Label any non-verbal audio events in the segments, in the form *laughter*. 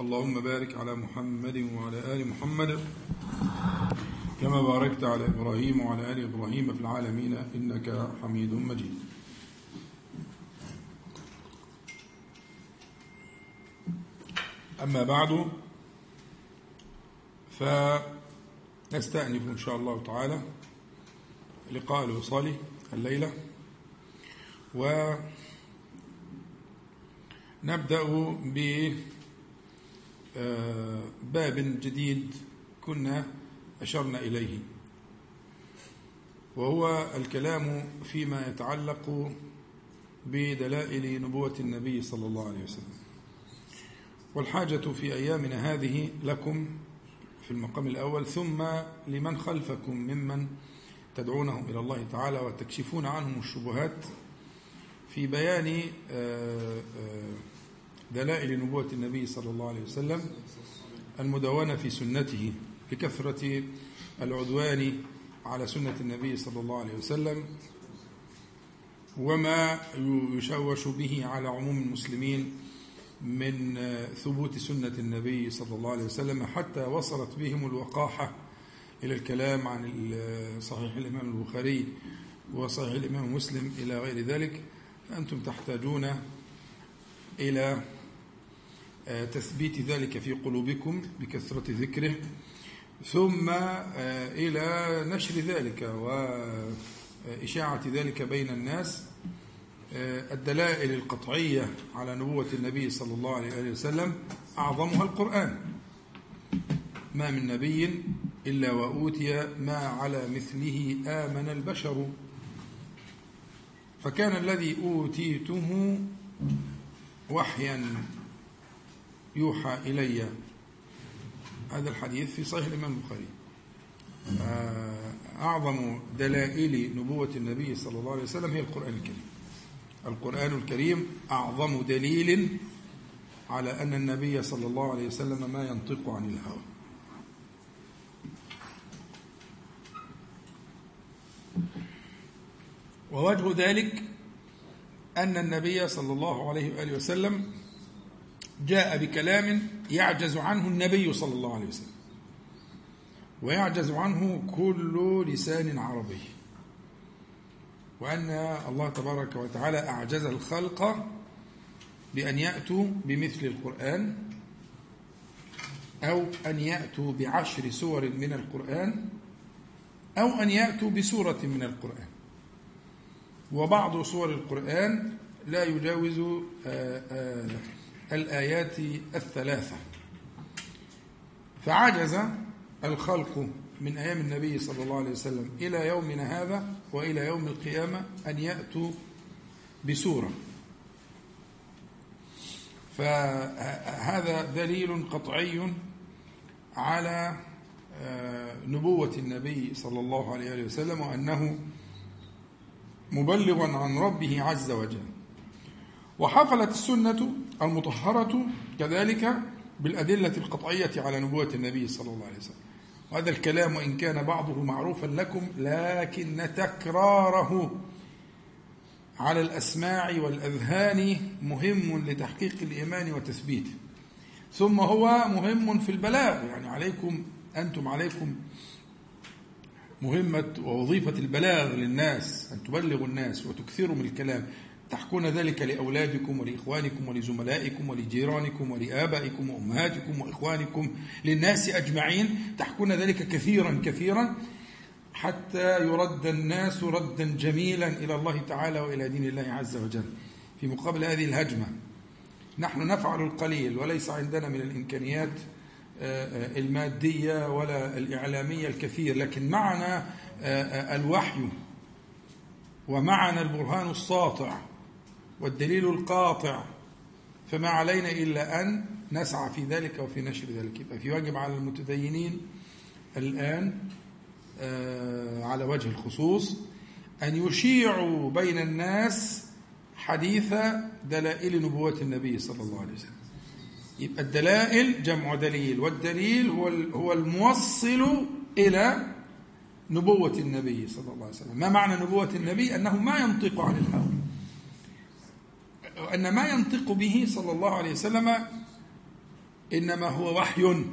اللهم بارك على محمد وعلى آل محمد كما باركت على إبراهيم وعلى آل إبراهيم في العالمين إنك حميد مجيد. أما بعد فنستأنف إن شاء الله تعالى لقاء الوصال الليلة ونبدأ بباب جديد كنا أشرنا إليه وهو الكلام فيما يتعلق بدلائل نبوة النبي صلى الله عليه وسلم. والحاجة في أيامنا هذه لكم في المقام الأول ثم لمن خلفكم ممن تدعونهم إلى الله تعالى وتكشفون عنهم الشبهات في بيان دلائل نبوة النبي صلى الله عليه وسلم المدونة في سنته لكثرة العدوان على سنة النبي صلى الله عليه وسلم وما يشوش به على عموم المسلمين من ثبوت سنة النبي صلى الله عليه وسلم حتى وصلت بهم الوقاحة إلى الكلام عن صحيح الإمام البخاري وصحيح الإمام مسلم إلى غير ذلك فأنتم تحتاجون إلى تثبيت ذلك في قلوبكم بكثرة ذكره ثم إلى نشر ذلك وإشاعة ذلك بين الناس الدلائل القطعية على نبوة النبي صلى الله عليه وسلم أعظمها القرآن. ما من نبي إلا وأوتي ما على مثله آمن البشر. فكان الذي أوتيته وحيا يوحى إلي. هذا الحديث في صحيح الإمام البخاري. أعظم دلائل نبوة النبي صلى الله عليه وسلم هي القرآن الكريم. القرآن الكريم أعظم دليل على أن النبي صلى الله عليه وسلم ما ينطق عن الهوى. ووجه ذلك أن النبي صلى الله عليه وآله وسلم جاء بكلام يعجز عنه النبي صلى الله عليه وسلم. ويعجز عنه كل لسان عربي. وأن الله تبارك وتعالى أعجز الخلق بأن يأتوا بمثل القرآن أو أن يأتوا بعشر سور من القرآن أو أن يأتوا بسورة من القرآن. وبعض سور القرآن لا يجاوز آآ آآ الآيات الثلاثة. فعجز الخلق من أيام النبي صلى الله عليه وسلم إلى يومنا هذا وإلى يوم القيامة أن يأتوا بسورة. فهذا دليل قطعي على نبوة النبي صلى الله عليه وسلم وأنه مبلغا عن ربه عز وجل. وحفلت السنة المطهرة كذلك بالأدلة القطعية على نبوة النبي صلى الله عليه وسلم. وهذا الكلام وإن كان بعضه معروفا لكم لكن تكراره على الأسماع والأذهان مهم لتحقيق الإيمان وتثبيته ثم هو مهم في البلاغ. يعني عليكم أنتم عليكم مهمة ووظيفة البلاغ للناس أن تبلغوا الناس وتكثروا من الكلام. تحكون ذلك لأولادكم ولإخوانكم ولزملائكم ولجيرانكم ولآبائكم وأمهاتكم وإخوانكم للناس أجمعين. تحكون ذلك كثيرا كثيرا حتى يرد الناس ردا جميلا إلى الله تعالى وإلى دين الله عز وجل. في مقابل هذه الهجمة نحن نفعل القليل وليس عندنا من الإمكانيات المادية ولا الإعلامية الكثير لكن معنا الوحي ومعنا البرهان الساطع. والدليل القاطع فما علينا إلا أن نسعى في ذلك وفي نشر ذلك. يبقى في واجب على المتدينين الآن آه، على وجه الخصوص أن يشيعوا بين الناس حديث دلائل نبوة النبي صلى الله عليه وسلم. يبقى الدلائل جمع دليل والدليل هو هو الموصل إلى نبوة النبي صلى الله عليه وسلم. ما معنى نبوة النبي؟ أنه ما ينطق عن الهوى. وأن ما ينطق به صلى الله عليه وسلم إنما هو وحي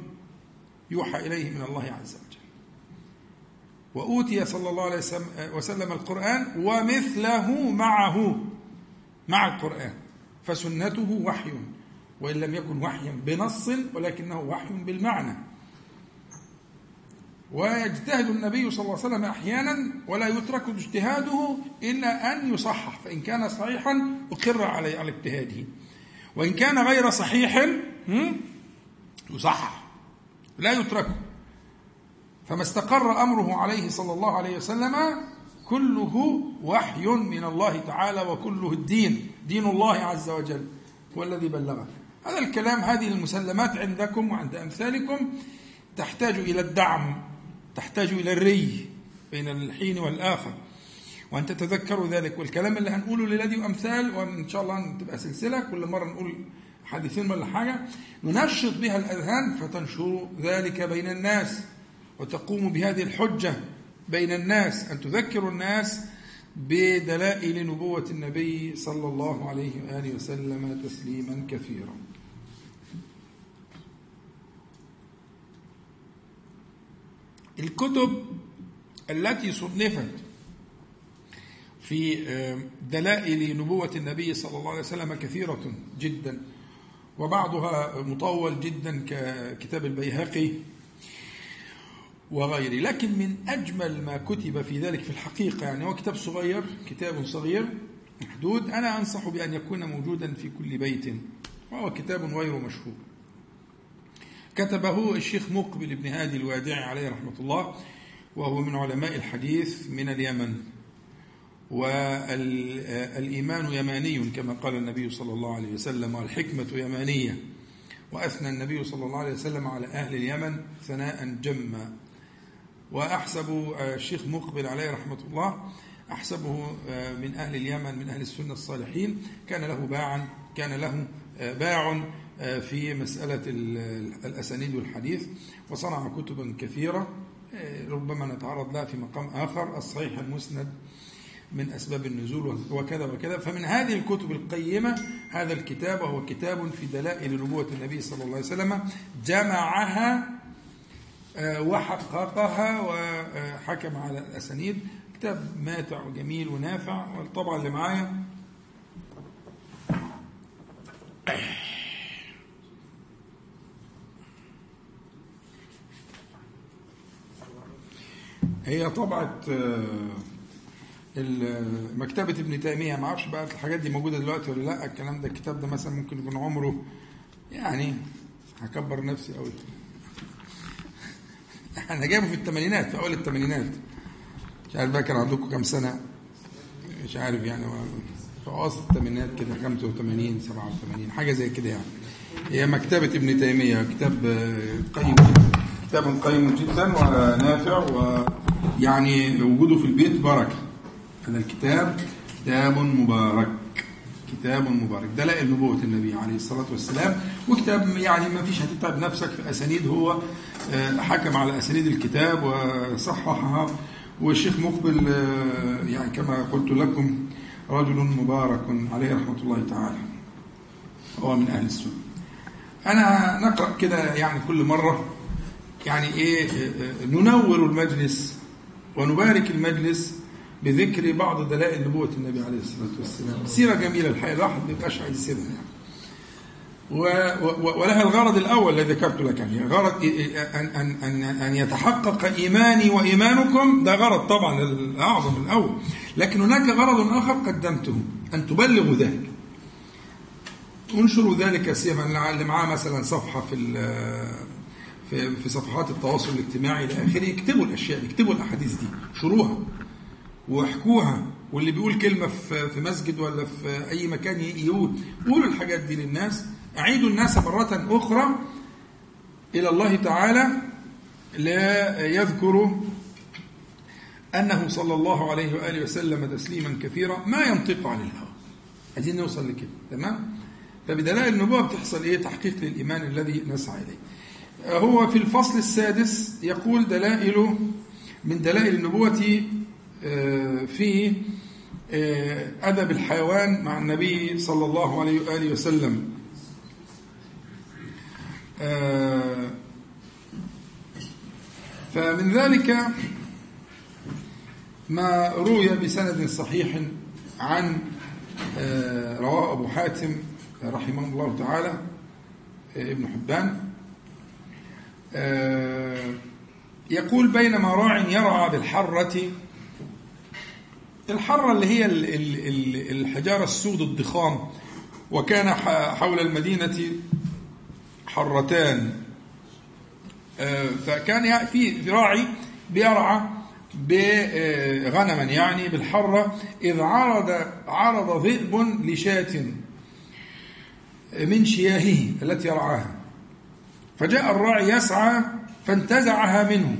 يوحى إليه من الله عز وجل. وأوتي صلى الله عليه وسلم القرآن ومثله معه مع القرآن. فسنته وحي وإن لم يكن وحيا بنص ولكنه وحي بالمعنى. ويجتهد النبي صلى الله عليه وسلم أحيانا ولا يترك اجتهاده إلا أن يصحح فإن كان صحيحا أقر عليه على اجتهاده. وإن كان غير صحيح يصحح لا يترك فما استقر أمره عليه صلى الله عليه وسلم كله وحي من الله تعالى وكله الدين دين الله عز وجل هو الذي بلغه. هذا الكلام هذه المسلمات عندكم وعند أمثالكم تحتاج إلى الدعم. تحتاج إلى الري بين الحين والآخر. وأن تتذكروا ذلك. والكلام اللي هنقوله للذي أمثال وإن شاء الله تبقى سلسلة. كل مرة نقول حديثين ولا حاجة. ننشط بها الأذهان فتنشر ذلك بين الناس وتقوم بهذه الحجة بين الناس. أن تذكروا الناس بدلائل نبوة النبي صلى الله عليه وآله وسلم تسليما كثيرا. الكتب التي صنفت في دلائل نبوة النبي صلى الله عليه وسلم كثيرة جدا وبعضها مطول جدا ككتاب البيهقي وغيره. لكن من أجمل ما كتب في ذلك في الحقيقة يعني هو كتاب صغير كتاب صغير محدود. أنا أنصح بأن يكون موجودا في كل بيت وهو كتاب غير مشهور. كتبه الشيخ مقبل بن هادي الوادعي عليه رحمة الله وهو من علماء الحديث من اليمن. والإيمان يماني كما قال النبي صلى الله عليه وسلم والحكمة يمانية. وأثنى النبي صلى الله عليه وسلم على أهل اليمن ثناء جما. وأحسب الشيخ مقبل عليه رحمة الله أحسبه من أهل اليمن من أهل السنة الصالحين كان له باعا كان له باع في مسألة الأسانيد والحديث وصنع كتبا كثيرة ربما نتعرض لها في مقام آخر الصحيح المسند من أسباب النزول وكذا وكذا. فمن هذه الكتب القيمة هذا الكتاب وهو كتاب في دلائل نبوة النبي صلى الله عليه وسلم جمعها وحققها وحكم على الأسانيد. كتاب ماتع وجميل ونافع والطبعة اللي معايا. هي طبعة مكتبة ابن تيمية ما أعرفش بقى الحاجات دي موجودة دلوقتي ولا لأ؟ الكلام ده الكتاب ده مثلا ممكن يكون عمره يعني هكبر نفسي قوي *laughs* أنا جايبه في الثمانينات في أول الثمانينات مش عارف بقى كان عندكم كام سنة؟ مش عارف يعني في وسط الثمانينات كده 85 87 حاجة زي كده يعني. هي مكتبة ابن تيمية كتاب قيم. كتاب قيم جدا ونافع ويعني وجوده في البيت بركة هذا الكتاب كتاب مبارك. كتاب مبارك. دلائل نبوة النبي عليه الصلاة والسلام. وكتاب يعني ما فيش هتتعب نفسك في أسانيد. هو حكم على أسانيد الكتاب وصححها. والشيخ مقبل يعني كما قلت لكم رجل مبارك عليه رحمة الله تعالى. هو من أهل السنة. أنا نقرأ كده يعني كل مرة. يعني إيه ننور المجلس ونبارك المجلس بذكر بعض دلائل نبوة النبي عليه الصلاة والسلام. سيرة جميلة الحقيقة الواحد ما يبقاش عايز يسيبها يعني. ولها الغرض الأول الذي ذكرت لك يعني. غرض أن, أن, أن, أن يتحقق إيماني وإيمانكم ده غرض طبعا الأعظم الأول. لكن هناك غرض آخر قدمته أن تبلغوا ذلك. انشروا ذلك سيما اللي معاه مثلا صفحة في في في صفحات التواصل الاجتماعي إلى آخره اكتبوا الأشياء دي اكتبوا الأحاديث دي شروها واحكوها واللي بيقول كلمة في في مسجد ولا في أي مكان يقول. قولوا الحاجات دي للناس. أعيد الناس مرة أخرى إلى الله تعالى لا يذكر أنه صلى الله عليه وآله وسلم تسليما كثيرا ما ينطق عن الهوى. عايزين نوصل لكده تمام؟ فبدلائل النبوة بتحصل إيه؟ تحقيق للإيمان الذي نسعى إليه. هو في الفصل السادس يقول دلائل من دلائل النبوة في أدب الحيوان مع النبي صلى الله عليه وآله وسلم. فمن ذلك ما روي بسند صحيح عن رواه أبو حاتم رحمه الله تعالى ابن حبان. يقول بينما راع يرعى بالحرة الحرة اللي هي الحجارة السود الضخام وكان حول المدينة حرتان. فكان في راعي بيرعى بغنما يعني بالحرة إذ عرض عرض ذئب لشاة من شياهه التي يرعاها فجاء الراعي يسعى فانتزعها منه.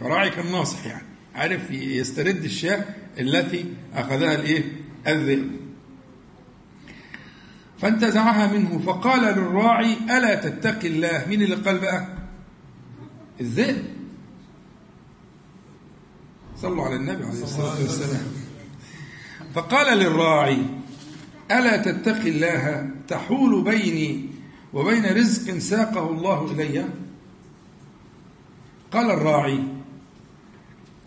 فراعي كان ناصح يعني عارف يسترد الشاة التي أخذها الإيه؟ الذئب. فانتزعها منه فقال للراعي ألا تتقي الله؟ مين اللي قال بقى؟ الذئب. صلوا على النبي عليه الصلاة والسلام. فقال للراعي ألا تتقي الله؟ تحول بيني وبين رزق ساقه الله إلي؟ قال الراعي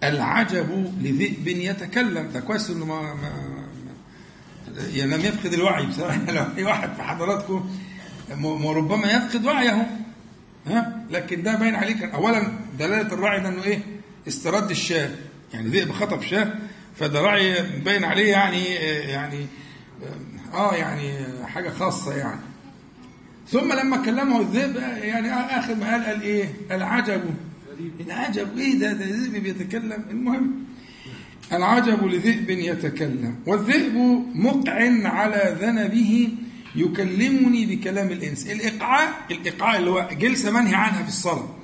العجب لذئب يتكلم. ده كويس إنه ما, ما, يعني لم يفقد الوعي بصراحة. *laughs* لو أي واحد في حضراتكم ربما يفقد وعيه. ها؟ لكن ده باين عليه كان اولا دلالة الراعي ده إنه إيه؟ استرد الشاه. يعني ذئب خطف شاه فده راعي باين عليه يعني يعني آه يعني حاجة خاصة يعني. ثم لما كلمه الذئب يعني آخر ما قال قال إيه؟ العجب العجب إيه ده؟ ده ذئب بيتكلم. المهم العجب لذئب يتكلم والذئب مقع على ذنبه يكلمني بكلام الإنس. الايقاع الايقاع اللي هو جلسة منهي عنها في الصلاة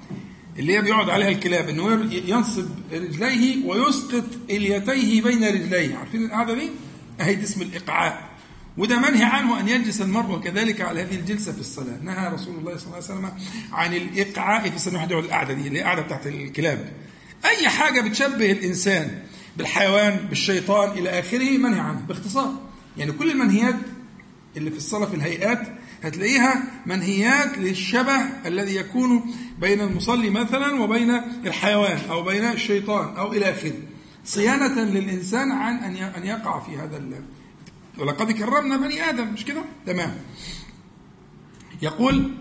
اللي هي بيقعد عليها الكلاب إنه ينصب رجليه ويسقط اليتيه بين رجليه. عارفين القعدة دي؟ أهي دي اسم الايقاع وده منهي عنه أن يجلس المرء كذلك على هذه الجلسة في الصلاة. نهى رسول الله صلى الله عليه وسلم عن الايقاع في الصلاة. واحد يقعد القعده دي اللي هي القعدة بتاعت الكلاب. أي حاجة بتشبه الإنسان بالحيوان بالشيطان إلى آخره منهي عنه باختصار. يعني كل المنهيات اللي في الصلاة في الهيئات هتلاقيها منهيات للشبه الذي يكون بين المصلي مثلا وبين الحيوان أو بين الشيطان أو إلى آخره. صيانة للإنسان عن أن يقع في هذا. ولقد كرمنا بني آدم مش كده؟ تمام. يقول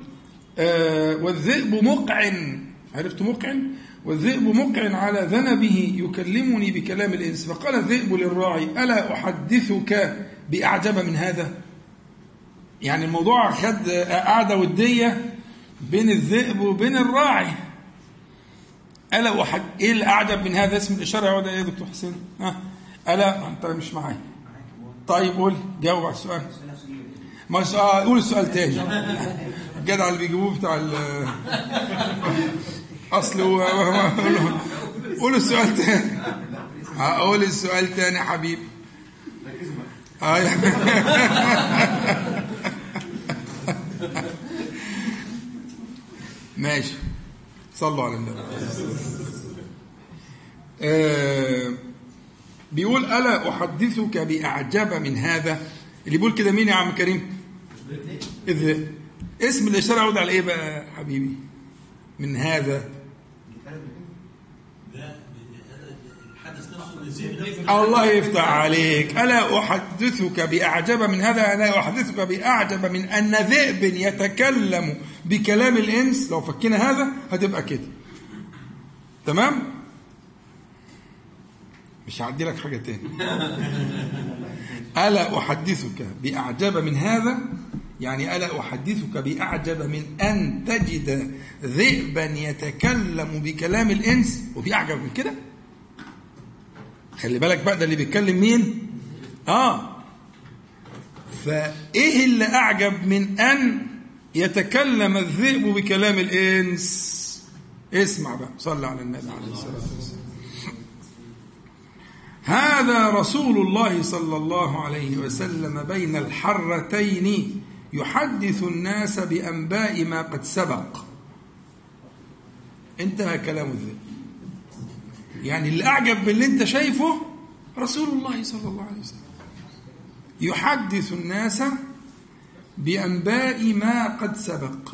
آه والذئب مقع عرفت مقع؟ والذئب مقع على ذنبه يكلمني بكلام الإنس فقال الذئب للراعي ألا أحدثك بأعجب من هذا؟ يعني الموضوع خد قعده ودية بين الذئب وبين الراعي ألا وحد إيه الأعجب من هذا اسم إيه يا دكتور حسين؟ ها ألا أنت مش معايا طيب قول جاوب على السؤال. ما آه قول السؤال تاني. الجدع اللي بيجيبوه بتاع ال أصل قول السؤال تاني. هقول السؤال تاني حبيبي. ماشي. صلوا على النبي. آه بيقول ألا أحدثك بأعجب من هذا؟ اللي بيقول كده مين يا عم كريم؟ إذ اسم الإشارة يعود على إيه بقى حبيبي؟ من هذا؟ الله يفتح عليك. ألا أحدثك بأعجب من هذا؟ ألا أحدثك بأعجب من أن ذئب يتكلم بكلام الإنس؟ لو فكنا هذا هتبقى كده. تمام؟ مش هعدي لك حاجة تاني. ألا أحدثك بأعجب من هذا؟ يعني ألا أحدثك بأعجب من أن تجد ذئبا يتكلم بكلام الإنس؟ وفي أعجب من كده؟ خلي بالك بقى ده اللي بيتكلم مين؟ آه. فإيه اللي أعجب من أن يتكلم الذئب بكلام الإنس؟ اسمع بقى صلى على النبي عليه الصلاة والسلام. هذا رسول الله صلى الله عليه وسلم بين الحرتين يحدث الناس بأنباء ما قد سبق. انتهى كلام الذئب. يعني اللي أعجب باللي أنت شايفه رسول الله صلى الله عليه وسلم. يحدث الناس بأنباء ما قد سبق.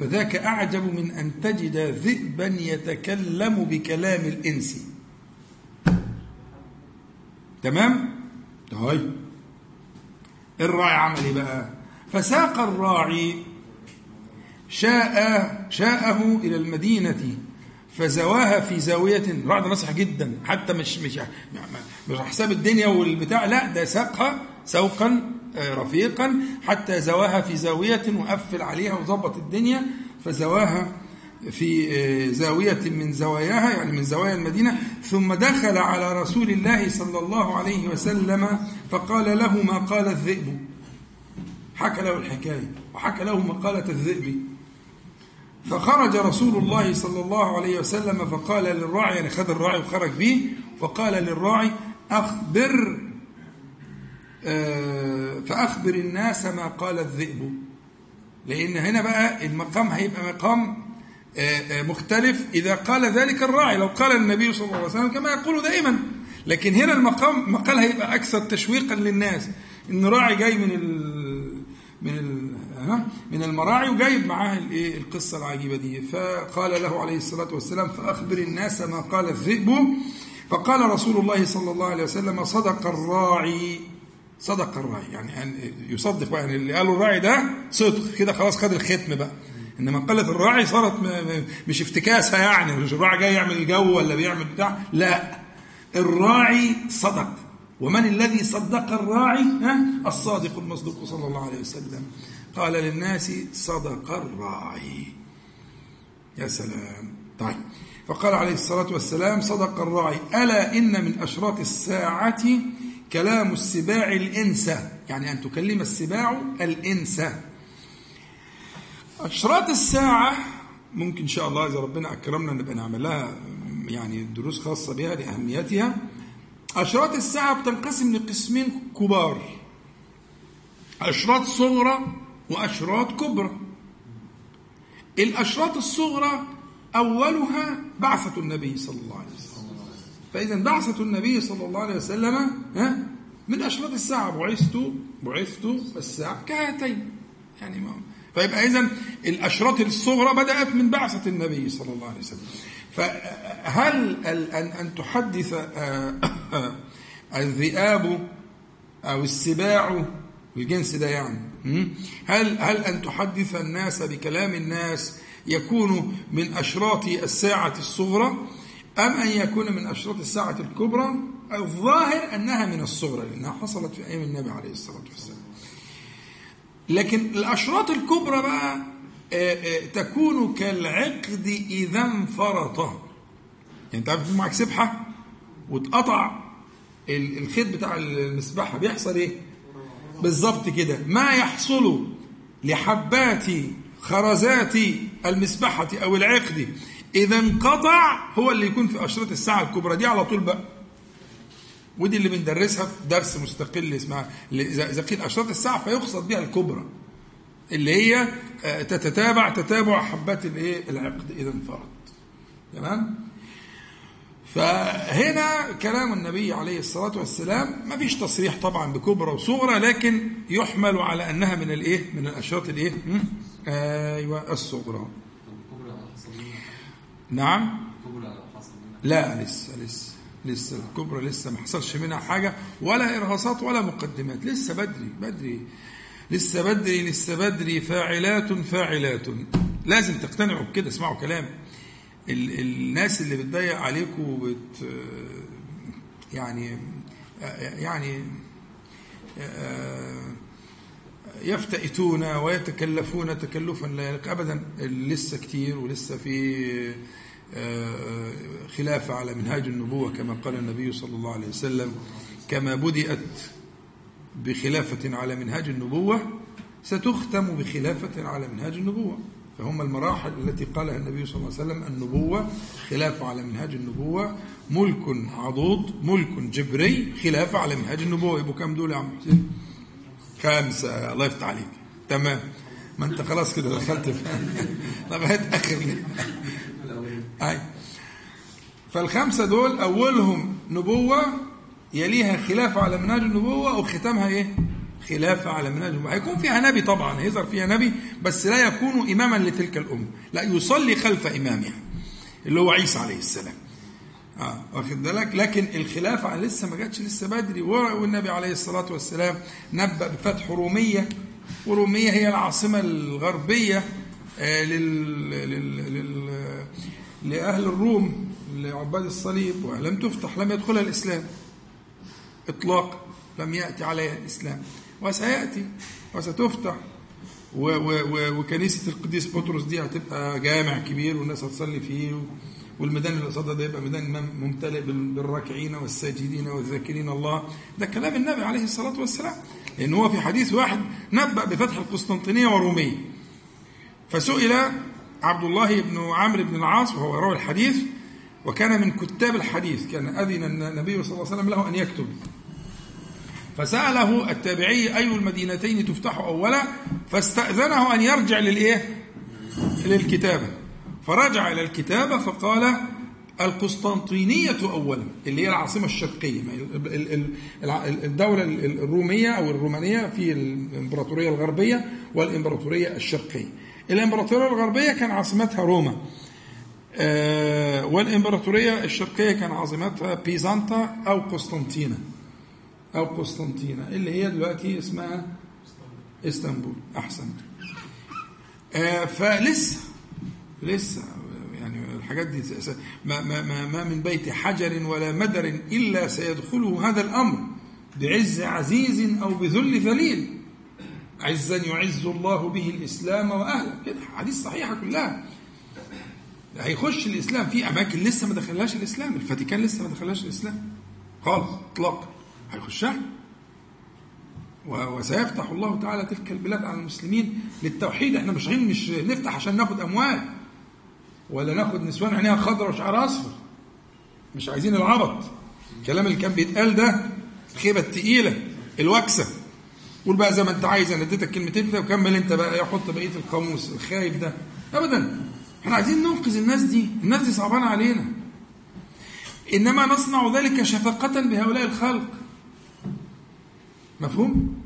فذاك أعجب من أن تجد ذئبا يتكلم بكلام الإنس. تمام؟ طيب الراعي عمل إيه بقى؟ فساق الراعي شاء شاءه إلى المدينة فزواها في زاوية الراعي ده نصح جدا حتى مش مش مش حساب الدنيا والبتاع لا ده ساقها سوقا آه، رفيقا حتى زواها في زاوية وقفل عليها وظبط الدنيا فزواها في آه، زاوية من زواياها يعني من زوايا المدينة ثم دخل على رسول الله صلى الله عليه وسلم فقال له ما قال الذئب. حكى له الحكاية وحكى له مقالة الذئب. فخرج رسول الله صلى الله عليه وسلم فقال للراعي يعني خد الراعي وخرج به فقال للراعي أخبر آه، فأخبر الناس ما قال الذئب. لأن هنا بقى المقام هيبقى مقام مختلف إذا قال ذلك الراعي. لو قال النبي صلى الله عليه وسلم كما يقول دائما. لكن هنا المقام مقال هيبقى أكثر تشويقا للناس. إن راعي جاي من ال من ال من المراعي وجايب معاه الإيه؟ القصة العجيبة دي. فقال له عليه الصلاة والسلام فأخبر الناس ما قال الذئب. فقال رسول الله صلى الله عليه وسلم صدق الراعي. صدق الراعي. يعني يصدق بقى. يعني اللي قاله الراعي ده صدق. كده خلاص خد الختم بقى. إنما قلة الراعي صارت مش افتكاسة يعني مش الراعي جاي يعمل الجو ولا بيعمل بتاع. لا الراعي صدق. ومن الذي صدق الراعي؟ ها؟ الصادق المصدوق صلى الله عليه وسلم. قال للناس صدق الراعي. يا سلام. طيب. فقال عليه الصلاة والسلام صدق الراعي. ألا إن من أشراط الساعة كلام السباع الإنسة يعني أن تكلم السباع الإنسة أشراط الساعة ممكن إن شاء الله إذا ربنا أكرمنا نبقى نعمل لها يعني دروس خاصة بها لأهميتها. أشراط الساعة بتنقسم لقسمين كبار. أشراط صغرى وأشراط كبرى. الأشراط الصغرى أولها بعثة النبي صلى الله عليه وسلم. فإذا بعثة النبي صلى الله عليه وسلم ها من أشراط الساعة بعثت بعثت الساعة كهاتين. يعني ما فيبقى إذا الأشراط الصغرى بدأت من بعثة النبي صلى الله عليه وسلم. فهل أن أن تحدث آه، *coughs* الذئاب أو السباع الجنس ده يعني هل هل أن تحدث الناس بكلام الناس يكون من أشراط الساعة الصغرى أم أن يكون من أشراط الساعة الكبرى؟ الظاهر أنها من الصغرى لأنها حصلت في أيام النبي عليه الصلاة والسلام. لكن الأشراط الكبرى بقى آه، آه، تكون كالعقد إذا انفرط يعني أنت عارف معك سبحة واتقطع الخيط بتاع المسبحة بيحصل إيه؟ بالظبط كده. ما يحصل لحبات خرزات المسبحة أو العقد إذا انقطع هو اللي يكون في أشرطة الساعة الكبرى. دي على طول بقى. ودي اللي بندرسها في درس مستقل اسمها إذا قيل أشرطة الساعة فيقصد بها الكبرى اللي هي آه، تتتابع تتابع حبات الإيه؟ العقد إذا انفرد. تمام؟ فهنا كلام النبي عليه الصلاة والسلام ما فيش تصريح طبعا بكبرى وصغرى لكن يحمل على أنها من الإيه؟ من الأشراط الإيه؟ أيوة الصغرى. نعم؟ لا لسه لسه. لسه الكبرى لسه ما حصلش منها حاجة ولا إرهاصات ولا مقدمات. لسه بدري بدري. لسه بدري لسه بدري. فاعلات فاعلات. لازم تقتنعوا بكده اسمعوا كلام. ال الناس اللي بتضيق عليكم وبت يعني يعني يفتئتون ويتكلفون تكلفا لا يليق ابدا. لسه كتير ولسه في خلافه على منهاج النبوة كما قال النبي صلى الله عليه وسلم كما بدأت بخلافة على منهاج النبوة ستختم بخلافة على منهاج النبوة. فهم المراحل التي قالها النبي صلى الله عليه وسلم النبوة خلافة على منهاج النبوة ملك عضوض ملك جبري خلافة على منهاج النبوة. يبقوا كم دول يا عم حسين؟ خمسة. الله يفتح عليك. تمام. ما انت خلاص كده دخلت لغاية *laughs* آخر أي. فالخمسة دول أولهم نبوة يليها خلافة على منهاج النبوة وختامها إيه؟ خلافة على منهج النبوة. هيكون فيها نبي طبعا هيظهر فيها نبي بس لا يكون إماما لتلك الأمة. لا يصلي خلف إمامها اللي هو عيسى عليه السلام. آه واخد بالك؟ لكن الخلافة لسه ما جاتش لسه بدري. والنبي عليه الصلاة والسلام نبأ بفتح رومية ورومية هي العاصمة الغربية آه لل... لأهل الروم لعباد الصليب ولم تفتح لم يدخلها الإسلام. إطلاقا لم يأتي عليها الإسلام. وسيأتي وستفتح. و و و وكنيسة القديس بطرس دي هتبقى جامع كبير والناس هتصلي فيه. والميدان اللي قصادها ده يبقى ميدان ممتلئ بالراكعين والساجدين والذاكرين الله. ده كلام النبي عليه الصلاة والسلام. لأن هو في حديث واحد نبأ بفتح القسطنطينية ورومية. فسئل عبد الله بن عمرو بن العاص وهو راوي الحديث وكان من كتاب الحديث كان أذن النبي صلى الله عليه وسلم له أن يكتب. فسأله التابعي أي المدينتين تفتح أولا؟ فاستأذنه أن يرجع للإيه؟ للكتابة. فرجع إلى الكتابة فقال القسطنطينية أولا اللي هي العاصمة الشرقية. الدولة الرومية أو الرومانية في الإمبراطورية الغربية والإمبراطورية الشرقية. الإمبراطورية الغربية كان عاصمتها روما. آه، والإمبراطورية الشرقية كان عاصمتها بيزانتا أو قسطنطينة. أو قسطنطينة اللي هي دلوقتي اسمها إسطنبول. أحسنت. آه فلسه لسه يعني الحاجات دي ما, ما, ما, من بيت حجر ولا مدر إلا سيدخله هذا الأمر بعز عزيز أو بذل ذليل. عزا يعز الله به الإسلام وأهله. كده. حديث صحيحة كلها. هيخش الإسلام. في أماكن لسه ما دخلهاش الإسلام. الفاتيكان لسه ما دخلهاش الإسلام. خالص إطلاقا. هيخشها. وسيفتح الله تعالى تلك البلاد على المسلمين للتوحيد. إحنا مش مش نفتح عشان ناخد أموال. ولا ناخد نسوان عينيها خضراء وشعرها أصفر. مش عايزين العبط. الكلام اللي كان بيتقال ده الخيبه التقيله الوكسة. قول بقى زي ما انت عايز أنا اديتك كلمتين كده وكمل انت بقى حط بقية القاموس الخايب ده. ابدا. إحنا عايزين ننقذ الناس دي. الناس دي صعبانه علينا. إنما نصنع ذلك شفقة بهؤلاء الخلق. مفهوم؟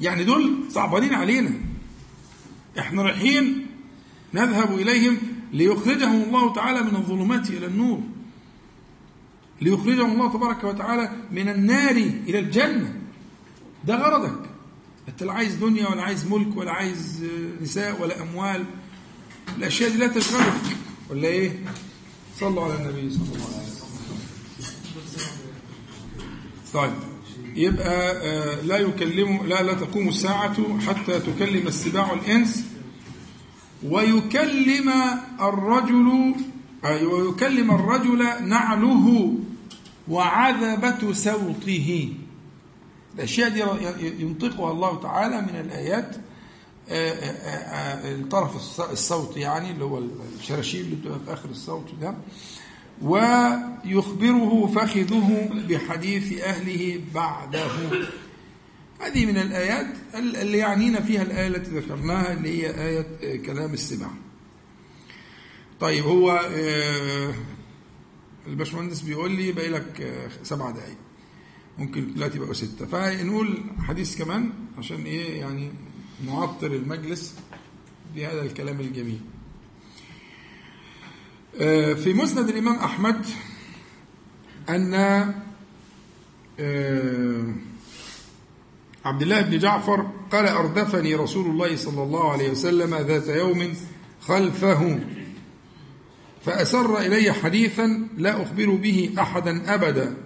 يعني دول صعبانين علينا. إحنا رايحين نذهب إليهم ليخرجهم الله تعالى من الظلمات إلى النور. ليخرجهم الله تبارك وتعالى من النار إلى الجنة. ده غرضك. أنت لا عايز دنيا ولا عايز ملك ولا عايز نساء ولا أموال. الأشياء دي لا تشغلك. ولا إيه؟ صلوا على النبي صلى الله عليه وسلم. طيب. يبقى آه، لا يكلم لا لا تقوم الساعة حتى تكلم السباع الإنس ويكلم الرجل ويكلم الرجل نعله وعذبة صوته. الأشياء دي ينطقها الله تعالى من الآيات آه، آه، الطرف الصوت يعني اللي هو الشراشيب اللي بتبقى في آخر الصوت ده. ويخبره فخذه بحديث أهله بعده. هذه من الآيات اللي يعنينا فيها الآية التي ذكرناها اللي هي آية كلام السبع طيب هو آه، الباشمهندس بيقول لي باقي لك آه، سبع دقايق. ممكن دلوقتي بقوا ستة. فنقول حديث كمان عشان إيه يعني نعطر المجلس بهذا الكلام الجميل. آه، في مسند الإمام أحمد أن آه، عبد الله بن جعفر قال أردفني رسول الله صلى الله عليه وسلم ذات يوم خلفه فأسر إلي حديثا لا أخبر به أحدا أبدا.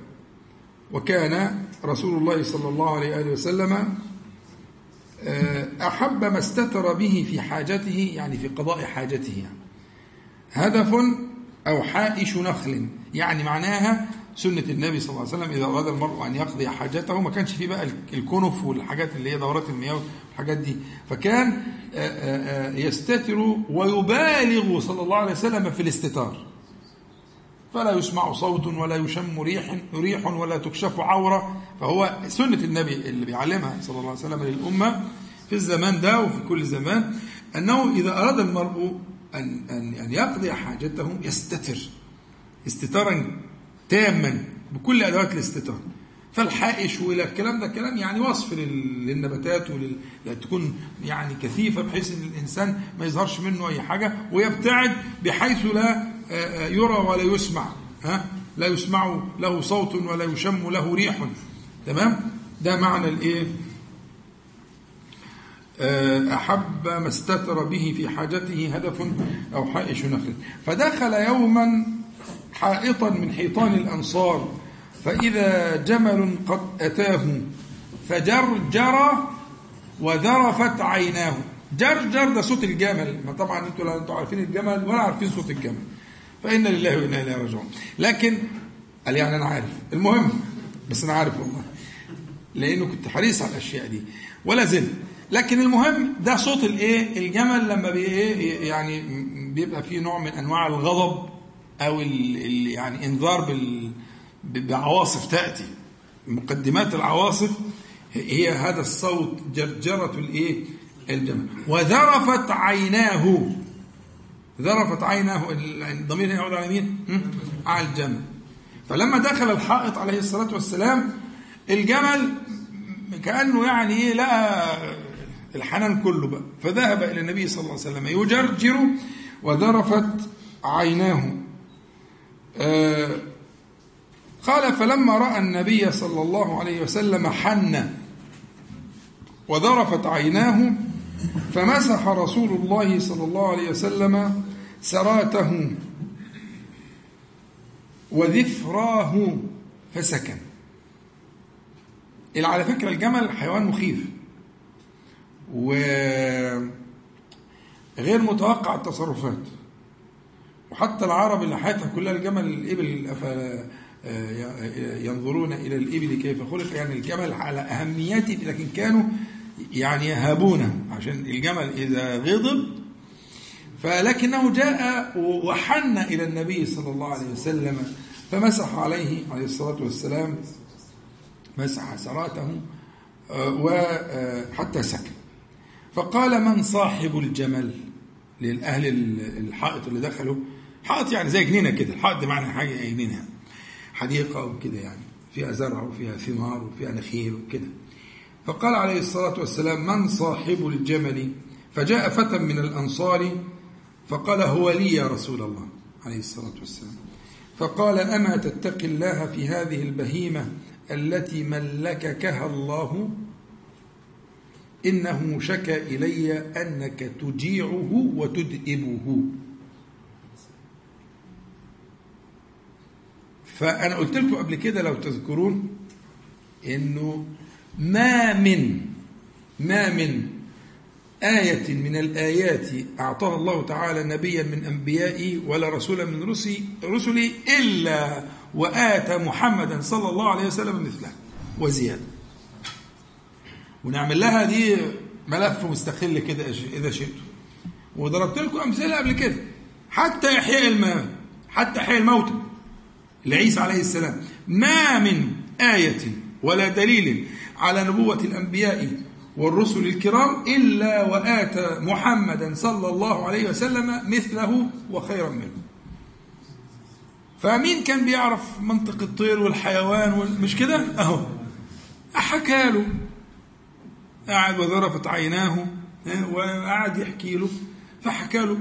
وكان رسول الله صلى الله عليه وسلم آه، أحب ما استتر به في حاجته يعني في قضاء حاجته يعني. هدف أو حائش نخل يعني معناها سنة النبي صلى الله عليه وسلم إذا أراد المرء أن يقضي حاجته ما كانش فيه بقى الكنف والحاجات اللي هي دورات المياه والحاجات دي. فكان يستتر ويبالغ صلى الله عليه وسلم في الاستتار. فلا يسمع صوت ولا يشم ريح ريح ولا تكشف عورة. فهو سنة النبي اللي بيعلمها صلى الله عليه وسلم للأمة في الزمان ده وفي كل زمان أنه إذا أراد المرء أن, أن, أن يقضي حاجته يستتر استتارا تاما بكل أدوات الاستتار. فالحائش وإلى الكلام ده كلام يعني وصف للنباتات ولل... تكون يعني كثيفة بحيث إن الإنسان ما يظهرش منه أي حاجة ويبتعد بحيث لا يرى ولا يسمع ها؟ لا يسمع له صوت ولا يشم له ريح. تمام؟ ده معنى الايه؟ أحب ما استتر به في حاجته هدف أو حائش نخل فدخل يوما حائطا من حيطان الأنصار فإذا جمل قد أتاه فجرجر وذرفت عيناه. جرجر ده صوت الجمل. ما طبعا أنتوا لا أنتوا عارفين الجمل ولا عارفين صوت الجمل. فإنا لله وإنا إليه راجعون. لكن قال يعني أنا عارف. المهم بس أنا عارف والله. لأنه كنت حريص على الأشياء دي. ولا زلت. لكن المهم ده صوت الإيه؟ الجمل لما بي يعني بيبقى فيه نوع من أنواع الغضب أو ال ال يعني انذار بال بعواصف تأتي. مقدمات العواصف هي هذا الصوت جرجرة الإيه؟ الجمل. وذرفت عيناه. ذرفت عيناه الضمير هنا يعود على مين؟ على الجمل. فلما دخل الحائط عليه الصلاة والسلام الجمل كأنه يعني إيه لقى الحنان كله بقى. فذهب إلى النبي صلى الله عليه وسلم يجرجر وذرفت عيناه. آه قال فلما رأى النبي صلى الله عليه وسلم حن وذرفت عيناه فمسح رسول الله صلى الله عليه وسلم سراته وذفراه فسكن. على فكرة الجمل حيوان مخيف. وغير متوقع التصرفات. وحتى العرب اللي حياتها كلها الجمل الإبل ينظرون إلى الإبل كيف خلق يعني الجمل على أهميته لكن كانوا يعني يهابونه. عشان الجمل إذا غضب فلكنه جاء وحن إلى النبي صلى الله عليه وسلم فمسح عليه عليه الصلاة والسلام مسح سراته وحتى سكن. فقال من صاحب الجمل للأهل الحائط اللي دخلوا؟ حائط يعني زي جنينة كده الحائط معنى حاجة جنينة حديقة وكده يعني فيها زرع وفيها ثمار وفيها نخيل وكده. فقال عليه الصلاة والسلام من صاحب الجمل؟ فجاء فتى من الأنصار فقال هو لي يا رسول الله عليه الصلاة والسلام. فقال أما تتقي الله في هذه البهيمة التي ملككها الله؟ إنه شكى إلي أنك تجيعه وتدئبه. فأنا قلت لكم قبل كده لو تذكرون إنه ما من ما من آية من الآيات أعطاها الله تعالى نبيا من أنبيائي ولا رسولا من رسلي, إلا وآتى محمدا صلى الله عليه وسلم مثله وزيادة. ونعمل لها دي ملف مستقل كده إذا شئتم. وضربت لكم أمثلة قبل كده. حتى إحياء الماء حتى إحياء الموتى لعيسى عليه السلام. ما من آية ولا دليل على نبوة الأنبياء والرسل الكرام إلا وآتى محمدا صلى الله عليه وسلم مثله وخيرا منه. فمين كان بيعرف منطق الطير والحيوان مش كده؟ أهو. حكى له. قاعد وذرفت عيناه وقعد يحكي له. فحكى له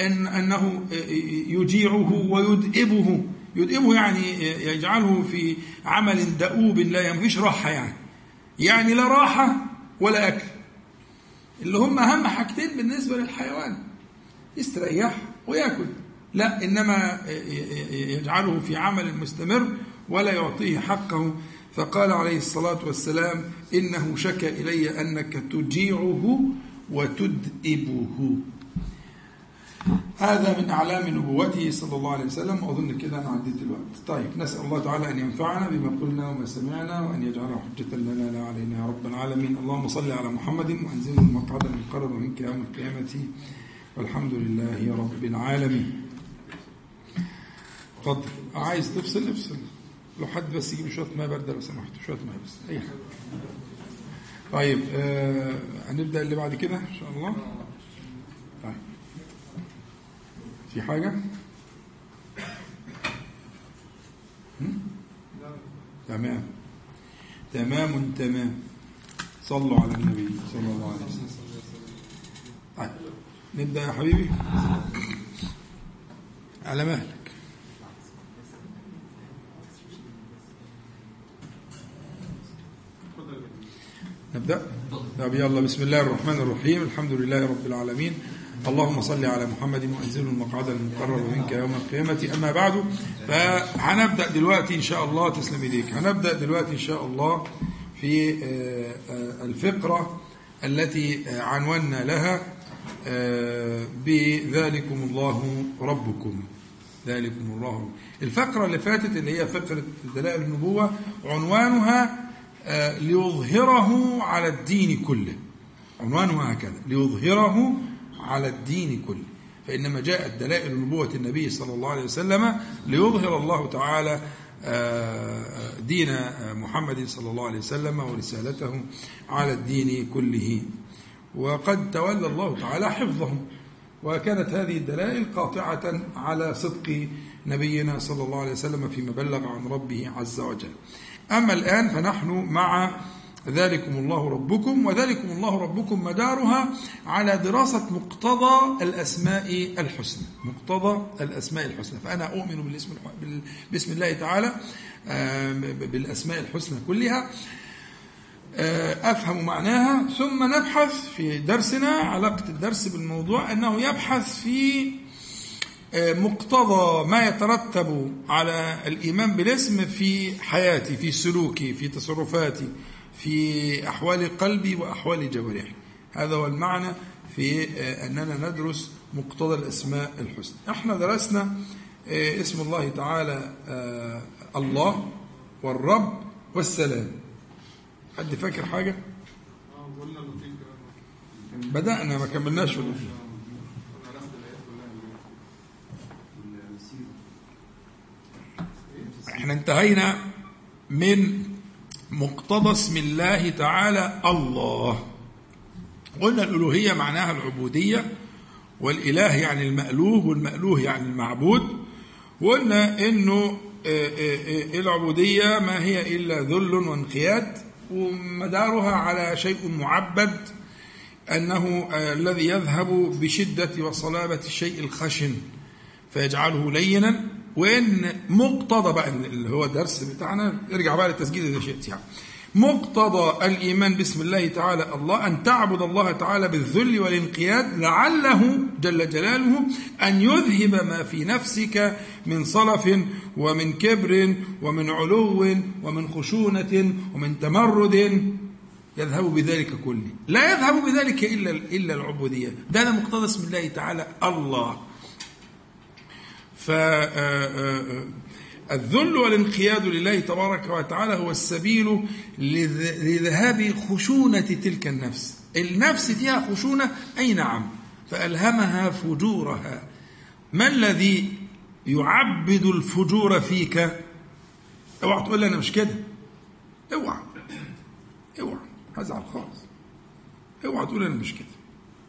أن أنه يجيعه ويدئبه. يدئبه يعني يجعله في عمل دؤوب لا مفيش راحة يعني. يعني لا راحة ولا أكل. اللي هم أهم حاجتين بالنسبة للحيوان يستريح ويأكل. لا إنما يجعله في عمل مستمر ولا يعطيه حقه. فقال عليه الصلاة والسلام إنه شكى إلي أنك تجيعه وتدئبه. هذا من أعلام نبوته صلى الله عليه وسلم وأظن كده أنا عديت الوقت طيب نسأل الله تعالى أن ينفعنا بما قلنا وما سمعنا وأن يجعله حجة لنا لا علينا يا رب العالمين. اللهم صل على محمد وأنزله المقعد المقرب منك يوم القيامة. والحمد لله رب العالمين. اتفضل. عايز تفصل؟ افصل. لو حد بس يجيب شوية ماء بارده لو سمحت. شوية ماء بس. أي حاجة. طيب آه هنبدأ اللي بعد كده إن شاء الله. طيب. في حاجة؟ هم؟ تمام. تمام تمام. صلوا على النبي صلى الله عليه وسلم. طيب نبدأ يا حبيبي. على مهلك. نبدأ؟ طب يلا بسم الله الرحمن الرحيم. الحمد لله رب العالمين. اللهم صل على محمد وأنزله المقعد المقرب منك يوم القيامة. أما بعد فهنبدأ دلوقتي إن شاء الله تسلم إيديك. هنبدأ دلوقتي إن شاء الله في الفقرة التي عنونا لها بذلكم الله ربكم. ذلكم الله الفقرة اللي فاتت اللي هي فقرة دلائل النبوة عنوانها ليظهره على الدين كله. عنوانه هكذا ليظهره على الدين كله فإنما جاءت دلائل نبوة النبي صلى الله عليه وسلم ليظهر الله تعالى دين محمد صلى الله عليه وسلم ورسالته على الدين كله. وقد تولى الله تعالى حفظهم وكانت هذه الدلائل قاطعة على صدق نبينا صلى الله عليه وسلم فيما بلغ عن ربه عز وجل. أما الآن فنحن مع ذلكم الله ربكم وذلكم الله ربكم مدارها على دراسة مقتضى الأسماء الحسنى. مقتضى الأسماء الحسنى. فأنا أؤمن بالاسم باسم الله تعالى بالأسماء الحسنى كلها أفهم معناها. ثم نبحث في درسنا علاقة الدرس بالموضوع أنه يبحث في مقتضى ما يترتب على الإيمان بالاسم في حياتي في سلوكي في تصرفاتي. في أحوال قلبي وأحوال جوارحي. هذا هو المعنى في أننا ندرس مقتضى الأسماء الحسنى. إحنا درسنا اسم الله تعالى الله والرب والسلام. حد فاكر حاجة؟ بدأنا ما كملناش إحنا انتهينا من مقتضى اسم الله تعالى الله. قلنا الألوهية معناها العبودية والإله يعني المألوه والمألوه يعني المعبود. وقلنا إنه العبودية ما هي إلا ذل وانقياد ومدارها على شيء معبد أنه الذي يذهب بشدة وصلابة الشيء الخشن فيجعله لينا. وإن مقتضى بقى اللي هو الدرس بتاعنا ارجع بقى للتسجيل اذا شئت يعني. مقتضى الإيمان باسم الله تعالى الله أن تعبد الله تعالى بالذل والانقياد لعله جل جلاله أن يذهب ما في نفسك من صلف ومن كبر ومن علو ومن خشونة ومن تمرد. يذهب بذلك كله. لا يذهب بذلك إلا إلا العبودية. ده, مقتضى اسم الله تعالى الله. فالذل والانقياد لله تبارك وتعالى هو السبيل لذهاب خشونة تلك النفس. النفس فيها خشونة؟ أي نعم. فألهمها فجورها. ما الذي يعبد الفجور فيك؟ اوعى تقول لي أنا مش كده. اوعى. اوعى. هزعل خالص. اوعى تقول أنا مش كده.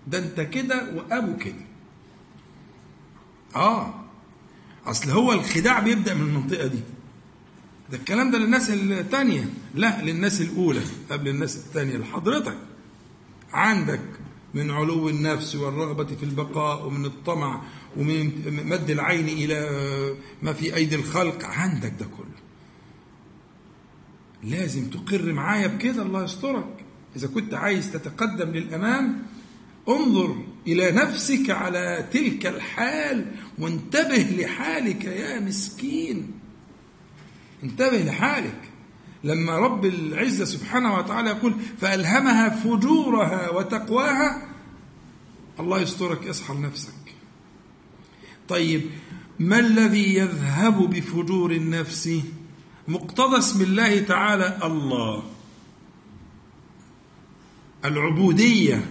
ده أنت كده وأبو كده. آه. أصل هو الخداع بيبدأ من المنطقة دي. ده الكلام ده للناس الثانية لا للناس الأولى. قبل الناس الثانية لحضرتك. عندك من علو النفس والرغبة في البقاء ومن الطمع ومن مد العين إلى ما في أيدي الخلق. عندك ده كله. لازم تقر معايا بكده. الله يسترك. إذا كنت عايز تتقدم للأمام انظر إلى نفسك على تلك الحال وانتبه لحالك يا مسكين. انتبه لحالك. لما رب العزة سبحانه وتعالى يقول فألهمها فجورها وتقواها الله يسترك اصحى لنفسك طيب ما الذي يذهب بفجور النفس؟ مقتضى اسم الله تعالى الله. العبودية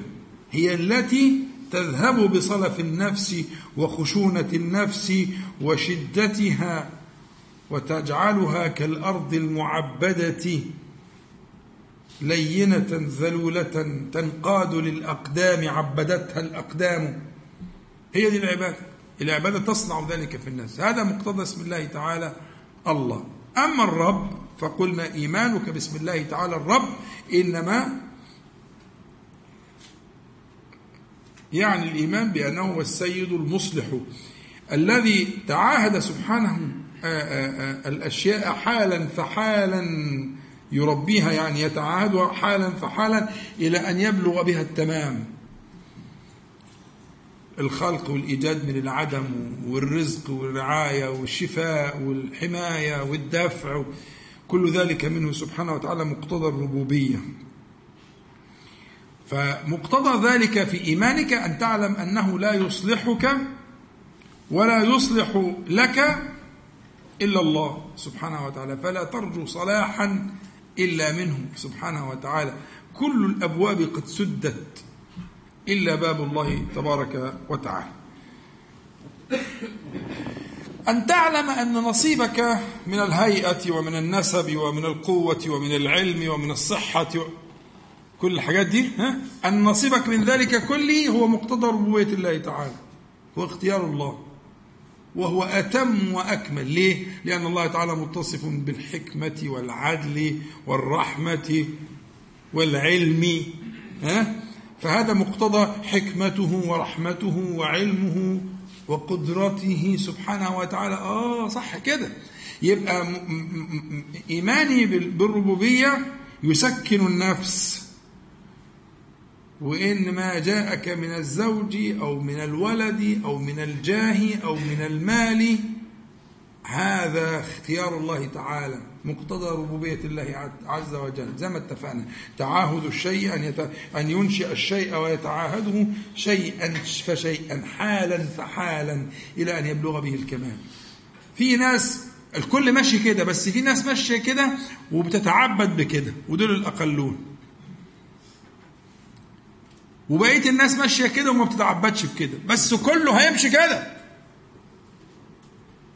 هي التي تذهب بصلف النفس وخشونة النفس وشدتها وتجعلها كالأرض المعبدة لينة ذلولة تنقاد للأقدام عبدتها الأقدام. هي دي العبادة. العبادة تصنع ذلك في الناس هذا مقتضى اسم الله تعالى الله. أما الرب فقلنا إيمانك باسم الله تعالى الرب إنما يعني الإيمان بأنه هو السيد المصلح الذي تعاهد سبحانه الأشياء حالا فحالا يربيها يعني يتعاهدها حالا فحالا إلى أن يبلغ بها التمام. الخلق والإيجاد من العدم والرزق والرعاية والشفاء والحماية والدفع كل ذلك منه سبحانه وتعالى مقتضى الربوبية. فمقتضى ذلك في إيمانك أن تعلم أنه لا يصلحك ولا يصلح لك إلا الله سبحانه وتعالى. فلا ترجو صلاحا إلا منه سبحانه وتعالى. كل الأبواب قد سدت إلا باب الله تبارك وتعالى. أن تعلم أن نصيبك من الهيئة ومن النسب ومن القوة ومن العلم ومن الصحة كل الحاجات دي ها؟ أن نصيبك من ذلك كله هو مقتضى ربوبية الله تعالى هو اختيار الله وهو أتم وأكمل. ليه؟ لأن الله تعالى متصف بالحكمة والعدل والرحمة والعلم ها؟ فهذا مقتضى حكمته ورحمته وعلمه وقدرته سبحانه وتعالى. آه صح كده. يبقى إيماني بالربوبية يسكن النفس. وإن ما جاءك من الزوج أو من الولد أو من الجاه أو من المال هذا اختيار الله تعالى مقتضى ربوبية الله عز وجل. زي ما اتفقنا تعاهد الشيء أن, يت... أن ينشئ الشيء ويتعاهده شيئا فشيئا حالا فحالا إلى أن يبلغ به الكمال. في ناس الكل ماشي كده بس في ناس ماشية كده وبتتعبد بكده ودول الأقلون. وبقيه الناس ماشية كده وما بتتعبدش بكده. بس كله هيمشي كده.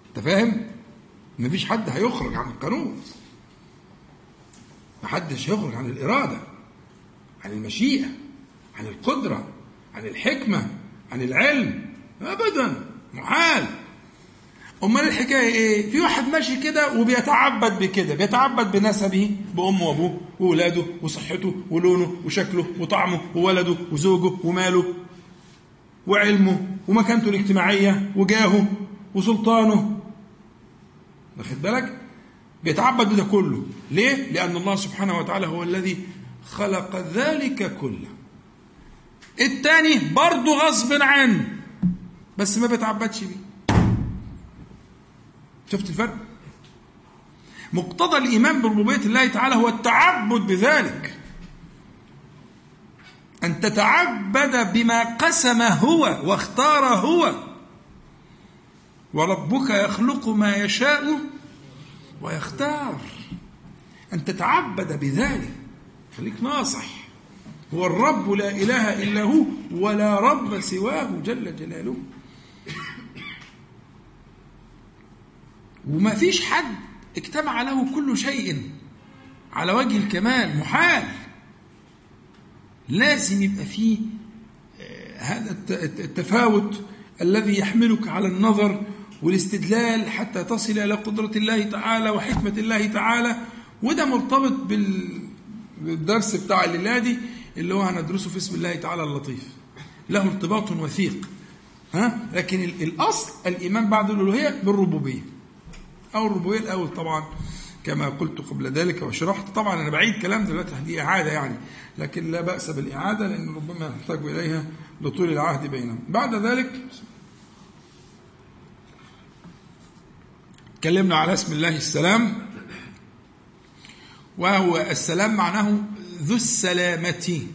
انت فاهم؟ مفيش حد هيخرج عن القانون. محدش هيخرج عن الإرادة عن المشيئة عن القدرة عن الحكمة عن العلم. ابدا محال. أمال الحكاية إيه؟ في واحد ماشي كده وبيتعبد بكده بيتعبد بنسبه بأمه وأبوه واولاده وصحته ولونه وشكله وطعمه وولده وزوجه وماله وعلمه ومكانته الاجتماعية وجاهه وسلطانه. واخد بالك؟ بيتعبد بده كله. ليه؟ لأن الله سبحانه وتعالى هو الذي خلق ذلك كله. التاني برضه غصب عنه بس ما بيتعبدش بيه. شفت الفرق؟ مقتضى الإيمان بربوبية الله تعالى هو التعبد بذلك. أن تتعبد بما قسم هو واختار هو. وربك يخلق ما يشاء ويختار. أن تتعبد بذلك. خليك ناصح. هو الرب لا إله إلا هو ولا رب سواه جل جلاله. وما فيش حد اجتمع له كل شيء على وجه الكمال محال. لازم يبقى فيه هذا التفاوت الذي يحملك على النظر والاستدلال حتى تصل إلى قدرة الله تعالى وحكمة الله تعالى. وده مرتبط بالدرس بتاع الليلة دي اللي هو هندرسه في اسم الله تعالى اللطيف. له ارتباط وثيق ها؟ لكن الأصل الإيمان بعد الألوهية بالربوبية. أو الربوبية الأول طبعا كما قلت قبل ذلك وشرحت. طبعا أنا بعيد كلام دلوقتي دي إعادة يعني لكن لا بأس بالإعادة لأن ربما نحتاج إليها لطول العهد بينهم. بعد ذلك تكلمنا على اسم الله السلام وهو السلام معناه ذو السلامة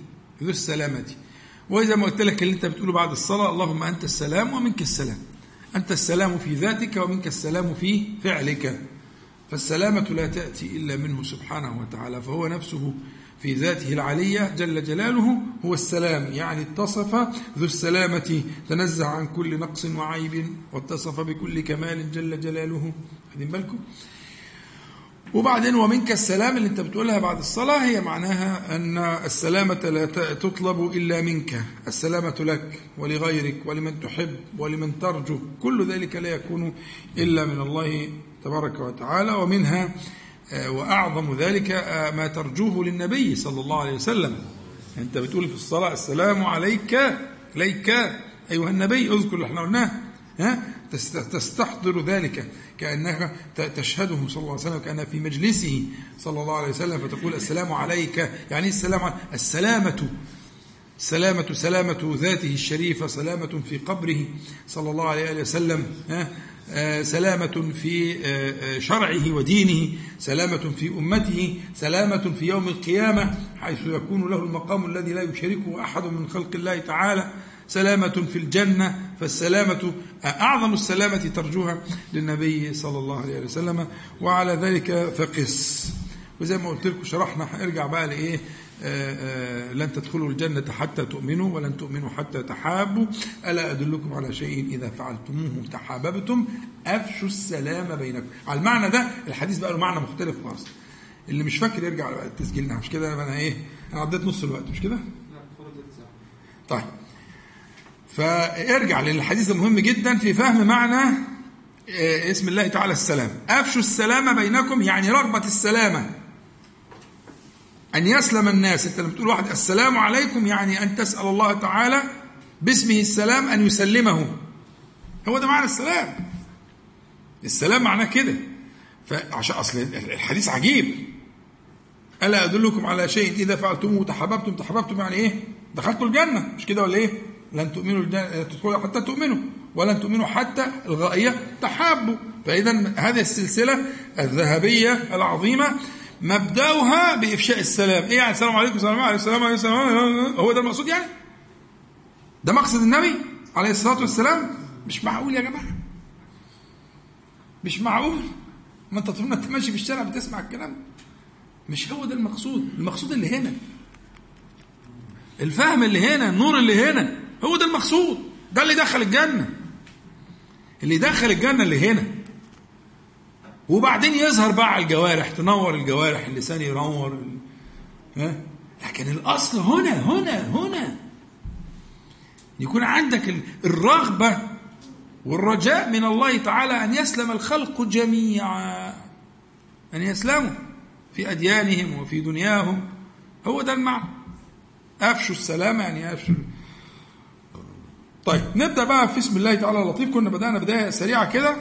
ذو السلامة. وإذا ما قلت لك اللي أنت بتقوله بعد الصلاة اللهم أنت السلام ومنك السلام. أنت السلام في ذاتك ومنك السلام في فعلك. فالسلامة لا تأتي إلا منه سبحانه وتعالى فهو نفسه في ذاته العلية. جل جلاله هو السلام يعني اتصف ذو السلامة تنزه عن كل نقص وعيب واتصف بكل كمال جل جلاله. بالكم وبعدين ومنك السلام اللي انت بتقولها بعد الصلاة هي معناها أن السلامة لا تطلب إلا منك. السلامة لك ولغيرك ولمن تحب ولمن ترجو. كل ذلك لا يكون إلا من الله تبارك وتعالى ومنها آه، وأعظم ذلك آه، ما ترجوه للنبي صلى الله عليه وسلم. أنت بتقول في الصلاة السلام عليك عليك أيها النبي اذكر اللي إحنا قلناه ها؟ تستحضر ذلك. كأنك تشهده صلى الله عليه وسلم كأنها في مجلسه صلى الله عليه وسلم فتقول السلام عليك. يعني السلام السلامة. سلامة سلامة ذاته الشريفة سلامة في قبره صلى الله عليه وسلم آه، سلامة في آه، آه، شرعه ودينه سلامة في أمته سلامة في يوم القيامة حيث يكون له المقام الذي لا يشاركه أحد من خلق الله تعالى. سلامة في الجنة فالسلامة أعظم السلامة ترجوها للنبي صلى الله عليه وسلم. وعلى ذلك فقس. وزي ما قلت لكم شرحنا ارجع بقى لإيه؟ آه، آه، لن تدخلوا الجنة حتى تؤمنوا ولن تؤمنوا حتى تحابوا. ألا أدلكم على شيء إذا فعلتموه تحاببتم؟ أفشوا السلام بينكم. على المعنى ده الحديث بقى له معنى مختلف خالص. اللي مش فاكر يرجع التسجيل مش كده؟ أنا إيه؟ أنا عديت نص الوقت مش كده؟ طيب. فارجع للحديث المهم جدا في فهم معنى آه، اسم الله تعالى السلام. أفشوا السلام بينكم يعني رغبة السلامة. أن يسلم الناس. أنت لما تقول واحد السلام عليكم يعني أن تسأل الله تعالى باسمه السلام أن يسلمه. هو ده معنى السلام. السلام معناه كده. فعشان أصل الحديث عجيب. ألا أدلكم على شيء إذا فعلتموه تحببتم تحببتم يعني إيه؟ دخلتوا الجنة. مش كده ولا إيه؟ لن تؤمنوا تدخلوا حتى تؤمنوا ولن تؤمنوا حتى الغائية تحابوا. فإذا هذه السلسلة الذهبية العظيمة مبدأها بإفشاء السلام. إيه يعني السلام عليكم السلام عليكم السلام عليكم السلام عليكم. هو ده المقصود يعني؟ ده مقصد النبي عليه الصلاة والسلام؟ مش معقول يا جماعة. مش معقول. ما أنت طول ما أنت ماشي في الشارع بتسمع الكلام. مش هو ده المقصود. المقصود اللي هنا. الفهم اللي هنا النور اللي هنا. هو ده المقصود. ده اللي دخل الجنة. اللي دخل الجنة اللي هنا. وبعدين يظهر بقى على الجوارح تنور الجوارح اللسان ينور ها؟ لكن الأصل هنا هنا هنا. يكون عندك الرغبة والرجاء من الله تعالى أن يسلم الخلق جميعا. أن يسلموا في أديانهم وفي دنياهم. هو ده المعنى. أفشوا السلام يعني أفشوا طيب نبدأ بقى في اسم الله تعالى اللطيف. كنا بدأنا بداية سريعة كده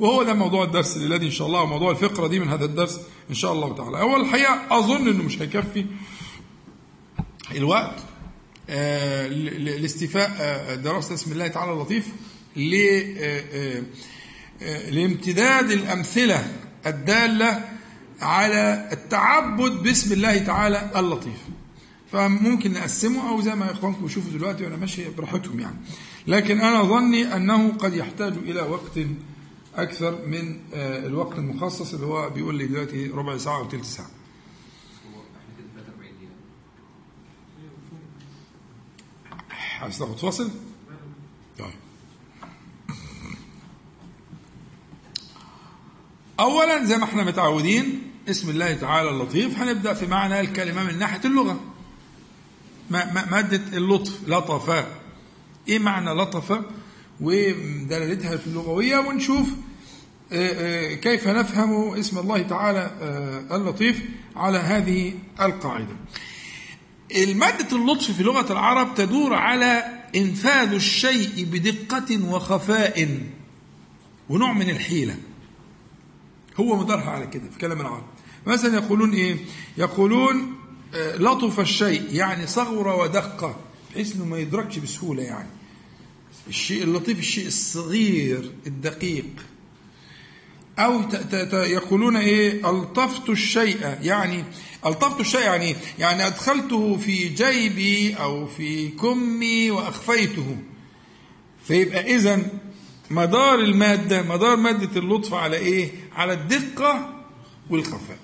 وهو ده موضوع الدرس الذي إن شاء الله وموضوع الفقرة دي من هذا الدرس إن شاء الله تعالى. اول الحقيقة أظن إنه مش هيكفي الوقت آه لاستيفاء آه دراسة اسم الله تعالى اللطيف آه، آه، لامتداد الأمثلة الدالة على التعبد باسم الله تعالى اللطيف. فممكن نقسمه أو زي ما إخوانكم يشوفوا دلوقتي وأنا ماشي براحتهم يعني. لكن أنا ظني أنه قد يحتاج إلى وقت أكثر من آه، الوقت المخصص اللي هو بيقول لي دلوقتي ربع ساعة أو ثلث ساعة. عايز تاخد فاصل؟ طيب. اولا زي ما إحنا متعودين اسم الله تعالى اللطيف هنبدأ في معنى الكلمة من ناحية اللغة. مادة اللطف لطفة. إيه معنى لطفة؟ ودلالتها في اللغوية ونشوف آه، آه، كيف نفهم اسم الله تعالى آه، اللطيف على هذه القاعدة. المادة اللطف في لغة العرب تدور على إنفاذ الشيء بدقة وخفاء ونوع من الحيلة. هو مدارها على كده في كلام العرب. مثلا يقولون إيه؟ يقولون لطف الشيء يعني صغر ودق بحيث إنه ما يدركش بسهولة يعني. الشيء اللطيف الشيء الصغير الدقيق. أو يقولون إيه؟ ألطفت الشيء يعني ألطفت الشيء يعني يعني أدخلته في جيبي أو في كمي وأخفيته. فيبقى إذا مدار المادة مدار مادة اللطف على إيه؟ على الدقة والخفاء.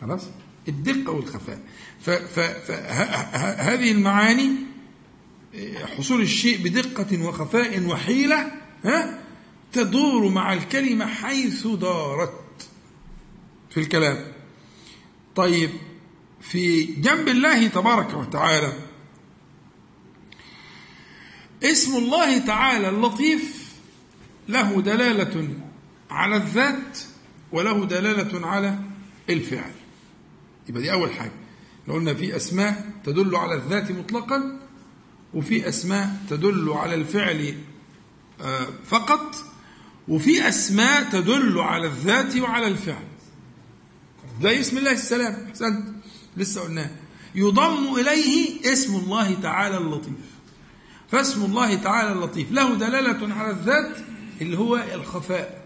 خلاص؟ الدقة والخفاء. فهذه المعاني حصول الشيء بدقة وخفاء وحيلة ها تدور مع الكلمة حيث دارت في الكلام. طيب في جنب الله تبارك وتعالى اسم الله تعالى اللطيف له دلالة على الذات وله دلالة على الفعل. يبقى دي أول حاجة. لو قلنا في أسماء تدل على الذات مطلقا وفي أسماء تدل على الفعل آه، فقط وفي أسماء تدل على الذات وعلى الفعل. زي اسم الله السلام. أحسنت. لسه قلناه. يضم إليه اسم الله تعالى اللطيف. فاسم الله تعالى اللطيف. له دلالة على الذات اللي هو الخفاء.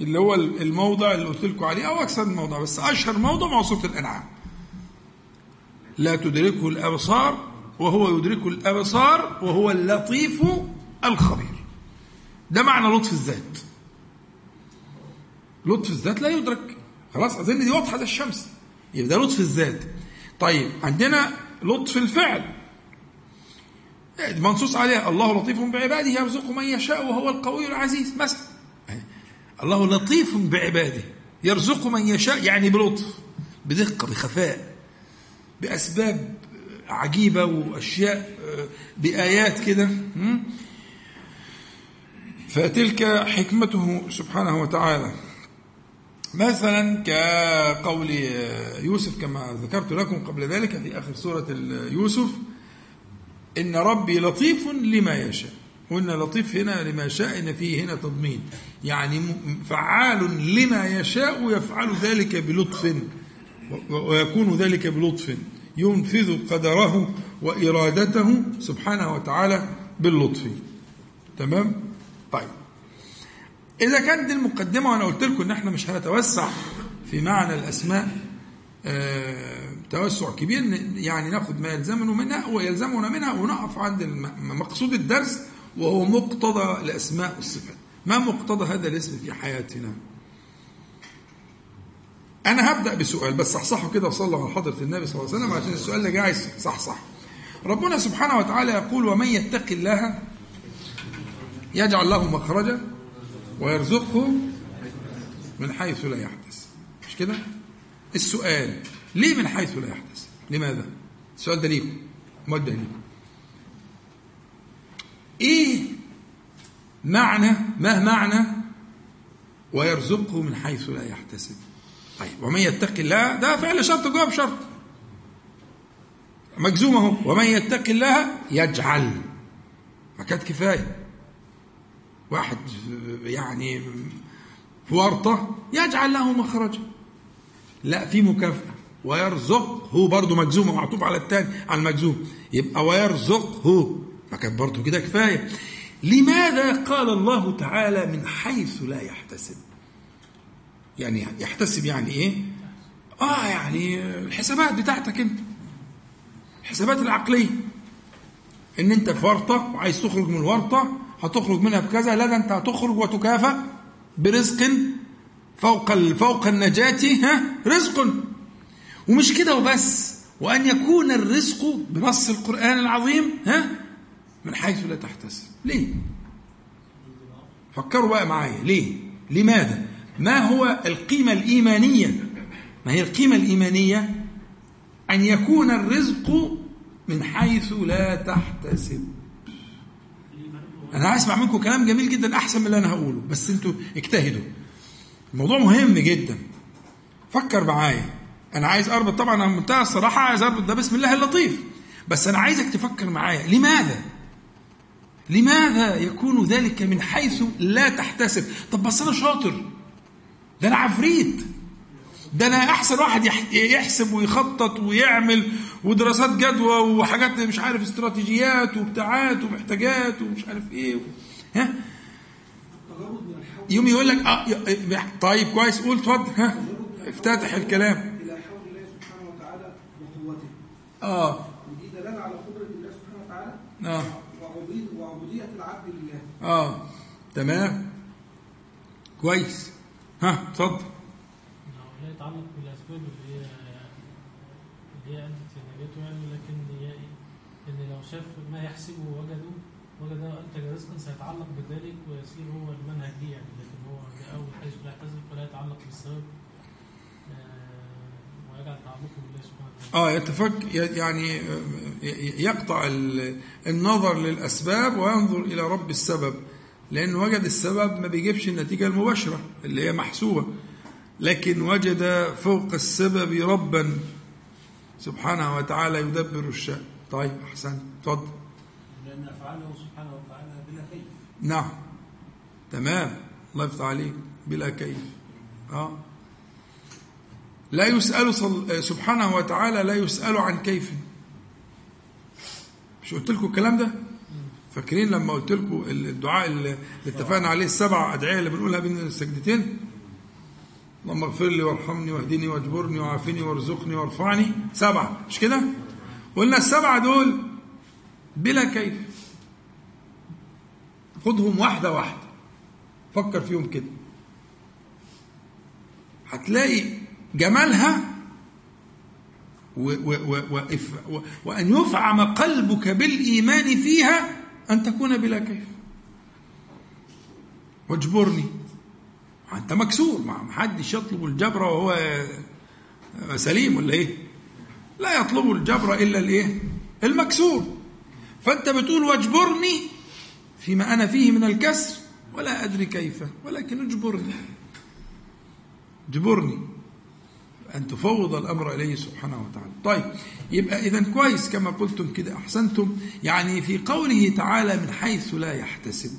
اللي هو الموضع اللي قلت لكم عليه أو أكثر من موضع بس أشهر موضع موصوف الأنعام. لا تدركه الأبصار وهو يدرك الأبصار وهو اللطيف الخبير. ده معنى لطف الذات. لطف الذات لا يدرك. خلاص أظن دي واضحة زي الشمس. يبقى ده لطف الذات. طيب عندنا لطف الفعل. منصوص عليها الله لطيف بعباده يرزق من يشاء وهو القوي العزيز. مثلا الله لطيف بعباده يرزق من يشاء يعني بلطف بدقة بخفاء بأسباب عجيبة وأشياء بآيات كده. فتلك حكمته سبحانه وتعالى. مثلا كقول يوسف كما ذكرت لكم قبل ذلك في آخر سورة يوسف إن ربي لطيف لما يشاء. قلنا لطيف هنا لما يشاء إن فيه هنا تضمين. يعني فعال لما يشاء يفعل ذلك بلطف ويكون ذلك بلطف. ينفذ قدره وإرادته سبحانه وتعالى باللطف. تمام؟ طيب. إذا كانت دي المقدمة وأنا قلت لكم إن إحنا مش هنتوسع في معنى الأسماء آه توسع كبير يعني ناخذ ما يلزمنا منها ويلزمنا منها ونقف عند مقصود الدرس وهو مقتضى الأسماء والصفات. ما مقتضى هذا الاسم في حياتنا؟ أنا هبدأ بسؤال بس صحصحه كده وصلوا على حضرة النبي صلى الله عليه وسلم عشان السؤال ده جاي صح صح ربنا سبحانه وتعالى يقول ومن يتق الله يجعل له مخرجا ويرزقه من حيث لا يحدث. مش كده؟ السؤال ليه من حيث لا يحدث؟ لماذا؟ السؤال ده ليكم موجه ليكم. إيه معنى ما معنى؟ ويرزقه من حيث لا يحتسب. طيب ومن يتق الله ده فعل شرط جواب شرط. مجزوم اهو ومن يتق الله يجعل. ما كانت كفاية. واحد يعني في ورطة يجعل له مخرجا لا في مكافأة. ويرزق هو برضه مجزوم معطوف على الثاني على المجزوم. يبقى ويرزق هو ما كانت برضه كده كفاية. لماذا قال الله تعالى من حيث لا يحتسب؟ يعني يحتسب يعني إيه؟ آه يعني الحسابات بتاعتك أنت. الحسابات العقلية. إن أنت في ورطة وعايز تخرج من الورطه هتخرج منها بكذا لا ده أنت هتخرج وتكافئ برزق فوق فوق النجاة ها رزق. ومش كده وبس. وأن يكون الرزق بنص القرآن العظيم ها من حيث لا تحتسب. ليه؟ فكروا بقى معايا. ليه؟ لماذا؟ ما هو القيمة الإيمانية؟ ما هي القيمة الإيمانية؟ أن يكون الرزق من حيث لا تحتسب. أنا هسمع منكم كلام جميل جدا أحسن من اللي أنا هقوله بس أنتوا اجتهدوا. الموضوع مهم جدا. فكر معايا. أنا عايز أربط طبعا أنا منتهى الصراحة عايز أربط ده بسم الله اللطيف. بس أنا عايزك تفكر معايا. لماذا؟ لماذا يكون ذلك من حيث لا تحتسب؟ طب بس أنا شاطر. ده أنا عفريت. ده أنا أحسن واحد يحسب ويخطط ويعمل ودراسات جدوى وحاجات مش عارف استراتيجيات وبتاعات ومحتاجات ومش عارف إيه ها؟ يوم يقول لك آه طيب كويس قول اتفضل ها؟ افتتح الكلام. إلى حول الله سبحانه وتعالى وقوته آه. ودي دلالة على قدرة الله سبحانه وتعالى. آه. وعبوديه العبد لله آه تمام. كويس. ها اتفضل. لا يتعلق بالأسباب اللي هي اللي هي أنت نجاته يعني لكن هي إيه؟ إن لو شاف ما يحسبه وجده وجد انتج رزقا سيتعلق بذلك ويصير هو المنهج ليه يعني لكن هو أول حيث لا يعتزل فلا يتعلق بالسبب آه، ويجعل تعلقه بالله سبحانه وتعالى آه يتفك يعني آه، يقطع ال- النظر للأسباب وينظر إلى رب السبب لأن وجد السبب ما بيجيبش النتيجة المباشرة اللي هي محسوبة لكن وجد فوق السبب ربا سبحانه وتعالى يدبر الشأن. طيب أحسنت. اتفضل. لأن أفعاله سبحانه وتعالى بلا كيف. نعم. تمام. الله يفتح عليك. بلا كيف. آه. لا يسأل. سبحانه وتعالى لا يسأل عن كيف. مش قلت لكم الكلام ده؟ فاكرين لما قلت لكم الدعاء اللي اتفقنا عليه السبع أدعية اللي بنقولها بين السجدتين؟ اللهم اغفر لي وارحمني واهدني واجبرني وعافني وارزقني وارفعني. سبعة مش كده؟ قلنا السبعة دول بلا كيف. خدهم واحدة واحدة. فكر فيهم كده. هتلاقي جمالها و و و وأن يفعم قلبك بالإيمان فيها أن تكون بلا كيف. واجبرني. أنت مكسور. ما حدش يطلب الجبر وهو سليم ولا إيه؟ لا يطلب الجبر إلا الإيه؟ المكسور. فأنت بتقول واجبرني فيما أنا فيه من الكسر ولا أدري كيف ولكن اجبرني. اجبرني. أن تفوض الأمر إليه سبحانه وتعالى. طيب يبقى إذا كويس كما قلتم كده أحسنتم. يعني في قوله تعالى من حيث لا يحتسب?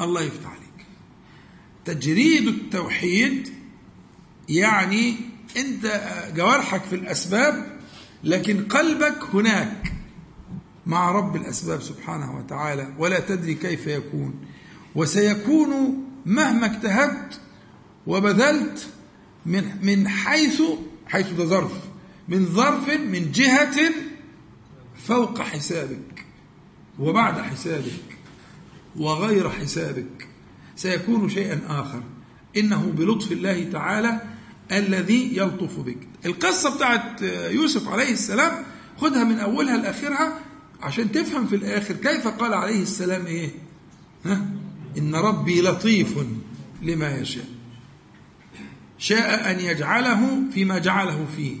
الله يفتح عليك. تجريد التوحيد يعني أنت جوارحك في الأسباب لكن قلبك هناك مع رب الأسباب سبحانه وتعالى. ولا تدري كيف يكون. وسيكون مهما اجتهدت وبذلت من من حيث حيث ده ظرف من ظرف من جهة فوق حسابك وبعد حسابك وغير حسابك سيكون شيئا آخر. إنه بلطف الله تعالى الذي يلطف بك. القصة بتاعت يوسف عليه السلام خدها من أولها لآخرها عشان تفهم في الآخر كيف قال عليه السلام إيه؟ ها؟ إن ربي لطيف لما يشاء. شاء أن يجعله فيما جعله فيه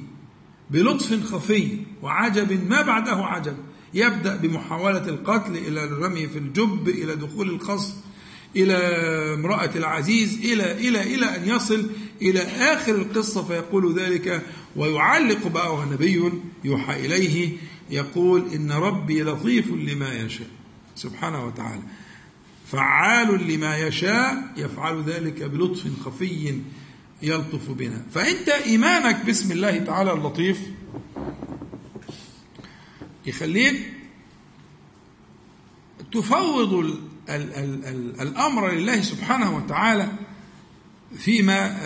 بلطف خفي وعجب ما بعده عجب. يبدأ بمحاولة القتل إلى الرمي في الجب إلى دخول الخصم إلى امرأة العزيز إلى إلى إلى أن يصل إلى آخر القصة فيقول ذلك. ويعلق بقى نبي يوحى إليه يقول إن ربي لطيف لما يشاء. سبحانه وتعالى. فعال لما يشاء يفعل ذلك بلطف خفي يلطف بنا. فأنت إيمانك باسم الله تعالى اللطيف يخليك تفوض ال ال ال ال الأمر لله سبحانه وتعالى فيما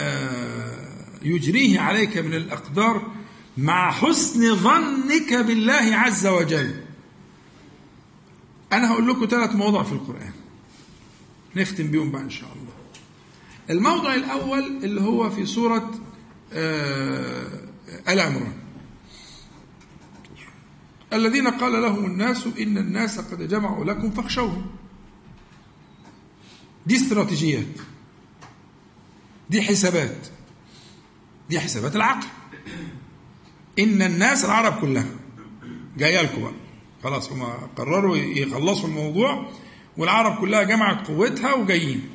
يجريه عليك من الأقدار مع حسن ظنك بالله عز وجل. أنا هقول لكم ثلاث مواضع في القرآن. نختم بيهم بقى إن شاء الله. الموضع الأول اللي هو في سورة آل عمران. الذين قال لهم الناس إن الناس قد جمعوا لكم فاخشوهم. دي استراتيجيات. دي حسابات. دي حسابات العقل. إن الناس العرب كلها جاية لكم بقى. خلاص هم قرروا يخلصوا الموضوع. والعرب كلها جمعت قوتها وجايين.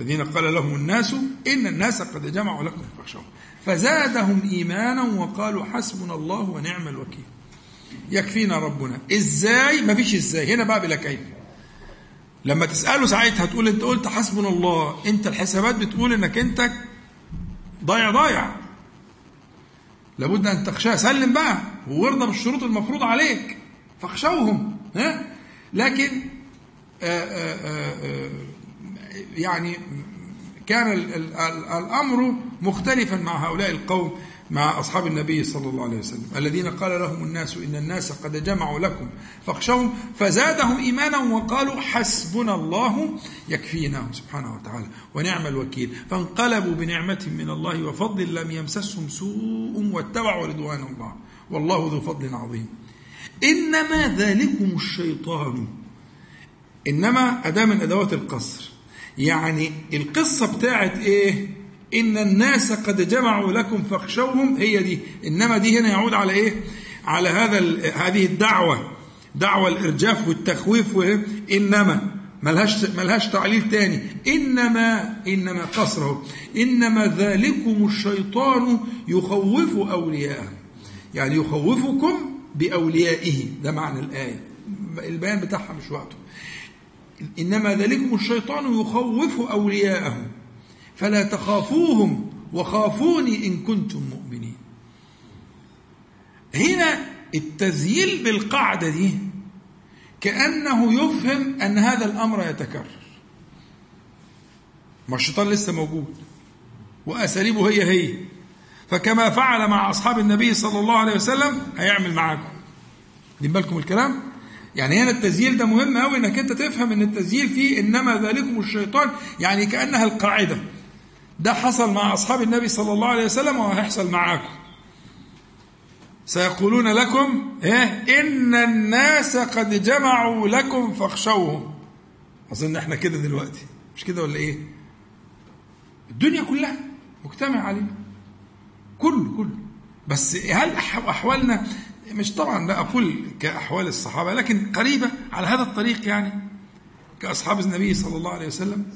الذين قال لهم الناس إن الناس قد جمعوا لكم فاخشوهم. فزادهم إيمانا وقالوا حسبنا الله ونعم الوكيل. يكفينا ربنا. إزاي؟ ما فيش إزاي. هنا بقى بلا كيف. لما تسأله ساعتها تقول أنت قلت حسبنا الله. أنت الحسابات بتقول إنك أنت ضايع ضايع. لابد أن تخشاه. سلم بقى. وارضى بالشروط المفروض عليك. فاخشوهم. ها؟ لكن يعني كان الأمر مختلفا مع هؤلاء القوم مع أصحاب النبي صلى الله عليه وسلم. الذين قال لهم الناس إن الناس قد جمعوا لكم فاخشوهم فزادهم إيمانا وقالوا حسبنا الله يكفينا سبحانه وتعالى ونعم الوكيل. فانقلبوا بنعمة من الله وفضل لم يمسسهم سوء واتبعوا رضوان الله. والله ذو فضل عظيم. إنما ذلكم الشيطان. إنما أداة من أدوات القصر. يعني القصة بتاعت إيه؟ إن الناس قد جمعوا لكم فاخشوهم. هي دي. إنما دي هنا يعود على إيه؟ على هذا هذه الدعوة. دعوة الإرجاف والتخويف إنما. ملهاش ملهاش تعليل تاني. إنما إنما قصره إنما ذلكم الشيطان يخوف أولياءه. يعني يخوفكم بأوليائه. ده معنى الآية. البيان بتاعها مش وقته. إنما ذلكم الشيطان يخوف أولياءه فلا تخافوهم وخافوني إن كنتم مؤمنين. هنا التزييل بالقاعدة دي كأنه يفهم أن هذا الأمر يتكرر. ما الشيطان لسه موجود وأساليبه هي هي فكما فعل مع أصحاب النبي صلى الله عليه وسلم هيعمل معاكم. دي بالكم الكلام؟ يعني هنا التزييل ده مهم قوي إنك أنت تفهم إن التزييل فيه إنما ذلكم الشيطان يعني كأنها القاعدة. ده حصل مع أصحاب النبي صلى الله عليه وسلم وهيحصل معاكم. سيقولون لكم إيه؟ إن الناس قد جمعوا لكم فاخشوهم. أظن إحنا كده دلوقتي. مش كده ولا إيه؟ الدنيا كلها مجتمع علينا. كله كله. بس هل أحوالنا مش طبعا لا أقول كأحوال الصحابة لكن قريبة على هذا الطريق يعني كأصحاب النبي صلى الله عليه وسلم.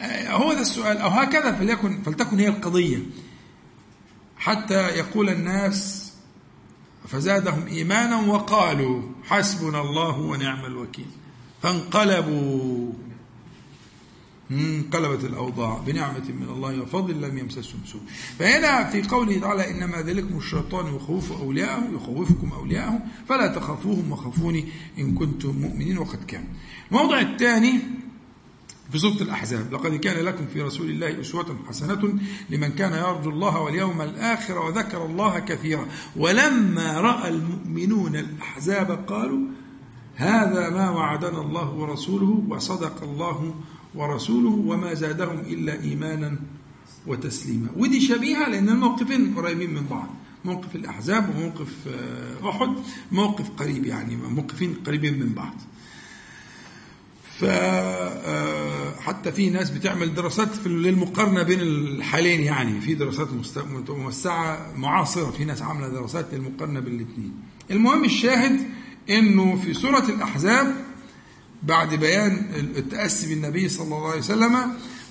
آه، هو ده السؤال. أو هكذا فليكن فلتكن هي القضية. حتى يقول الناس فزادهم إيمانا وقالوا حسبنا الله ونعم الوكيل. فانقلبوا. انقلبت الأوضاع بنعمة من الله وفضل لم يمسسهم سوء. فهنا في قوله تعالى إنما ذلكم الشيطان يخوف أولياءه يخوفكم أولياءه فلا تخافوهم وخافوني إن كنتم مؤمنين وقد كان. الموضع الثاني في سورة الأحزاب لقد كان لكم في رسول الله أسوة حسنة لمن كان يرجو الله واليوم الآخر وذكر الله كثيرا. ولما رأى المؤمنون الأحزاب قالوا هذا ما وعدنا الله ورسوله وصدق الله ورسوله وما زادهم إلا إيمانا وتسليما. ودي شبيهة لأن الموقفين قريبين من بعض. موقف الأحزاب وموقف آه، أحد. موقف قريب يعني موقفين قريبين من بعض. فحتى آه، في ناس بتعمل دراسات في للمقارنة بين الحالين يعني. في دراسات موسعه معاصرة. في ناس عاملة دراسات للمقارنة بين الاثنين المهم الشاهد إنه في سورة الأحزاب بعد بيان التأسي بالنبي صلى الله عليه وسلم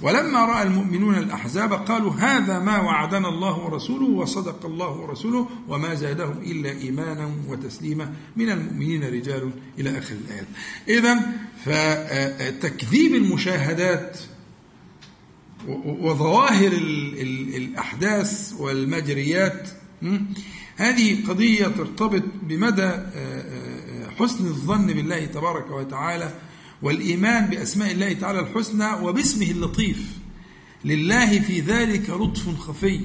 ولما رأى المؤمنون الأحزاب قالوا هذا ما وعدنا الله ورسوله وصدق الله ورسوله وما زادهم إلا إيمانا وتسليما من المؤمنين رجال إلى آخر الآيات. إذا فتكذيب المشاهدات وظواهر الأحداث والمجريات هذه قضية ترتبط بمدى حسن الظن بالله تبارك وتعالى والإيمان بأسماء الله تعالى الحسنى وباسمه اللطيف. لله في ذلك لطف خفي.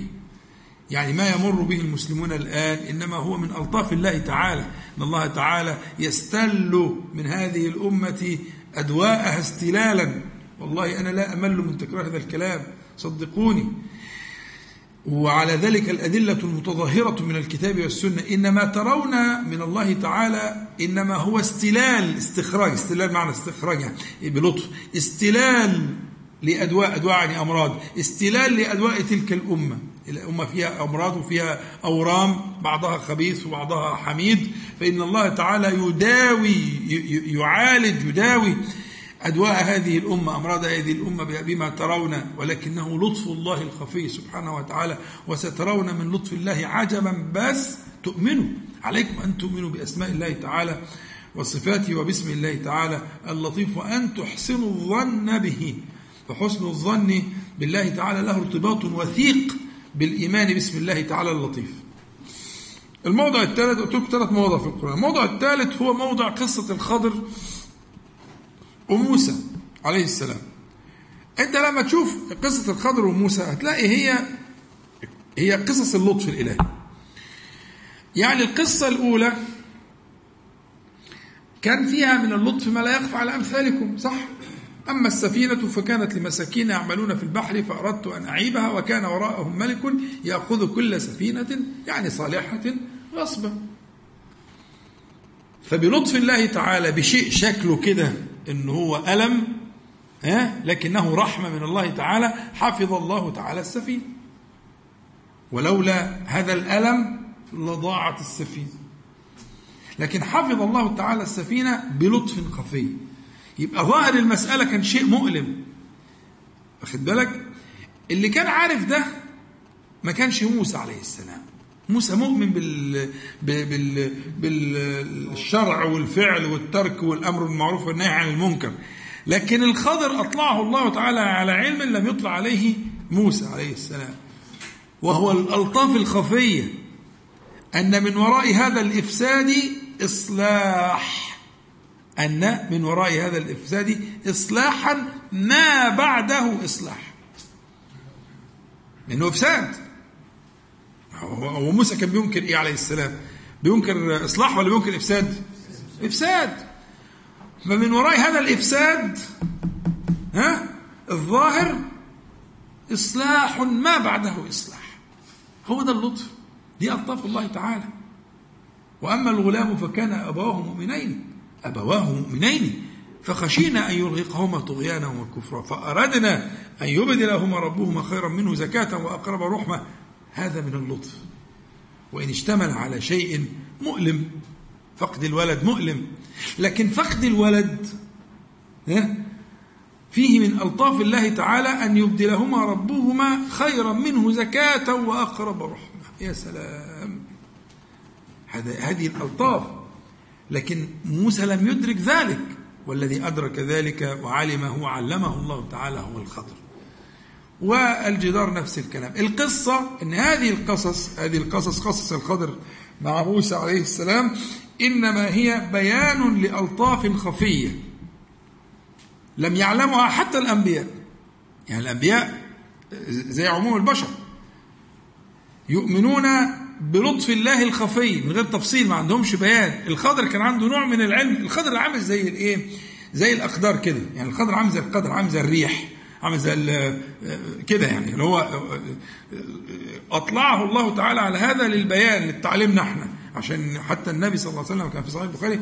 يعني ما يمر به المسلمون الآن إنما هو من ألطاف الله تعالى. إن الله تعالى يستل من هذه الأمة أدواءها استلالا. والله أنا لا أمل من تكرار هذا الكلام. صدقوني. وعلى ذلك الأدلة المتظاهرة من الكتاب والسنة إنما ترون من الله تعالى إنما هو استلال استخراج استلال معنى استخراج يعني بلطف استلال لأدواء أدواء يعني أمراض استلال لأدواء تلك الأمة. الأمة فيها أمراض وفيها أورام بعضها خبيث وبعضها حميد فإن الله تعالى يداوي يعالج يداوي أدواء هذه الأمة أمراض هذه الأمة بما ترون ولكنه لطف الله الخفي سبحانه وتعالى وسترون من لطف الله عجبا بس تؤمنوا. عليكم أن تؤمنوا بأسماء الله تعالى وصفاته وباسم الله تعالى اللطيف وأن تحسنوا الظن به. فحسن الظن بالله تعالى له ارتباط وثيق بالإيمان باسم الله تعالى اللطيف. الموضع الثالث قلت لكم ثلاث مواضع في القرآن. الموضع الثالث هو موضع قصة الخضر. وموسى عليه السلام. انت لما تشوف قصة الخضر وموسى هتلاقي هي هي قصص اللطف الإلهي. يعني القصة الأولى كان فيها من اللطف ما لا يخفى على أمثالكم صح؟ أما السفينة فكانت لمساكين يعملون في البحر فأردت أن أعيبها وكان وراءهم ملك يأخذ كل سفينة يعني صالحة غصبا. فبلطف الله تعالى بشيء شكله كده إن هو ألم ها لكنه رحمة من الله تعالى حفظ الله تعالى السفينة ولولا هذا الألم لضاعت السفينة لكن حفظ الله تعالى السفينة بلطف خفي. يبقى ظاهر المسألة كان شيء مؤلم. واخد بالك؟ اللي كان عارف ده ما كانش موسى عليه السلام. موسى مؤمن بال... بال... بالشرع والفعل والترك والأمر بالمعروف والنهي عن المنكر. لكن الخضر أطلعه الله تعالى على علم لم يطلع عليه موسى عليه السلام. وهو الألطاف الخفية. أن من وراء هذا الإفساد إصلاح. أن من وراء هذا الإفساد اصلاحا ما بعده إصلاح. لأنه إفساد. هو موسى كان بينكر إيه عليه السلام؟ بينكر إصلاح ولا بينكر إفساد؟ إفساد. فمن وراء هذا الإفساد ها الظاهر إصلاح ما بعده إصلاح. هو ده اللطف. دي ألطاف الله تعالى. وأما الغلام فكان أبواه مؤمنين. أبواه مؤمنين. فخشينا أن يرهقهما طغيانا وكفرا. فاردنا أن يبدلهما ربهما خيرا منه زكاة وأقرب رحمة. هذا من اللطف. وإن اشتمل على شيء مؤلم فقد الولد مؤلم. لكن فقد الولد فيه من ألطاف الله تعالى أن يبدلهما ربهما خيرا منه زكاة وأقرب رحمة. يا سلام. هذه الألطاف. لكن موسى لم يدرك ذلك والذي أدرك ذلك وعلمه وعلمه الله تعالى هو الخضر والجدار نفس الكلام. القصة أن هذه القصص هذه القصص قصص الخضر مع موسى عليه السلام إنما هي بيان لألطاف خفية. لم يعلمها حتى الأنبياء. يعني الأنبياء زي عموم البشر. يؤمنون بلطف الله الخفي من غير تفصيل ما عندهمش بيان. الخضر كان عنده نوع من العلم. الخضر عامل زي الإيه؟ زي الأقدار كده. يعني الخضر عامل زي القدر عامل زي الريح. عامل زي كده يعني. اللي هو أطلعه الله تعالى على هذا للبيان للتعليمنا إحنا. عشان حتى النبي صلى الله عليه وسلم كان في صحيح البخاري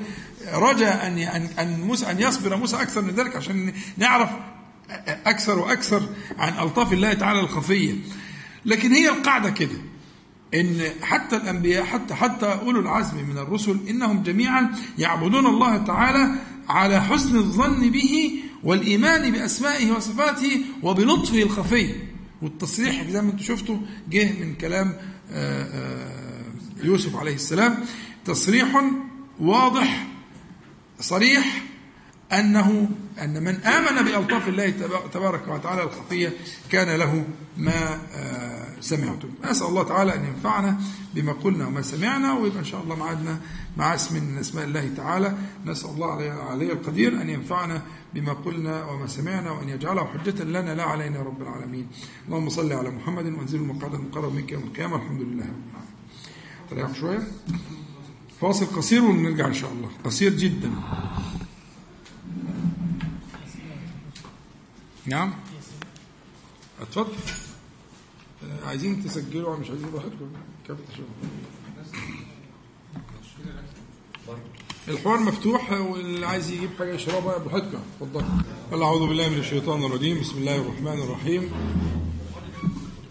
رجا ان أن موسى أن يصبر موسى أكثر من ذلك عشان نعرف أكثر وأكثر عن ألطاف الله تعالى الخفية. لكن هي القاعدة كده إن حتى الأنبياء حتى حتى أولو العزم من الرسل إنهم جميعا يعبدون الله تعالى على حسن الظن به والإيمان بأسمائه وصفاته وبلطفه الخفي. والتصريح زي ما أنتم شفتوا جه من كلام يوسف عليه السلام. تصريح واضح صريح أنه أن من آمن بألطاف الله تبارك وتعالى الخفيه كان له ما سمعتم. أسأل الله تعالى أن ينفعنا بما قلنا وما سمعنا ويبقى إن شاء الله معادنا مع اسم من أسماء الله تعالى. نسأل الله عليه القدير أن ينفعنا بما قلنا وما سمعنا وأن يجعله حجة لنا لا علينا رب العالمين. اللهم صل على محمد وانزل المقعد المقرب منك يوم القيامة. الحمد لله. رب العالمين تريح شوية. فاصل قصير ونرجع إن شاء الله. قصير جدا. نعم. اتفضل. عايزين تسجلوا مش عايزين براحتكم. كيف تشوفوا الحوار مفتوح واللي عايز يجيب حاجة يشربها براحتكم. اتفضل. أعوذ بالله من الشيطان الرجيم. بسم الله الرحمن الرحيم.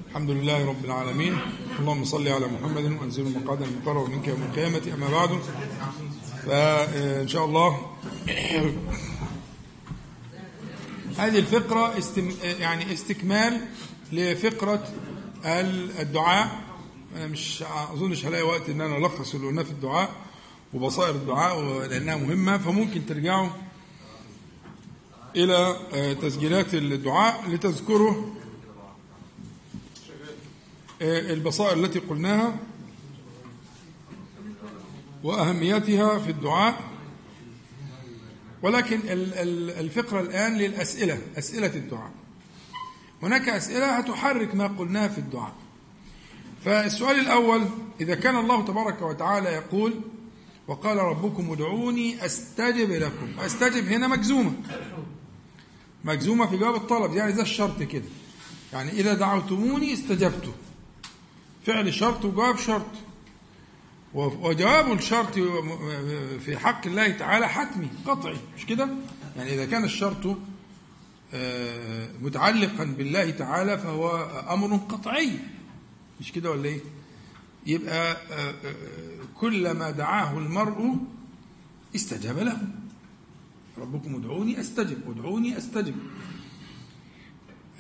الحمد لله رب العالمين. اللهم صل على محمد وأنزل المقعد المقرب منك يوم القيامة. أما بعد فإن شاء الله هذه الفقرة استم... يعني استكمال لفقرة الدعاء. أنا مش أظنش هلاقي وقت إن أنا ألخص اللي قلناه في الدعاء وبصائر الدعاء لانها مهمة فممكن ترجعوا إلى تسجيلات الدعاء لتذكروا البصائر التي قلناها وأهميتها في الدعاء. ولكن الفقره الآن للأسئلة أسئلة الدعاء. هناك أسئلة هتحرك ما قلناه في الدعاء. فالسؤال الأول إذا كان الله تبارك وتعالى يقول وقال ربكم ادعوني أستجب لكم. أستجب هنا مجزومة. مجزومة في جواب الطلب يعني زي الشرط كده. يعني إذا دعوتموني استجبت. فعل شرط وجواب شرط. وجواب الشرط في حق الله تعالى حتمي قطعي مش كده؟ يعني إذا كان الشرط آه، متعلقا بالله تعالى فهو أمر قطعي مش كده ولا إيه؟ يبقى آه، آه، كلما دعاه المرء استجاب له. ربكم ادعوني أستجب ادعوني أستجب.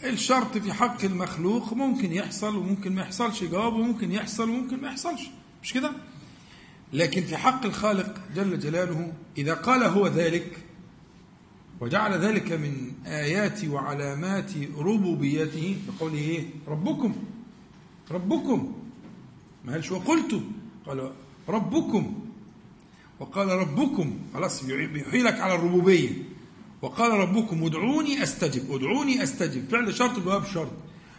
الشرط في حق المخلوق ممكن يحصل وممكن ما يحصلش جوابه ممكن يحصل وممكن ما يحصلش مش كده؟ لكن في حق الخالق جل جلاله إذا قال هو ذلك وجعل ذلك من آيات وعلامات ربوبيته بقوله إيه؟ ربكم ربكم. ما قالش وقلت قال ربكم. وقال ربكم خلاص بيحيلك على الربوبية. وقال ربكم ادعوني أستجب ادعوني أستجب. فعل شرط جواب شرط.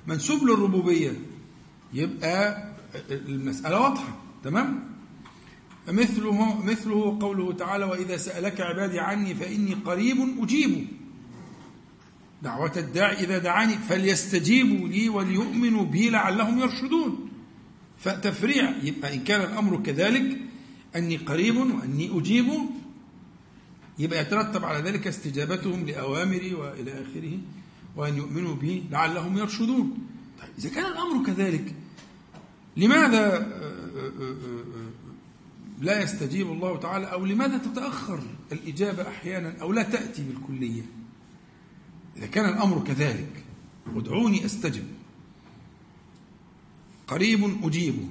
منسوب للربوبية. يبقى المسألة واضحة تمام؟ مثله مثله قوله تعالى وإذا سألك عبادي عني فإني قريب أجيب. دعوة الداعي إذا دعاني فليستجيبوا لي وليؤمنوا بي لعلهم يرشدون. فتفريع يبقى إن كان الأمر كذلك أني قريب وأني أجيب يبقى يترتب على ذلك استجابتهم لأوامري وإلى آخره وأن يؤمنوا بي لعلهم يرشدون. طيب إذا كان الأمر كذلك لماذا آه، آه، آه، لا يستجيب الله تعالى أو لماذا تتأخر الإجابة أحيانا أو لا تأتي بالكلية؟ إذا كان الأمر كذلك ادعوني أستجب. قريب أجيب.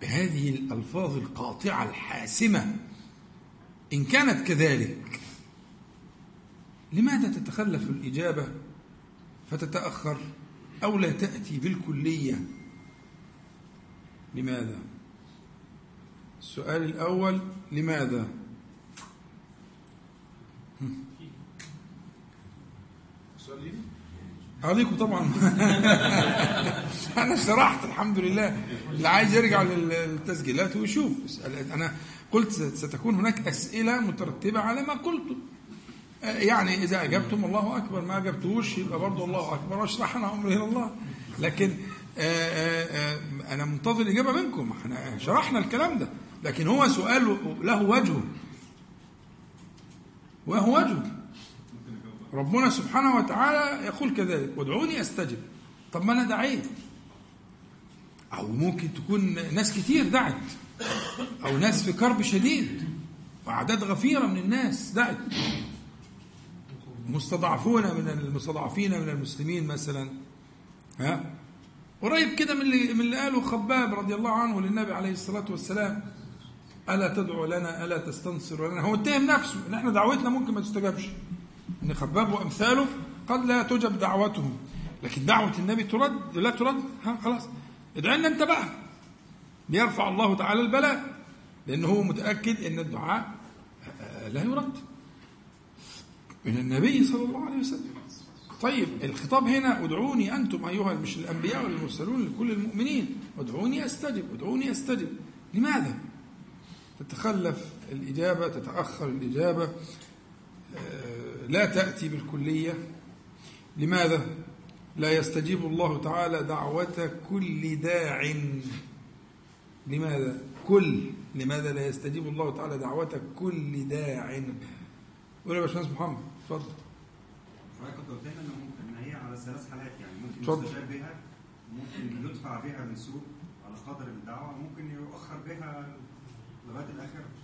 بهذه الألفاظ القاطعة الحاسمة إن كانت كذلك لماذا تتخلف الإجابة فتتأخر أو لا تأتي بالكلية؟ لماذا؟ السؤال الأول لماذا؟ عليكم طبعا. *laughs* أنا شرحت الحمد لله. اللي عايز يرجع للتسجيلات ويشوف أنا قلت ستكون هناك أسئلة مترتبة على ما قلته يعني إذا أجبتم الله أكبر. ما أجبتوش يبقى برضه الله أكبر. واشرحنا أمره إلى الله. لكن أنا منتظر الإجابة منكم. إحنا شرحنا الكلام ده. لكن هو سؤال له وجه. وهو وجه. ربنا سبحانه وتعالى يقول كذلك وادعوني أستجب. طب ما أنا دعيت. أو ممكن تكون ناس كتير دعت. أو ناس في كرب شديد. وأعداد غفيرة من الناس دعت. مستضعفون من المستضعفين من المسلمين مثلا. ها؟ قريب كده من اللي من اللي قاله خباب رضي الله عنه للنبي عليه الصلاة والسلام. ألا تدعو لنا ألا تستنصر لنا. هو اتهم نفسه. ان إحنا دعوتنا ممكن ما تستجابش. إن خباب وأمثاله قد لا تجب دعوتهم. لكن دعوة النبي ترد لا ترد. ها خلاص. ادعي لنا انت بقى ليرفع الله تعالى البلاء. لأنه هو متأكد إن الدعاء لا يرد. من النبي صلى الله عليه وسلم. طيب الخطاب هنا ادعوني أنتم أيها مش الأنبياء والمرسلون لكل المؤمنين. ادعوني أستجب ادعوني أستجب. لماذا؟ تتخلف الإجابة تتأخر الإجابة لا تأتي بالكلية لماذا؟ لا يستجيب الله تعالى دعوة كل داع لماذا؟ كل لماذا لا يستجيب الله تعالى دعوة كل داع؟ قول يا باشمهندس محمد اتفضل. حضرتك كنت قلت لنا إن هي على ثلاث حالات يعني ممكن يستجاب بها ممكن يدفع بها بالسوء على قدر الدعوة ممكن يؤخر بها.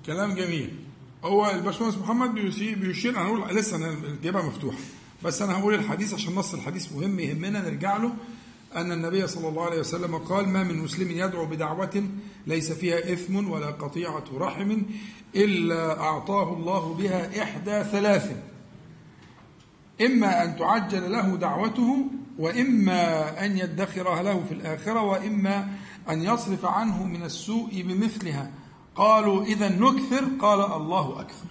كلام جميل. هو الباشمهندس محمد بيشير أنا هقول لسه أنا الجيبه مفتوحة. بس أنا هقول الحديث عشان نص الحديث مهم يهمنا نرجع له. أن النبي صلى الله عليه وسلم قال ما من مسلم يدعو بدعوة ليس فيها إثم ولا قطيعة رحم إلا أعطاه الله بها إحدى ثلاث. إما أن تعجل له دعوته وإما أن يدخرها له في الآخرة وإما أن يصرف عنه من السوء بمثلها. قالوا إذا نكثر قال الله أكثر.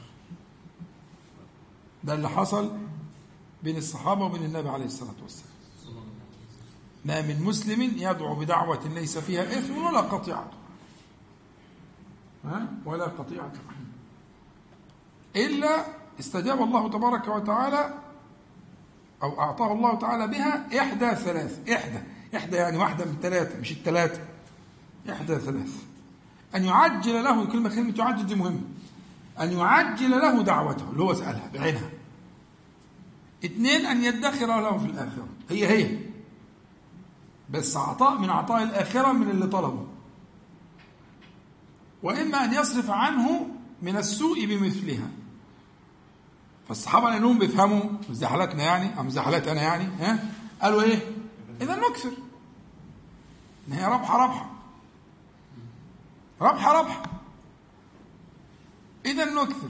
ده اللي حصل بين الصحابة وبين النبي عليه الصلاة والسلام. ما من مسلم يدعو بدعوة ليس فيها إثم ولا قطيعة. ها؟ ولا قطيعة. إلا استجاب الله تبارك وتعالى أو أعطاه الله تعالى بها إحدى ثلاث. إحدى. إحدى يعني واحدة من ثلاثة مش الثلاثة. إحدى ثلاث. أن يعجل له كلمة كلمة يعجل دي مهمة. أن يعجل له دعوته اللي هو سألها بعينها. اثنين أن يدخر له في الآخرة. هي هي. بس عطاء من عطاء الآخرة من اللي طلبه. وإما أن يصرف عنه من السوء بمثلها. فالصحابة لأنهم بيفهموا مش يعني أو مش أنا يعني؟ ها؟ قالوا إيه؟ إذا نكثر. إن هي ربحة ربحة. ربحة ربحة إذا نكثر.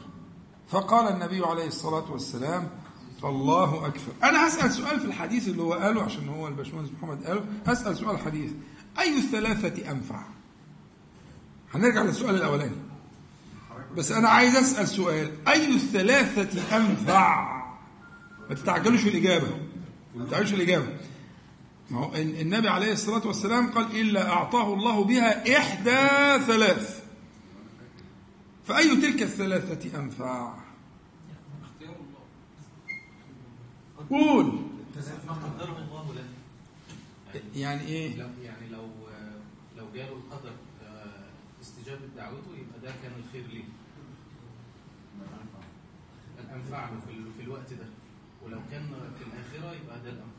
فقال النبي عليه الصلاة والسلام الله أكثر أنا هسأل سؤال في الحديث اللي هو قاله عشان هو الباشمهندس محمد قاله. هسأل سؤال حديث. أي الثلاثة أنفع؟ هنرجع للسؤال الأولاني. بس أنا عايز أسأل سؤال. أي الثلاثة أنفع؟ ما تتعجلوش في الإجابة. ما تتعجلوش في الإجابة. النبي عليه الصلاة والسلام قال إلا أعطاه الله بها إحدى ثلاث. فأي تلك الثلاثة أنفع؟ قول. يعني إيه؟ يعني لو لو جاله القدر آه، استجابة دعوته يبقى ده كان الخير ليه. الأنفع له في, الوقت ده. ولو كان في الآخرة يبقى ده الأنفع.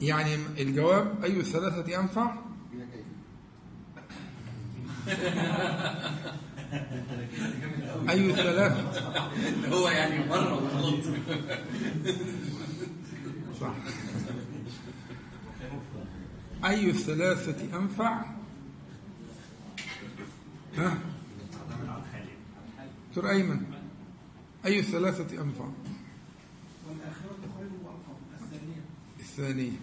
يعني الجواب أي الثلاثه انفع أي الثلاثه هو يعني مرة وغلط صح أي الثلاثة أنفع؟ ها؟ دكتور أيمن أي الثلاثة أنفع؟ والآخرة خير وأرقى الثانية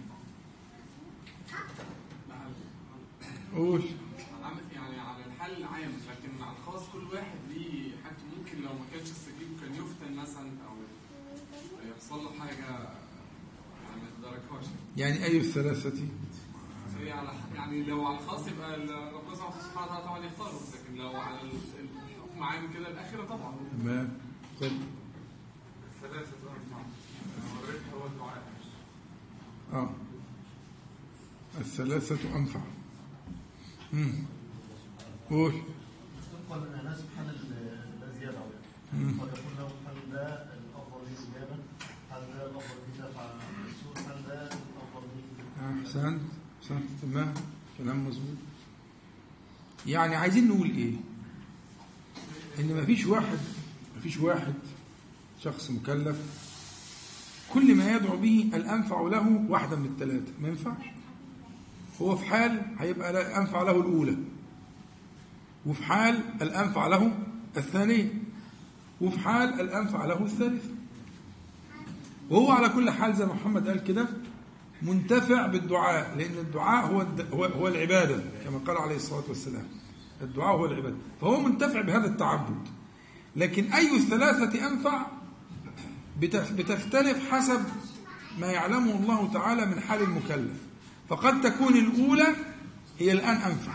قول. يعني على الحل العام لكن على الخاص كل واحد ليه حاجته. ممكن لو ما كانش استجيب كان يفتن مثلا أو يحصل له حاجة يعني ما تدركهاش يعني أي الثلاثة؟ هي على يعني لو على الخاص يبقى ال- ربنا سبحانه وتعالى طبعا يختاره لكن لو على ال- الحكم عام كده الاخره طبعا. تمام. طيب. الثلاثة ارفع الربح هو الدعاء. آه. الثلاثة أنفع. قول. طبقا. قد يكون له ده الافضل ليه اجابه ده الافضل ليه دفع ده الافضل ليه أحسنت. أحسنت. تمام. كلام مظبوط. يعني عايزين نقول إيه؟ إن مفيش واحد مفيش واحد شخص مكلف كل ما يدعو به الأنفع له واحدة من الثلاثة ما ينفعش. هو في حال هيبقى أنفع له الأولى. وفي حال الأنفع له الثانية. وفي حال الأنفع له الثالثة. وهو على كل حال زي ما محمد قال كده منتفع بالدعاء لأن الدعاء هو هو العبادة كما قال عليه الصلاة والسلام. الدعاء هو العبادة. فهو منتفع بهذا التعبد. لكن أي الثلاثة أنفع؟ بتخ- بتختلف حسب ما يعلمه الله تعالى من حال المكلف. فقد تكون الأولى هي الآن أنفع.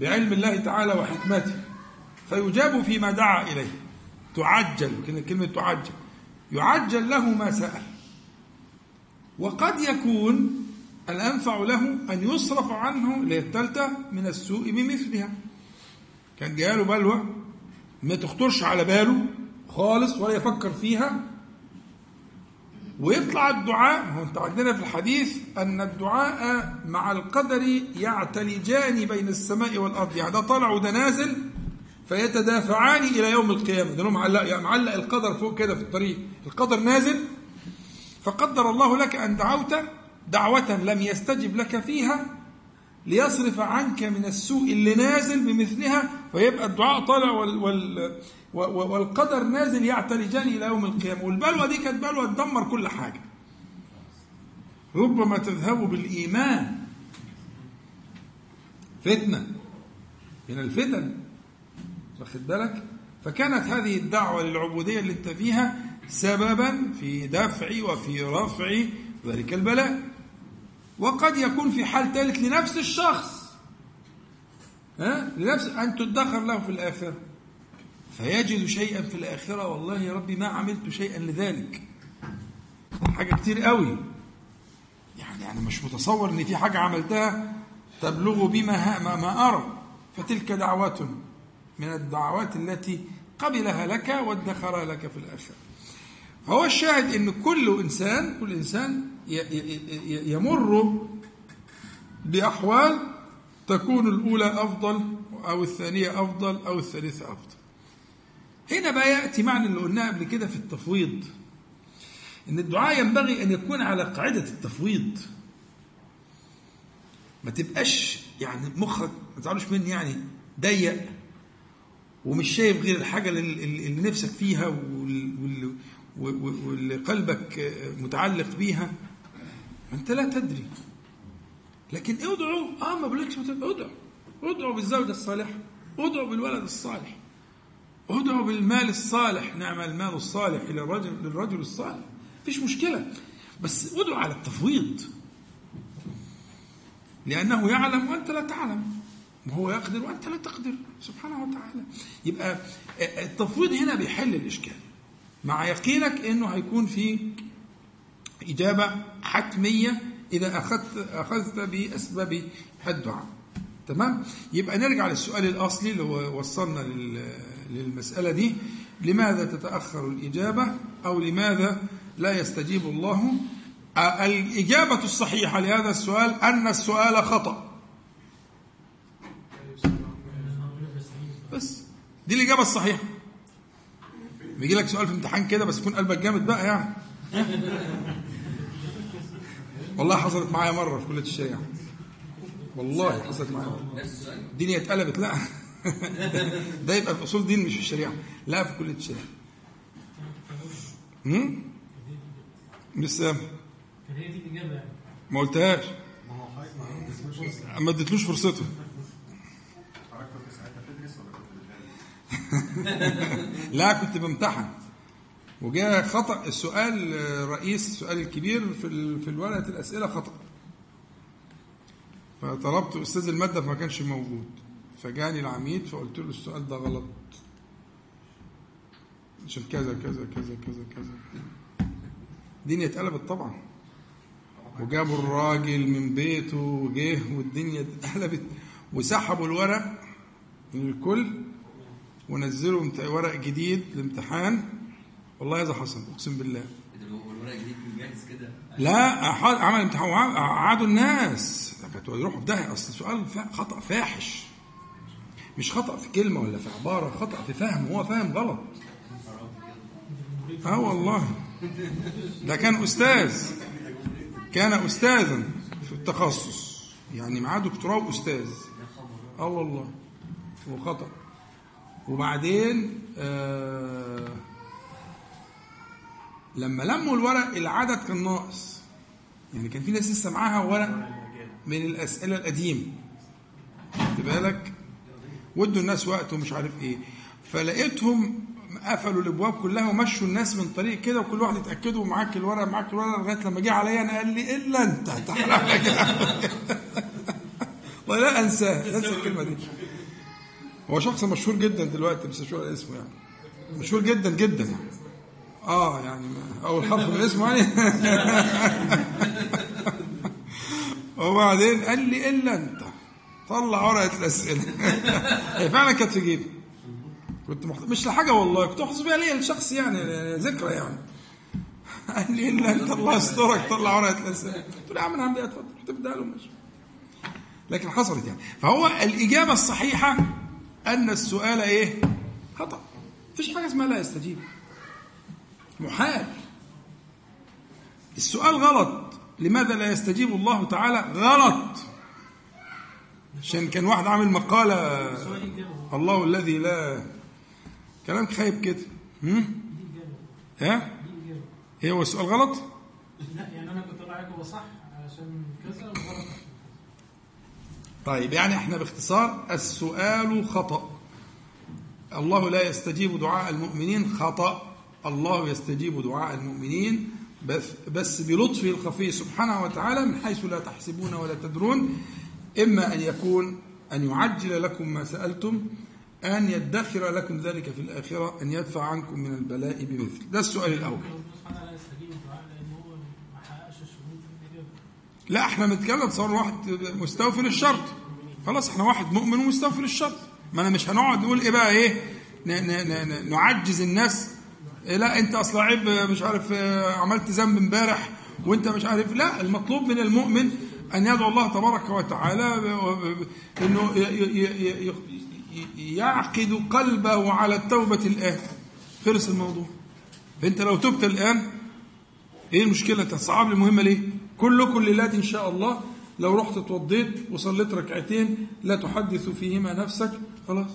بعلم الله تعالى وحكمته. فيجاب فيما دعا إليه. تعجل كلمة تعجل. يعجل له ما سأل. وقد يكون الأنفع له أن يصرف عنه الثالثة من السوء بمثلها. كان جاله بلوى ما تخطرش على باله خالص ولا يفكر فيها ويطلع الدعاء. هو انت عندنا في الحديث أن الدعاء مع القدر يعتلجان بين السماء والأرض. يعني ده طالع وده نازل فيتدافعان إلى يوم القيامة. ده معلق يعني معلق القدر فوق كده في الطريق. القدر نازل فقدر الله لك أن دعوت دعوة لم يستجب لك فيها ليصرف عنك من السوء اللي نازل بمثلها فيبقى الدعاء طالع وال وال والقدر نازل يعتلجان إلى يوم القيامة. والبلوى دي كانت بلوى تدمر كل حاجة. ربما تذهب بالإيمان. فتنة. من الفتن. واخد بالك؟ فكانت هذه الدعوة للعبودية اللي انت فيها سببا في دفع وفي رفع ذلك البلاء. وقد يكون في حال ثالث لنفس الشخص. ها؟ لنفس أن تدخر له في الآخرة. فيجد شيئا في الآخرة. والله يا ربي ما عملت شيئا لذلك. حاجة كتير قوي. يعني أنا مش متصور إن في حاجة عملتها تبلغ بما ما, ما أرى. فتلك دعوات من الدعوات التي قبلها لك وادخرها لك في الآخرة. فهو الشاهد إن كل انسان كل إنسان يمر بأحوال تكون الأولى أفضل أو الثانية أفضل أو الثالثة أفضل. هنا بقى يأتي معنى اللي قلناه قبل كده في التفويض إن الدعاء ينبغي أن يكون على قاعدة التفويض. ما تبقاش يعني مخك ما تزعلوش مني يعني ضيق ومش شايف غير الحاجة اللي نفسك فيها واللي قلبك متعلق بيها. أنت لا تدري. لكن ادعوا آه ما بقولكش ادعوا ادعوا بالزوجة الصالحة. ادعوا بالولد الصالح. ادعوا بالمال الصالح. نعم المال الصالح إلى الرجل للرجل الصالح. فيش مشكلة. بس ادعوا على التفويض. لأنه يعلم وأنت لا تعلم. وهو يقدر وأنت لا تقدر. سبحانه وتعالى. يبقى التفويض هنا بيحل الإشكال. مع يقينك إنه هيكون في إجابة حتمية إذا اخذت أخذت بأسباب الدعاء. تمام؟ يبقى نرجع للسؤال الأصلي اللي هو وصلنا للمسألة دي. لماذا تتأخر الإجابة أو لماذا لا يستجيب الله؟ الإجابة الصحيحة لهذا السؤال أن السؤال خطأ. بس. دي الإجابة الصحيحة. بيجي لك سؤال في امتحان كده بس يكون قلبك جامد بقى يعني. والله حصلت معايا مرة في كلية الشريعه والله حصلت معايا مرة. الدنيا اتقلبت لا. *laughs* ده يبقى في أصول دين مش في الشريعة. لا في كلية الشريعه امم يعني ما قلتهاش. ما اديتلوش فرصته؟ *laughs* لا كنت بمتحن. وجاء خطأ. السؤال الرئيس السؤال الكبير في في ورقه الأسئلة خطأ. فطلبت أستاذ المادة فما كانش موجود. فجاني العميد فقلت له السؤال ده غلط. عشان كذا كذا كذا كذا كذا. الدنيا اتقلبت طبعا. وجابوا الراجل من بيته وجه والدنيا اتقلبت. وسحبوا الورق من الكل ونزلوا ورق جديد لامتحان. والله هذا حصل أقسم بالله. لا عمل امتحان وقعدوا الناس. كانوا يروحوا في داهية. أصل السؤال فا- خطأ فاحش. مش خطأ في كلمة ولا في عبارة خطأ في فهم. هو فاهم غلط. آه والله. ده كان أستاذ. كان استاذا في التخصص. يعني معاه دكتوراه وأستاذ. آه والله. وخطأ. وبعدين آه لما لموا الورق العدد كان ناقص. يعني كان في ناس لسه معاها ورق من الأسئلة القديمة. خدت بالك؟ ودوا الناس وقت ومش عارف إيه. فلقيتهم قفلوا الأبواب كلها ومشوا الناس من طريق كده وكل واحد يتاكدوا معاك الورق معاك الورق لغاية لما جه عليا أنا قال لي إلا أنت *laughs* ولا أنساه *laughs* أنسى الكلمة دي. هو شخص مشهور جدا دلوقتي بس مش اسمه يعني. مشهور جدا جدا يعني. آه يعني أول حرف من اسمه يعني. *laughs* وبعدين قال لي إلا أنت. طلع ورقة الأسئلة. *laughs* هي فعلا كانت في جيبي كنت محت... مش لحاجة والله كنت محتفظ بيها ليا لشخص يعني ذكرى يعني. *laughs* قال لي إلا أنت الله يسترك. طلع ورقة الأسئلة. قلت له يا عم أنا عندي أتفضل. بديها له ماشي. لكن حصلت يعني. فهو الإجابة الصحيحة أن السؤال إيه؟ خطأ. مفيش حاجة اسمها لا يستجيب. محال. السؤال غلط. لماذا لا يستجيب الله تعالى؟ غلط. عشان كان واحد عامل مقالة الله الذي لا كلام خايب كده. هم؟ ها؟ إيه هو السؤال غلط؟ لا يعني أنا كنت رايك هو صح عشان كذا وغلط. طيب يعني إحنا باختصار السؤال خطأ. الله لا يستجيب دعاء المؤمنين خطأ. الله يستجيب دعاء المؤمنين بس بس بلطفه الخفي سبحانه وتعالى من حيث لا تحسبون ولا تدرون إما أن يكون أن يعجل لكم ما سألتم أن يدخر لكم ذلك في الآخرة أن يدفع عنكم من البلاء بمثل. ده السؤال الاجابه لا إحنا بنتكلم صار واحد مستوفي للشرط. خلاص إحنا واحد مؤمن ومستوفي للشرط. ما أنا مش هنقعد نقول إيه بقى إيه نعجز الناس لا أنت أصلا عيب مش عارف آه، عملت ذنب امبارح وأنت مش عارف. لا المطلوب من المؤمن أن يدعو الله تبارك وتعالى إنه يعقد قلبه على التوبة الآن. خلص الموضوع. فانت لو تبت الآن إيه المشكلة؟ تصعب المهمه ليه؟ كلكم ليلات إن شاء الله. لو رحت اتوضيت وصليت ركعتين لا تحدث فيهما نفسك. خلاص.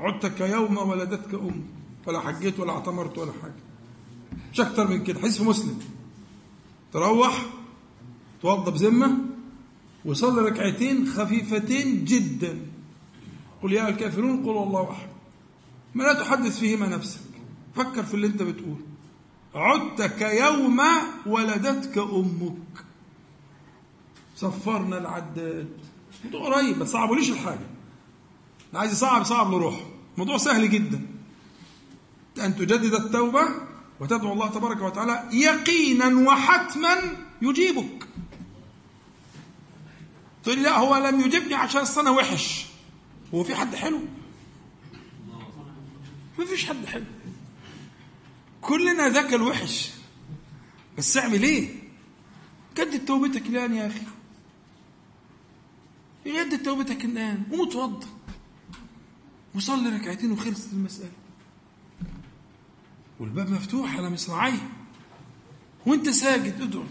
عدت كيوم ولدتك أمك ولا حجيت ولا اعتمرت ولا حاجة. مش أكتر من كده. حديث في مسلم. تروح توضى بذمة وصلي ركعتين خفيفتين جدا. قل يا الكافرون قل الله أحد. ما لا تحدث فيهما نفسك. فكر في اللي انت بتقوله عدت كيوم ولدتك أمك. صفرنا العداد. موضوع قريب ما تصعبوليش الحاجة؟ اللي عايز يصعب صعب لروحه موضوع سهل جدا. أن تجدد التوبة وتدعو الله تبارك وتعالى يقينا وحتما يجيبك. تقول لا هو لم يجبني عشان أنا وحش. هو في حد حلو؟ ما فيش حد حلو. كلنا ذاك الوحش. بس اعمل إيه؟ جدد توبتك الآن يا أخي. جدد توبتك الآن. قوم اتوضى. وصلي ركعتين وخلصت المسألة. والباب مفتوح على مصراعيه. وانت ساجد ادعو.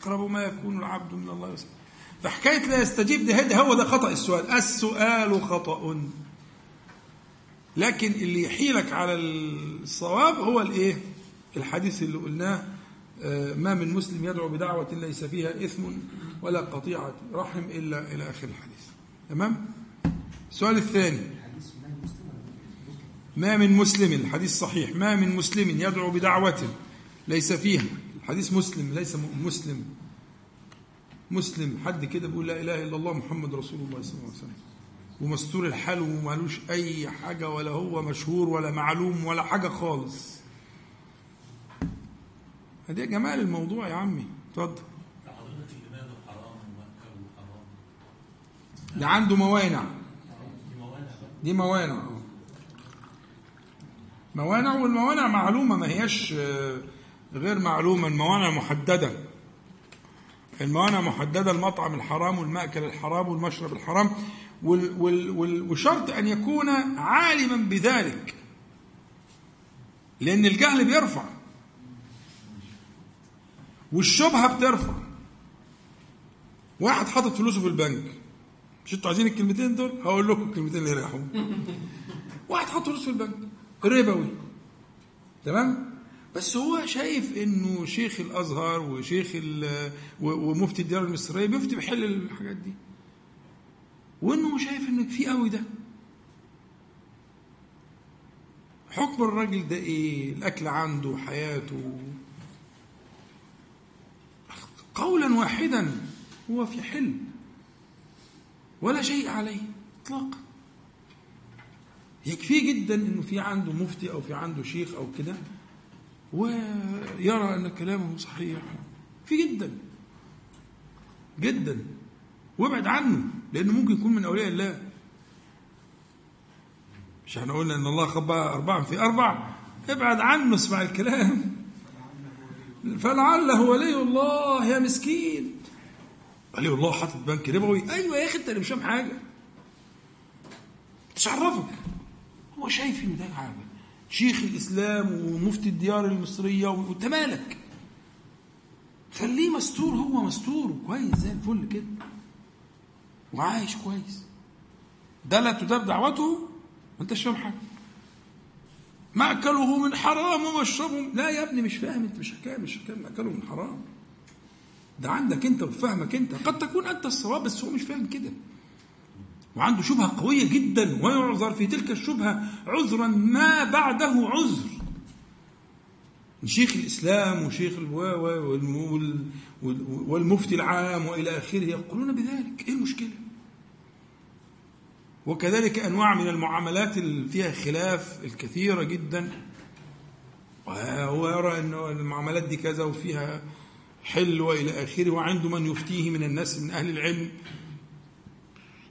أقرب ما يكون العبد من الله يسأل فحكاية لا يستجيب ده هو ده خطأ السؤال. السؤال خطأ. لكن اللي يحيلك على الصواب هو الإيه؟ الحديث اللي قلناه آه، ما من مسلم يدعو بدعوة ليس فيها إثم ولا قطيعة رحم إلا إلى آخر الحديث. تمام؟ السؤال الثاني. ما من مسلم الحديث صحيح. ما من مسلم يدعو بدعوة ليس فيها. الحديث مسلم ليس مسلم. مسلم حد كده بيقول لا إله إلا الله محمد رسول الله صلى الله عليه وسلم. ومستور الحال ومالوش أي حاجة ولا هو مشهور ولا معلوم ولا حاجة خالص. ده جمال الموضوع يا عمي. اتفضل. اللي ده عنده موانع. دي موانع. موانع. موانع والموانع معلومة ما هياش آه، غير معلومة. الموانع محددة. الموانع محددة المطعم الحرام والمأكل الحرام والمشرب الحرام. وشرط أن يكون عالما بذلك. لأن الجهل بيرفع. والشبهة بترفع. واحد حاطط فلوسه في البنك. مش أنتوا عايزين الكلمتين دول؟ هقول لكم الكلمتين اللي يريحوا واحد حاطط فلوس في البنك. ربوي تمام؟ بس هو شايف إنه شيخ الأزهر وشيخ ومفتي الديار المصرية بيفتي بيحل الحاجات دي. وإنه شايف إنك في قوي ده. حكم الراجل ده إيه؟ الأكل عنده حياته. قولا واحدا هو في حل ولا شيء عليه اطلاقا. يكفيه جدا إنه في عنده مفتي أو في عنده شيخ أو كده ويرى أن كلامه صحيح. في جدا. جدا. وابعد عنه لأنه ممكن يكون من أولياء الله. مش إحنا قلنا إن الله خبى اربعا في أربع. ابعد عنه اسمع الكلام. فلعله ولي الله يا مسكين. ولي الله حاطط بنك ربوي. أيوه يا أخي أنت اللي مش فاهم حاجة. مش عرفك. هو شايف إنه ده شيخ الإسلام ومفتي الديار المصرية وانت مالك خليه مستور هو مستور. كويس زي الفل كده. وعايش كويس. ده لا تداب دعوته. ما انتش فاهم حاجة. مأكله من حرام ومشربه لا يا ابني مش فاهم انت مش حكاية مش حكاية. مأكله من حرام. ده عندك انت وفهمك انت. قد تكون أنت الصواب بس هو مش فاهم كده. وعنده شبهة قوية جدا ويعذر في تلك الشبهة عذرا ما بعده عذر. شيخ الإسلام وشيخ والمفتي العام وإلى آخره يقولون بذلك. إيه المشكلة؟ وكذلك أنواع من المعاملات اللي فيها خلاف الكثيرة جدا. وهو يرى أن المعاملات دي كذا وفيها حل وإلى آخره وعنده من يفتيه من الناس من أهل العلم.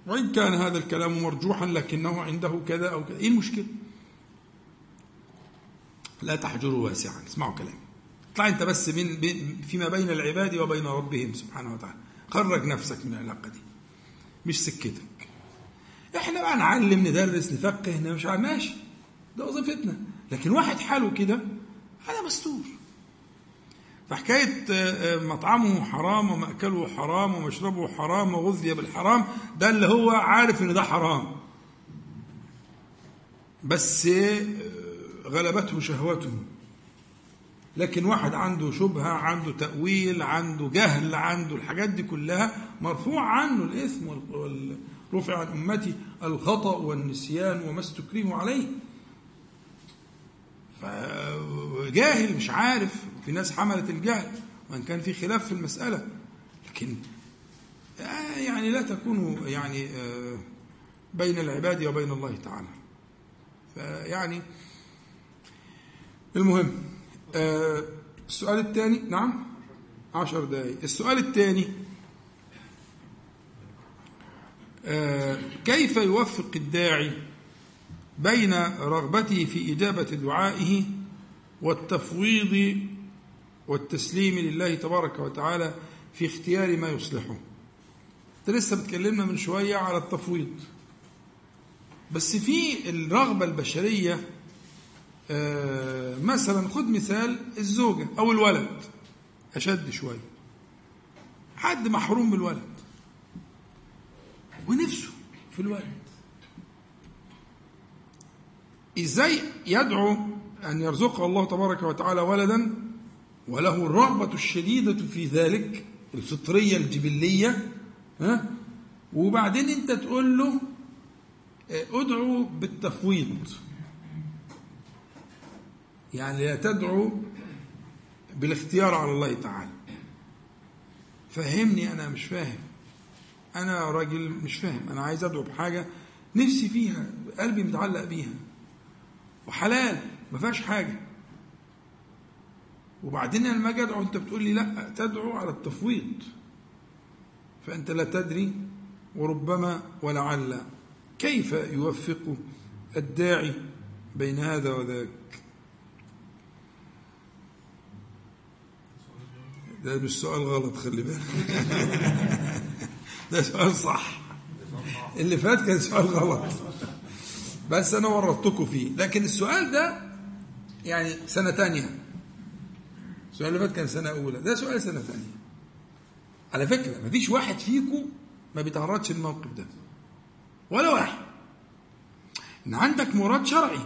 وإن كان هذا الكلام مرجوحا لكنه عنده كذا أو كذا إيه المشكلة؟ لا تحجروا واسعا اسمعوا كلامي. اطلع أنت بس من فيما بين العباد وبين ربهم سبحانه وتعالى. خرج نفسك من العلاقة دي. مش سكتك. إحنا بقى نعلم ندرس نفقه مش ماشي. ده وظيفتنا. لكن واحد حاله كده هذا مستور. فحكاية آه، آه، مطعمه حرام ومأكله حرام ومشربه حرام وغذي بالحرام ده اللي هو عارف إن ده حرام. بس آه، غلبته شهوته. لكن واحد عنده شبهة عنده تأويل عنده جهل عنده الحاجات دي كلها مرفوع عنه الإثم وال- وال- رفع عن أمتي الخطأ والنسيان وما استكرهوا عليه. فجاهل مش عارف. في ناس حملت الجهل وإن كان في خلاف في المسألة. لكن آه يعني لا تكونوا يعني آه بين العباد وبين الله تعالى. فيعني المهم آه السؤال الثاني نعم عشر دقائق السؤال الثاني كيف يوفق الداعي بين رغبته في إجابة دعائه والتفويض والتسليم لله تبارك وتعالى في اختيار ما يصلحه. انت لسه بتكلمنا من شوية على التفويض. بس في الرغبة البشرية آه، مثلا خد مثال الزوجة أو الولد أشد شوية حد محروم من الولد ونفسه في الولد. إزاي يدعو أن يرزقه الله تبارك وتعالى ولدا؟ وله الرغبة الشديدة في ذلك الفطرية الجبلية ها؟ وبعدين انت تقول له ادعو بالتفويض. يعني لا تدعو بالاختيار على الله تعالى. فهمني أنا مش فاهم. أنا راجل مش فاهم. أنا عايز أدعو بحاجة نفسي فيها قلبي متعلق بيها. وحلال ما فيهاش حاجة. وبعدين لما أجي أدعو أنت بتقول لي لا تدعو على التفويض. فأنت لا تدري وربما ولعل كيف يوفق الداعي بين هذا وذاك. ده مش سؤال غلط خلي بالك. *laughs* ده سؤال صح. اللي فات كان سؤال غلط. بس أنا ورطتكم فيه. لكن السؤال ده يعني سنة تانية. السؤال اللي فات كان سنة أولى. ده سؤال سنة تانية على فكرة مفيش واحد فيكم ما بيتعرضش للموقف ده. ولا واحد. إن عندك مراد شرعي.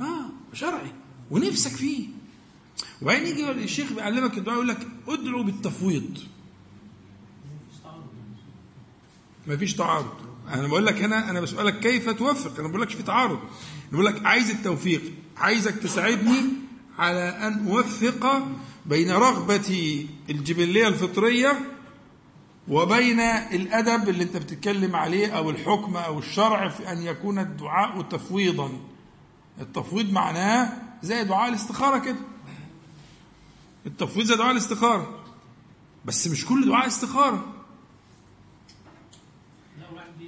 آه شرعي. ونفسك فيه. وبعدين يجي الشيخ بيعلمك الدعاء يقول لك ادعو بالتفويض. مفيش تعارض. أنا بقول لك هنا أنا بسالك كيف توفق أنا بقول لكش في تعارض. بقول لك عايز التوفيق عايزك تساعدني على أن أوفق بين رغبتي الجبلية الفطرية وبين الأدب اللي أنت بتتكلم عليه أو الحكم أو الشرع في أن يكون الدعاء تفويضا. التفويض معناه زي دعاء الاستخارة كده. التفويض زي دعاء الاستخارة. بس مش كل دعاء استخارة.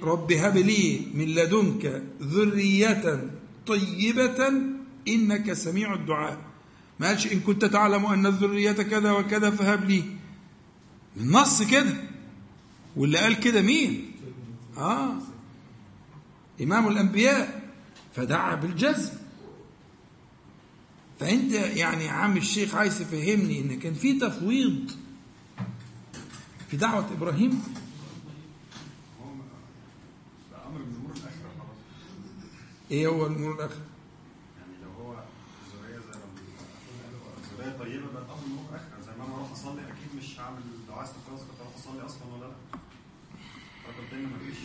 رب هب لي من لدنك ذرية طيبة إنك سميع الدعاء. ما قالش إن كنت تعلم أن الذرية كذا وكذا فهب لي. النص كده. واللي قال كده مين؟ آه. إمام الأنبياء. فدعا بالجزم. فأنت يعني عم الشيخ عايز تفهمني إن كان في تفويض في دعوة إبراهيم. إيه هو الأمور الآخر يعني لو هو ذريه زي ذريه طيبة ده أمر من الاخره زي ما أنا أروح أصلي أكيد مش هعمل دعاء استخاره كنت أروح أصلي أصلا ولا لأ؟ فقلت ان مفيش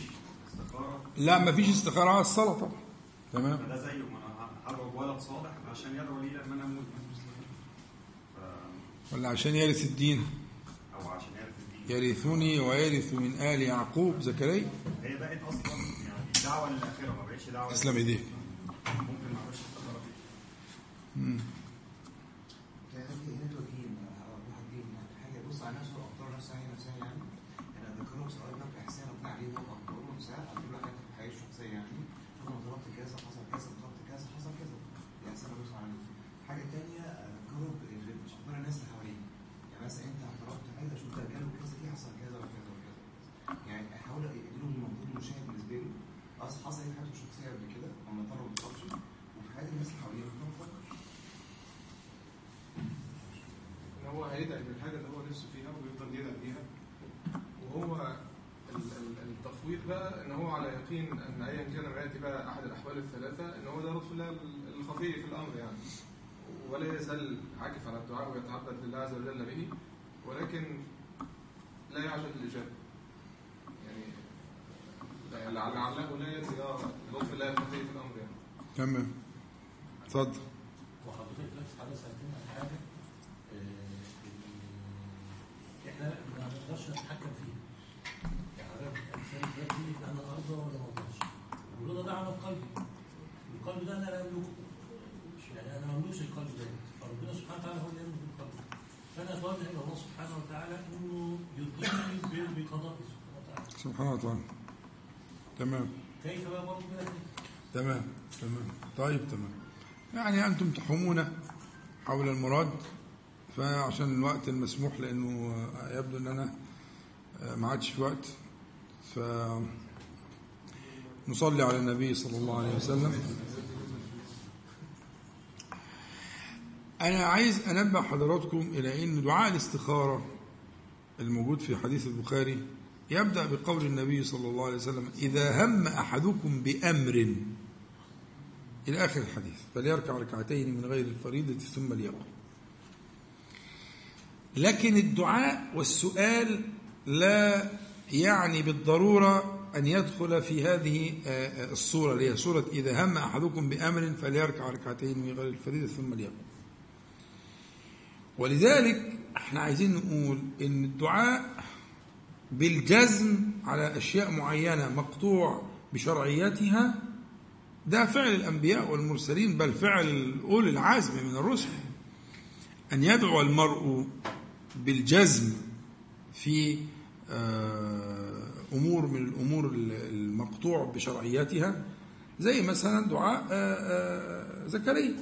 استخاره لا ما فيش استخارة على الصلاة طبعا. تمام؟ فده زيه ما أنا هدعو بولد صالح عشان يدعو لي لما أنا أموت ف- ولا عشان يرث الدين. أو عشان يعرف الدين. يرثني ويرث من آل يعقوب زكريا. هي بقت أصلا يعني دعوة للآخرة ما بقتش دعوة تسلم إيديك. ممكن ما أعرفش افتكرها فيه مم. هنا توجيهين واحد جه يعني حاجة يبص على نفسه أو اختار نفسه هي نفسها يعني أنا اذكرهم سواء بقى باحسان وبقى عليه وقع بقول لهم ساعات أقول له حاجة في حياتي الشخصيه يعني أنا ضربت كذا حصل كذا ضربت كذا حصل كذا دي احسان ابص عليه حاجة ثانية اذكره باخبار الناس اللي حواليه يعني مثلا انت اعترفت حاجة شفت ده جاله كذا دي حصل كذا وكذا وكذا يعني احاول اديله من منظور مشاهد بالنسبة له اصل حصل إيه في حياته الشخصيه قبل كده وما طلب ما طلبش وفي حياه الناس اللي حواليه ما طلبش ان هو هيدعي بالحاجة اللي هو نفسه فيها ويفضل يدعي بيها وهو ال- ال- التفويض بقى ان هو على يقين ان ايا كان ما ياتي الاحوال الثلاثة إن هو ده لطف الله الخفي في الأمر يعني. ولا يزال عاكف على الدعاء ويتعبد لله عز وجل به ولكن لا يعجل الاجابه يعني لعل- لعله لا يدري آه لطف الله الخفي في الأمر يعني. تمام. اتفضل. وحضرتك نفس حاجة سالتنا عن حاجة آه، إحنا ما نقدرش نتحكم فيها يعني حضرتك الانسان دلوقتي ان أنا ارضى ولا ما ارضاش والرضا ده عمل قلبي القلب ده أنا لا املكه مش يعني أنا ما املكش القلب ده فربنا سبحانه وتعالى هو اللي يملك القلب إلى الله سبحانه وتعالى إنه يرضيني ب- بقضائه سبحانه وتعالى. سبحانه وتعالى تمام. كيف بقى برضه؟ تمام تمام. طيب تمام. يعني أنتم تحومون حول المراد فعشان الوقت المسموح لأنه يبدو أن أنا ما عادش في وقت ف نصلي على النبي صلى الله عليه وسلم. أنا عايز أنبه حضراتكم إلى أن دعاء الاستخارة الموجود في حديث البخاري يبدأ بقول النبي صلى الله عليه وسلم إذا هم أحدكم بأمر. إلى آخر الحديث فليركع ركعتين من غير الفريضة ثم ليقل لكن الدعاء والسؤال لا يعني بالضرورة أن يدخل في هذه آه، الصورة اللي هي صورة إذا هم أحدكم بأمر فليركع ركعتين من غير الفريضة ثم ليقل ولذلك إحنا عايزين نقول إن الدعاء بالجزم على أشياء معينة مقطوع بشرعيتها ده فعل الأنبياء والمرسلين بل فعل أولي العزم من الرسل. أن يدعو المرء بالجزم في آه، أمور من الأمور المقطوع بشرعيتها زي مثلا دعاء آه، آه، زكريا.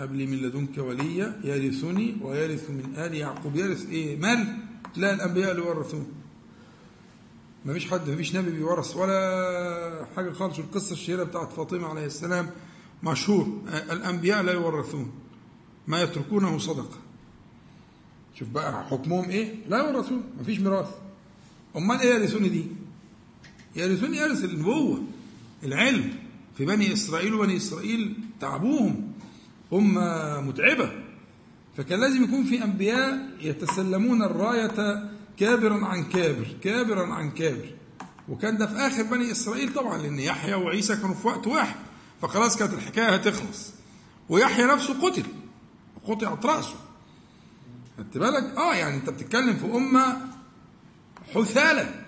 م? قبل من لدنك وليا يرثني ويرث من آل يعقوب. يرث إيه؟ مال. لا الأنبياء اللي ورثوه. ما فيش حد ما فيش نبي بيورث ولا حاجة خالص. القصة الشهيرة بتاعت فاطمة عليه السلام مشهور. الأنبياء لا يورثون. ما يتركونه صدقة. شوف بقى حكمهم إيه؟ لا يورثون. ما فيش ميراث. أمال إيه يرثوني دي؟ يرثوني يرث النبوة العلم. في بني إسرائيل وبني إسرائيل تعبوهم. أمة متعبة. فكان لازم يكون في أنبياء يتسلمون الراية كابرا عن كابر كابرا عن كابر. وكان ده في آخر بني إسرائيل طبعا لأن يحيى وعيسى كانوا في وقت واحد. فخلاص كانت الحكاية هتخلص. ويحيى نفسه قتل قطعت رأسه. خدت بالك؟ آه يعني أنت بتتكلم في أمة حثالة.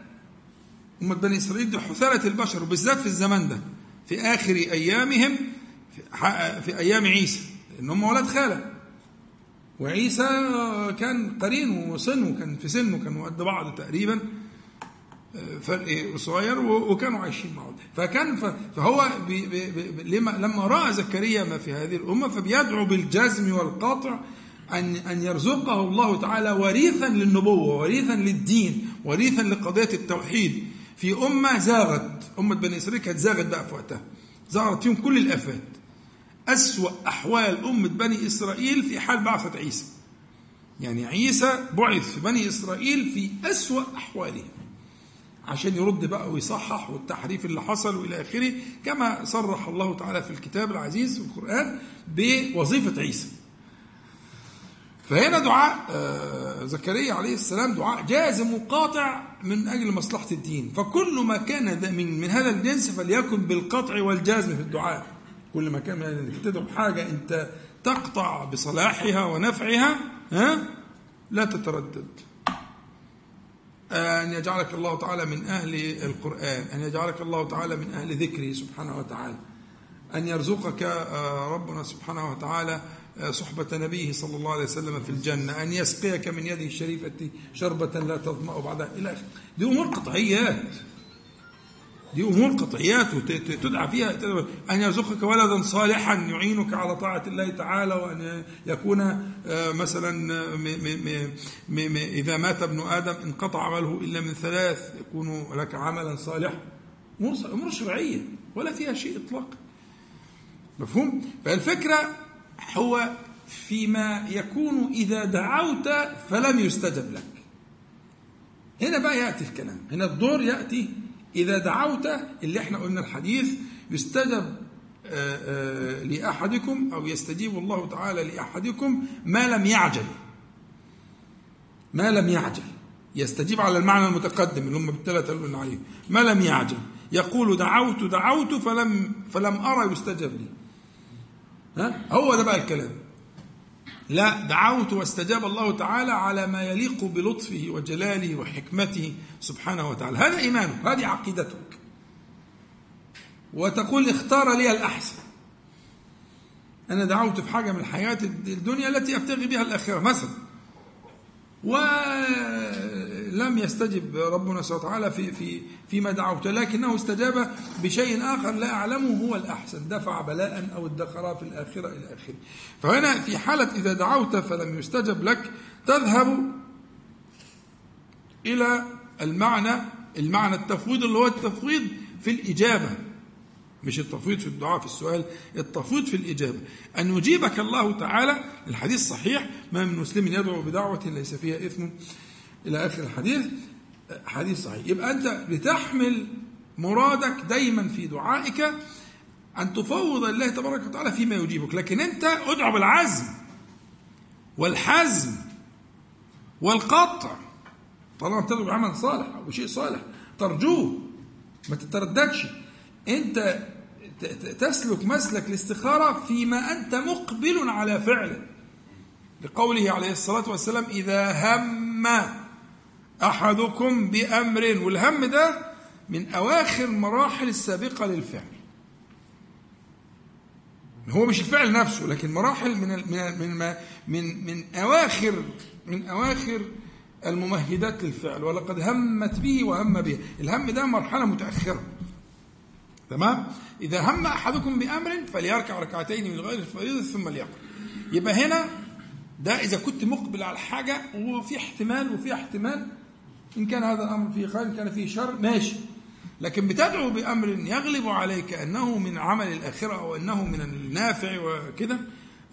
أمة بني إسرائيل دي حثالة البشر وبالذات في الزمن ده. في آخر أيامهم في, في أيام عيسى. إن هم ولاد خالة. وعيسى كان قرين وسنه كان في سنه كانوا قد بعض تقريبا فرق صغير وكانوا عايشين مع بعض. فكان فهو بي بي بي لما رأى زكريا ما في هذه الأمة فبيدعو بالجزم والقطع ان أن يرزقه الله تعالى وريثا للنبوة وريثا للدين وريثا لقضية التوحيد. في أمة زاغت أمة بني إسرائيل كانت زاغت بقى في وقتها. ظهرت فيهم كل الآفات. أسوأ أحوال أمة بني إسرائيل في حال بعثة عيسى يعني عيسى بعث في بني إسرائيل في أسوأ أحوالهم عشان يرد بقى ويصحح والتحريف اللي حصل وإلى آخره كما صرح الله تعالى في الكتاب العزيز في القرآن بوظيفة عيسى. فهنا دعاء آه، زكريا عليه السلام دعاء جازم وقاطع من أجل مصلحة الدين، فكل ما كان من من هذا الجنس فليكن بالقطع والجازم في الدعاء. كل ما كان انك تدعو حاجة أنت تقطع بصلاحها ونفعها ها؟ لا تتردد. أن يجعلك الله تعالى من أهل القرآن أن يجعلك الله تعالى من أهل ذكره سبحانه وتعالى. أن يرزقك آه، ربنا سبحانه وتعالى آه، صحبة نبيه صلى الله عليه وسلم في الجنة. أن يسقيك من يده الشريفة شربة لا تظمأ بعدها. إلى آخره. دي أمور قطعيات دي أمور قطعيات وتدعى فيها. أن يرزقك ولدا صالحا يعينك على طاعة الله تعالى وأن يكون آه، مثلا إذا مات ابن آدم انقطع عمله إلا من ثلاث يكون لك عملا صالحا. أمور شرعية ولا فيها شيء اطلاقا. مفهوم؟ فالفكرة هو فيما يكون إذا دعوت فلم يستجب لك. هنا بقى يأتي الكلام. هنا الدور يأتي إذا دعوت اللي إحنا قلنا الحديث يستجب آه، آه، لأحدكم أو يستجيب الله تعالى لأحدكم ما لم يعجل. ما لم يعجل. يستجيب على المعنى المتقدم اللي هم بالثلاثة اللي عليه. ما لم يعجل. يقول دعوت دعوت فلم فلم أرى يستجب لي. ها؟ هو ده بقى الكلام. لا دعوت واستجاب الله تعالى على ما يليق بلطفه وجلاله وحكمته سبحانه وتعالى. هذا إيمانك هذه عقيدتك. وتقول اختار لي الأحسن. أنا دعوت في حاجة من حياة الدنيا التي أبتغي بها الآخرة مثلا. ولم يستجب ربنا سبحانه وتعالى في في فيما دعوت لكنه استجاب بشيء آخر لا أعلمه هو الأحسن دفع بلاء أو ادخر في الآخرة إلى آخره. فهنا في حالة إذا دعوت فلم يستجب لك تذهب إلى المعنى المعنى التفويض اللي هو التفويض في الإجابة. مش التفويض في الدعاء في السؤال التفويض في الإجابة. أن يجيبك الله تعالى الحديث صحيح ما من مسلم يدعو بدعوة ليس فيها إثم. إلى آخر الحديث حديث صحيح. يبقى أنت بتحمل مرادك دايما في دعائك أن تفوض الله تبارك وتعالى فيما يجيبك. لكن أنت ادعو بالعزم والحزم والقطع. طالما تدعو بعمل صالح أو بشيء صالح ترجوه ما تترددش. أنت تسلك مسلك الاستخارة فيما أنت مقبل على فعله. لقوله عليه الصلاة والسلام إذا هم أحدكم بأمر والهم ده من أواخر مراحل السابقة للفعل. هو مش الفعل نفسه لكن مراحل من من من من, من أواخر من أواخر الممهدات للفعل ولقد همت به وهم به الهم ده مرحلة متأخرة. تمام؟ إذا هم أحدكم بأمر فليركع ركعتين من غير الفريضة ثم ليقرأ. يبقى هنا ده إذا كنت مقبل على حاجة وفي احتمال وفي احتمال إن كان هذا الأمر فيه خير إن كان فيه شر ماشي. لكن بتدعو بأمر يغلب عليك أنه من عمل الآخرة أو أنه من النافع وكده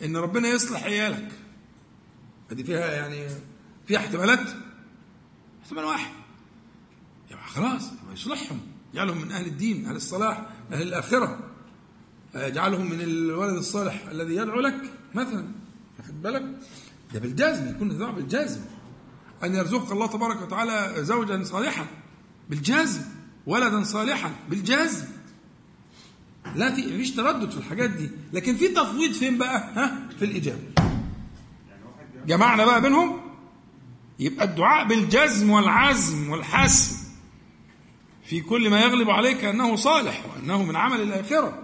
إن ربنا يصلح عيالك. هذه فيها يعني فيها احتمالات. احتمال واحد. يعني خلاص يصلحهم. يجعلهم من أهل الدين أهل الصلاح أهل الآخرة. يجعلهم من الولد الصالح الذي يدعو لك مثلا. واخد بالك؟ ده بالجزم يكون الدعاء بالجزم. أن يرزقك الله تبارك وتعالى زوجا صالحا بالجزم ولدا صالحا بالجزم. لا في مفيش تردد في الحاجات دي. لكن في تفويض فين بقى؟ ها؟ في الإجابة جمعنا بقى بينهم؟ يبقى الدعاء بالجزم والعزم والحسم. في كل ما يغلب عليك أنه صالح وأنه من عمل الآخرة.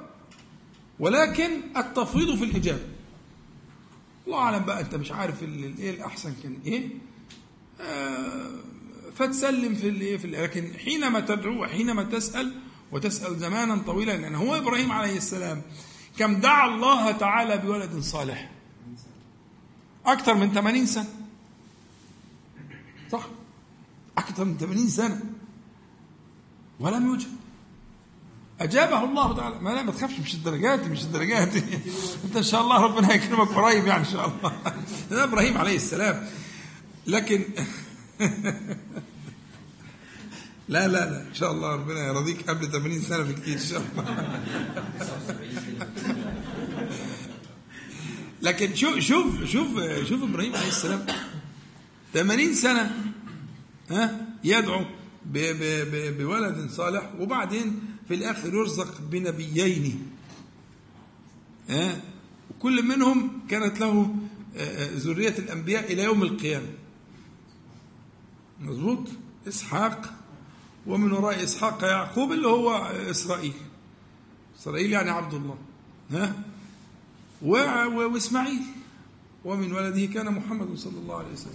ولكن التفويض في الإجابة الله أعلم بقى أنت مش عارف الإيه الأحسن كان إيه؟ فتسلم في الإيه في لكن حينما تدعو وحينما تسأل وتسأل زمانا طويلا لأن هو إبراهيم عليه السلام كم دعا الله تعالى بولد صالح. أكثر من 80 سنة. صح؟ أكثر من 80 سنة. ولم يوجد. أجابه الله تعالى. ما لا ما تخافش مش الدرجات مش الدرجات. أنت *laughs* إن شاء الله ربنا يكرمك قريب يعني إن شاء الله. ده *laughs* إبراهيم عليه السلام. لكن *laughs* لا لا لا إن شاء الله ربنا يرضيك قبل 80 سنة بكتير إن شاء الله. *laughs* لكن شوف شوف شوف شوف إبراهيم عليه السلام. 80 سنة ها يدعو بولد صالح وبعدين في الآخر يرزق بنبيين. آه، وكل منهم كانت له آه، آه، ذرية الأنبياء إلى يوم القيامة. مظبوط؟ إسحاق. ومن وراء إسحاق يعقوب اللي هو إسرائيل. إسرائيل يعني عبد الله. ها؟ وإسماعيل. ومن ولده كان محمد صلى الله عليه وسلم.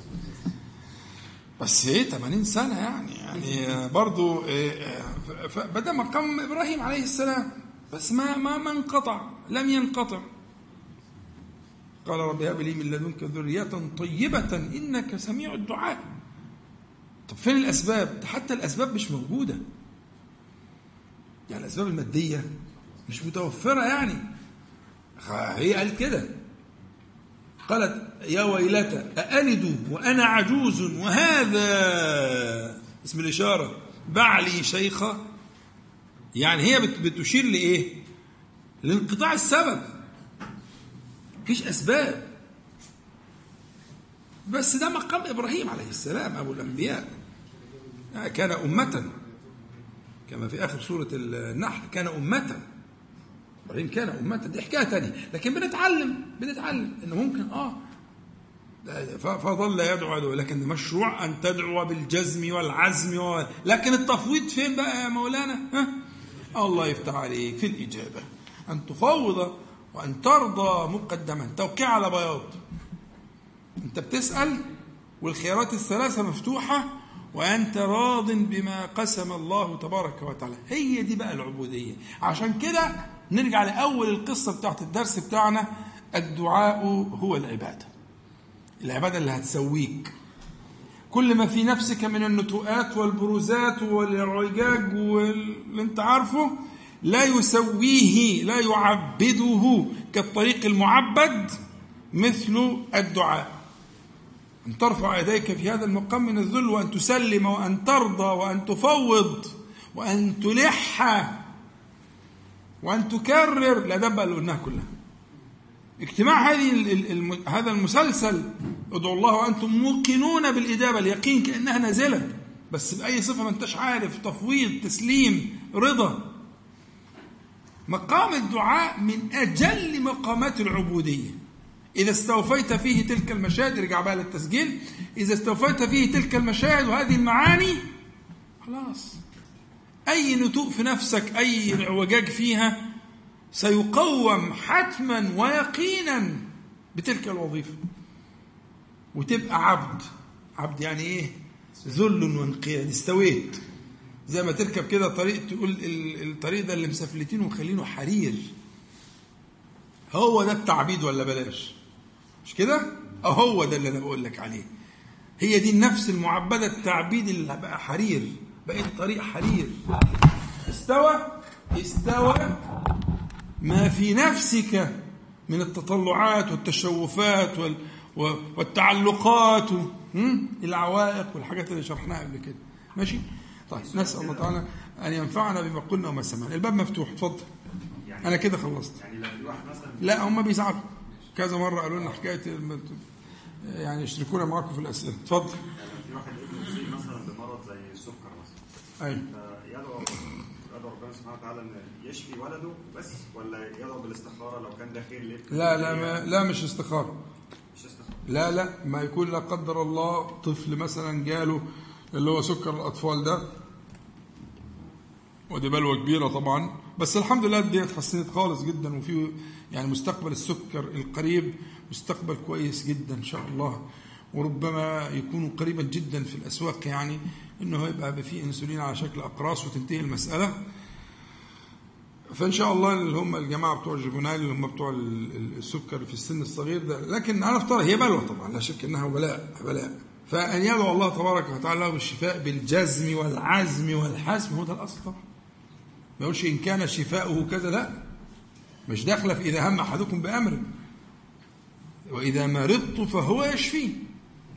بس إيه 80 سنة يعني. يعني برضو إيه، ف- فبدا مقام إبراهيم عليه السلام بس ما ما ما انقطع. لم ينقطع. قال رب هب لي من لدنك ذرية طيبة إنك سميع الدعاء. طب فين الأسباب؟ ده حتى الأسباب مش موجودة. يعني الأسباب المادية مش متوفرة يعني. هي قالت كده. قالت يا ويلتى أألد وأنا عجوز وهذا؟ اسم الإشارة. بعلي شيخة. يعني هي بت- بتشير لإيه؟ لانقطاع السبب. مفيش أسباب. بس ده مقام إبراهيم عليه السلام أبو الأنبياء. كان أمة. كما في آخر سورة النحل كان أمة. إبراهيم كان أمة. دي حكاية تانية. لكن بنتعلم بنتعلم إنه ممكن آه. فظل يدعو يدعو لكن مشروع أن تدعو بالجزم والعزم. لكن التفويض فين بقى يا مولانا؟ ها؟ الله يفتح عليك في الإجابة. أن تفوض وأن ترضى مقدما. توقيع على بياض. أنت بتسأل والخيارات الثلاثة مفتوحة. وأنت راض بما قسم الله تبارك وتعالى. هي دي بقى العبودية. عشان كده نرجع لأول القصة بتاعت الدرس بتاعنا الدعاء هو العبادة. العبادة اللي هتسويك. كل ما في نفسك من النتوءات والبروزات والاعوجاج واللي انت عارفه لا يسويه لا يعبده كالطريق المعبد مثل الدعاء. أن ترفع يديك في هذا المقام من الذل وأن تسلم وأن ترضى وأن تفوض وأن تلح وأن تكرر. لا دب اللي قلناها كلها. اجتماع هذه هذا المسلسل ادعوا الله وأنتم موقنون بالاجابه اليقين كأنها نازلة. بس بأي صفة ما أنتش عارف تفويض تسليم رضا. مقام الدعاء من أجل مقامات العبودية. إذا استوفيت فيه تلك المشاهد ارجع بقى للتسجيل. إذا استوفيت فيه تلك المشاهد وهذه المعاني خلاص. أي نتوء في نفسك أي اعوجاج فيها سيقوم حتما ويقينا بتلك الوظيفة. وتبقى عبد. عبد يعني إيه؟ ذل وانقياد. استويت. زي ما تركب كده طريق تقول ال- الطريق ده اللي مسفلتينه ومخلينه حرير. هو ده التعبيد ولا بلاش؟ مش كده؟ هو ده اللي أنا بقول لك عليه. هي دي النفس المعبدة التعبيد اللي بقى حرير بقيت طريق حرير. استوى استوى. ما في نفسك من التطلعات والتشوفات وال والتعلقات؟ العوائق والحاجات اللي شرحناها قبل كده. ماشي؟ طيب نسأل الله تعالى أن ينفعنا بما قلنا وما سمعنا. الباب مفتوح اتفضل. أنا كده خلصت. يعني لو في واحد مثلا لا هم بيزعلوا. كذا مرة قالوا لنا حكاية يعني يشركونا معاكم في الأسئلة. اتفضل. في واحد يصيب مثلا بمرض زي السكر مثلا. أيوه فيدعو يدعو ربنا سبحانه وتعالى إن يشفي ولده بس ولا يدعو بالاستخارة لو كان ده خير لابنه لا لا ما لا مش استخارة. مش استخارة. لا لا ما يكون لا قدر الله طفل مثلا جاله اللي هو سكر الأطفال ده. ودي بلوة كبيرة طبعا. بس الحمد لله الدنيا اتحسنت خالص جدا وفي يعني مستقبل السكر القريب مستقبل كويس جدا إن شاء الله وربما يكون قريبا جدا في الأسواق يعني إنه يبقى في إنسولين على شكل أقراص وتنتهي المسألة. فإن شاء الله اللي هم الجماعة بتوع الجيفونال اللي هم بتوع ال- ال- السكر في السن الصغير ده لكن أنا افترض هي بلوى طبعا لا شك إنها بلاء بلاء. فأن يدعو الله تبارك وتعالى له بالشفاء بالجزم والعزم والحزم هو ده الأصل طبعا. ما يقولش إن كان شفاؤه كذا لا. مش داخلة في إذا هم أحدكم بأمر. وإذا مرضت فهو يشفيه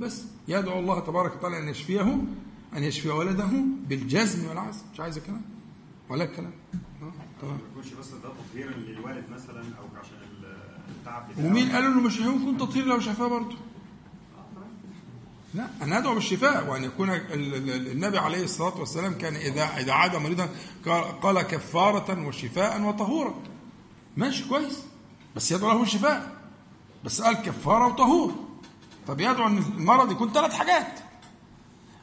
بس يدعو الله تبارك وتعالى أن يشفيه أن يشفي ولده بالجزم والعزم مش عايز كلام ولا كلام آه، ما يكونش بس ده تطهيرا للوالد مثلا أو عشان التعب بتاعه. ومين قال إنه مش هيكون تطهير لو شفاه برضه؟ لا أنا أدعو بالشفاء. وأن يكون ال- ال- النبي عليه الصلاة والسلام كان اذا إذا عاد مريضا قال- قال كفارة وشفاء وطهورا. ماشي كويس. بس يدعو له بالشفاء بس قال كفارة وطهور. فبيدعو إن المرض يكون ثلاث حاجات.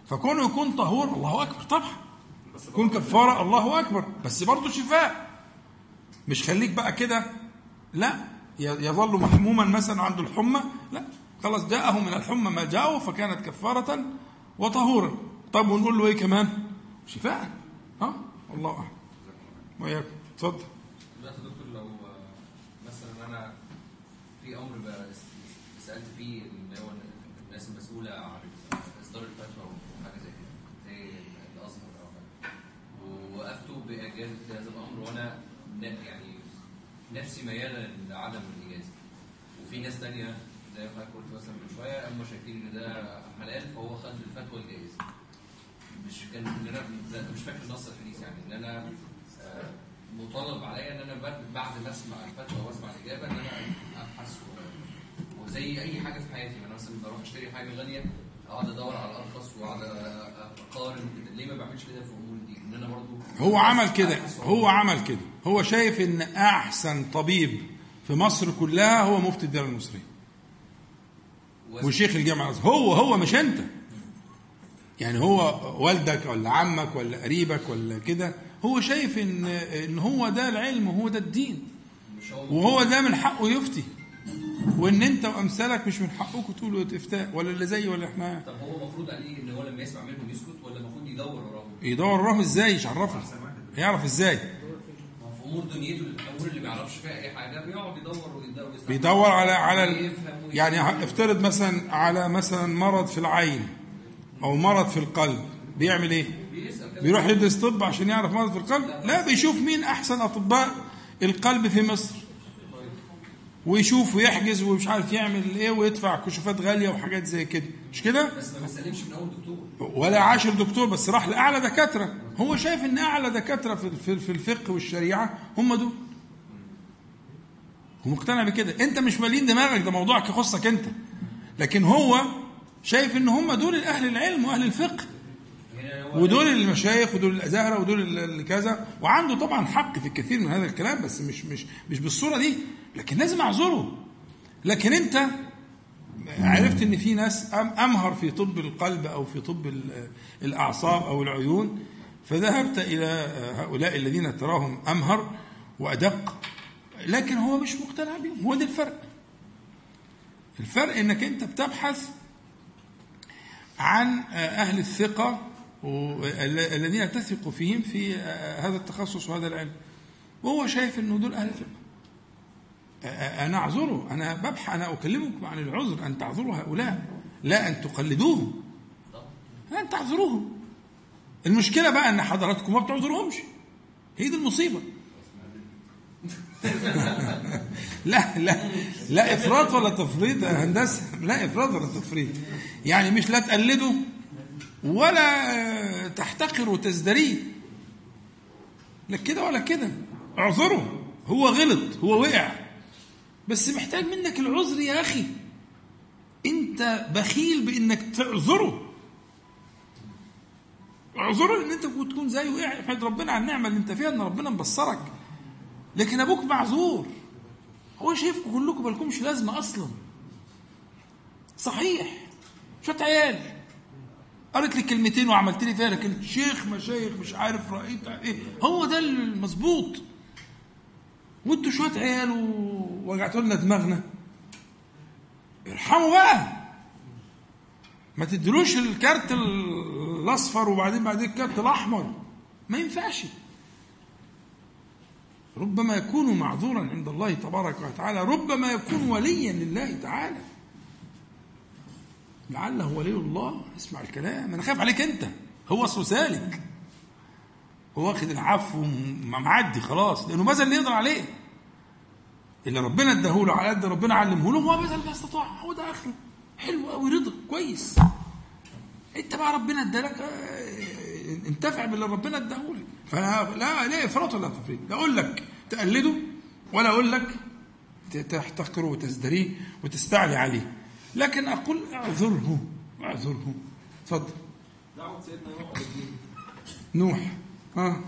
فكونه يكون طهور الله أكبر طبعا. يكون كفارة الله أكبر. بس برضه شفاء. مش خليك بقى كده. لا يظل محموما مثلا عنده الحمى. لا خلاص جاءه من الحمى ما جاءه فكانت كفارة وطهورا طب ونقول له إيه كمان؟ شفاء. ها؟ الله أعلم. وياكم اتفضل دلوقتي يا دكتور لو آه، مثلا أنا في أمر بس- سالت فيه اللي هو الناس المسؤوله عن اصدار الفتوى وحاجه زي كده زي الازهر أو حاجة باجازه هذا الأمر وأنا يعني نفسي مياله لعدم الاجازه وفي ناس تانية زي ما قلت مثلا من شوية هم شايفين إن ده حلال فهو خد الفتوى الجائزه مش كان إن أنا مش فاكر النص الحديث يعني إن أنا آه، مطالب عليا إن أنا بعد- ما أسمع الفتوى وأسمع الإجابة إن أنا أبحث وزي أي حاجة في حياتي. أنا مثلا بروح أشتري حاجة غالية أقعد أدور على الارخص وأقعد أقارن ليه ما بعملش كده في امور هو عمل كده هو عمل كده. هو شايف إن أحسن طبيب في مصر كلها هو مفتي الدولة المصرية. وأس- وشيخ الجامعة الأزهر. هو هو مش أنت. يعني هو والدك ولا عمك ولا قريبك ولا كده هو شايف إن إن هو ده العلم وهو ده الدين. وهو ده من حقه يفتي. وإن أنت وأمثالك مش من حقكم تقولوا افتاء ولا اللي زي ولا إحنا. طب هو المفروض عليه إن هو لما يسمع منهم يسكت ولا المفروض يدور وراهم؟ يدور وراهم إزاي مش عرفه يعرف إزاي في أمور دنيته الأمور اللي ما يعرفش فيها أي حاجة بيقعد يدور ويدور. بيدور على على. يعني افترض مثلا على مثلا مرض في العين أو مرض في القلب بيعمل إيه؟ بيروح يدرس طب عشان يعرف مرض في القلب؟ لا بيشوف مين أحسن أطباء القلب في مصر ويشوف ويحجز ومش عارف يعمل إيه ويدفع كشوفات غالية وحاجات زي كده. مش كده؟ بس ما بيسلمش من أول دكتور. ولا عاشر دكتور بس راح لأعلى دكاترة. هو شايف إن أعلى دكاترة في في- الفقه والشريعة هم دول. هو مقتنع بكده. أنت مش مالين دماغك ده موضوعك يخصك أنت. لكن هو شايف إن هم دول أهل العلم وأهل الفقه. ودول المشايخ ودول الأزهرة ودول كذا. وعنده طبعا حق في الكثير من هذا الكلام بس مش مش مش بالصورة دي. لكن لازم أعذره. لكن أنت عرفت إن في ناس أمهر في طب القلب أو في طب ال- الأعصاب أو العيون فذهبت إلى هؤلاء الذين تراهم أمهر وأدق لكن هو مش مقتنع بهم هو ده الفرق. الفرق إنك أنت بتبحث عن أهل الثقة الذين تثق فيهم في هذا التخصص وهذا العلم وهو شايف إنه دول أهل الثقة. أنا أعذره أنا ببحث أنا أكلمكم عن العذر أن تعذروا هؤلاء لا أن تقلدوهم. أن تعذروهم. المشكلة بقى إن حضراتكم ما بتعذروهمش هي دي المصيبة. *laughs* لا لا لا إفراط ولا تفريط يا هندسة. لا إفراط ولا تفريط. يعني مش لا تقلده ولا تحتقر وتزدريه لا كده ولا كده. اعذره هو غلط هو وقع. بس محتاج منك العذر يا أخي. أنت بخيل بإنك تعذره. اعذره إن أنت تكون زيه احمد ربنا على النعمة اللي أنت فيها إن ربنا مبصرك. لكن أبوك معذور. هو شايفكم كلكم مالكمش لازمة أصلا. صحيح. شوية عيال. قالت لي كلمتين وعملت لي فيها لكن شيخ مشايخ مش عارف رأيت إيه. هو ده المظبوط. وأنتوا شوية عيال ووجعتوا لنا دماغنا. ارحموا بقى. ما تدلوش الكارت الأصفر وبعدين بعدين الكارت الأحمر. ما ينفعش. ربما يكون معذورا عند الله تبارك وتعالى. ربما يكون وليا لله تعالى. لعله ولي الله اسمع الكلام. أنا خايف عليك أنت. هو اصله سالك. هو واخد العفو معدي خلاص. لأنه بذل اللي يقدر عليه. اللي ربنا اداهوله على قد ربنا علمه له هو بذل ما استطاع. هو ده أخره. حلو قوي رضا كويس. أنت بقى ربنا ادالك آه، انتفع باللي ربنا اداهولك. فانا لا لا إفراط ولا تفريط. لا أقول لك تقلده ولا أقول لك تحتقره وتزدريه وتستعلي عليه. لكن أقول اعذره اعذره. اتفضل. دعوة سيدنا نوح نوح ها؟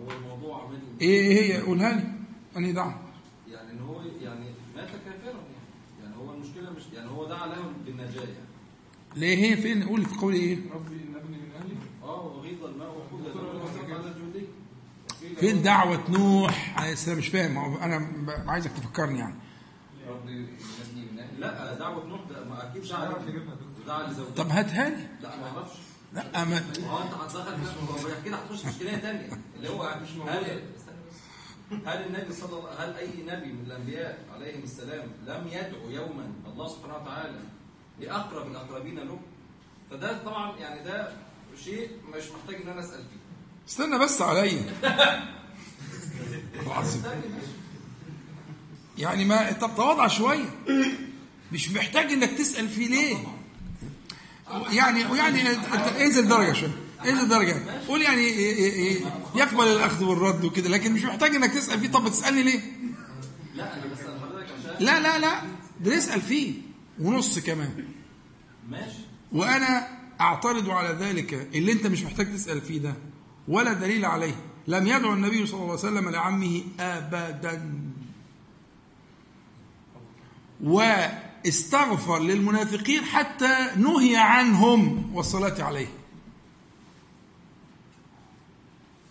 هو الموضوع من إيه إيه هي؟ قولها لي. أنهي دعوه إن هو يعني مات كافرا يعني. يعني هو المشكلة مش يعني هو دعا لهم بالنجاة يعني. ليه هي فين؟ قول في قول إيه؟ ربي إن ابني من أهلي. آه وغيظ الماء الجودي. فين دعوة نوح؟ عليه السلام مش فاهم. هو أنا عايزك تفكرني يعني. ربي لا دعوة نوح ده ما أكيد دعا دعا لزوجته. طب هاتها لي لا ما أعرفش. لا ما هو أنت هتدخل كده هتخش في إشكالية ثانية اللي هو استنى بس. هل النبي صلى الله هل أي نبي من الأنبياء عليهم السلام لم يدعو يوما الله سبحانه وتعالى لأقرب الأقربين له؟ فده طبعا يعني ده شيء مش محتاج إن أنا أسأل فيه. استنى بس عليا. *laughs* يعني ما طب تواضع شوية. مش محتاج إنك تسأل فيه ليه؟ يعني يعني انت انزل درجه شوية انزل درجة؟ قول يعني إيه- إيه- إيه، يقبل الأخذ والرد وكده لكن مش محتاج إنك تسأل فيه. طب بتسألني ليه؟ لا أنا بسال حضرتك عشان لا لا لا ده نسأل فيه ونص كمان. ماشي. وأنا أعترض على ذلك اللي أنت مش محتاج تسأل فيه ده ولا دليل عليه. لم يدعو النبي صلى الله عليه وسلم لعمه ابدا. واستغفر للمنافقين حتى نهي عنهم والصلاة عليه.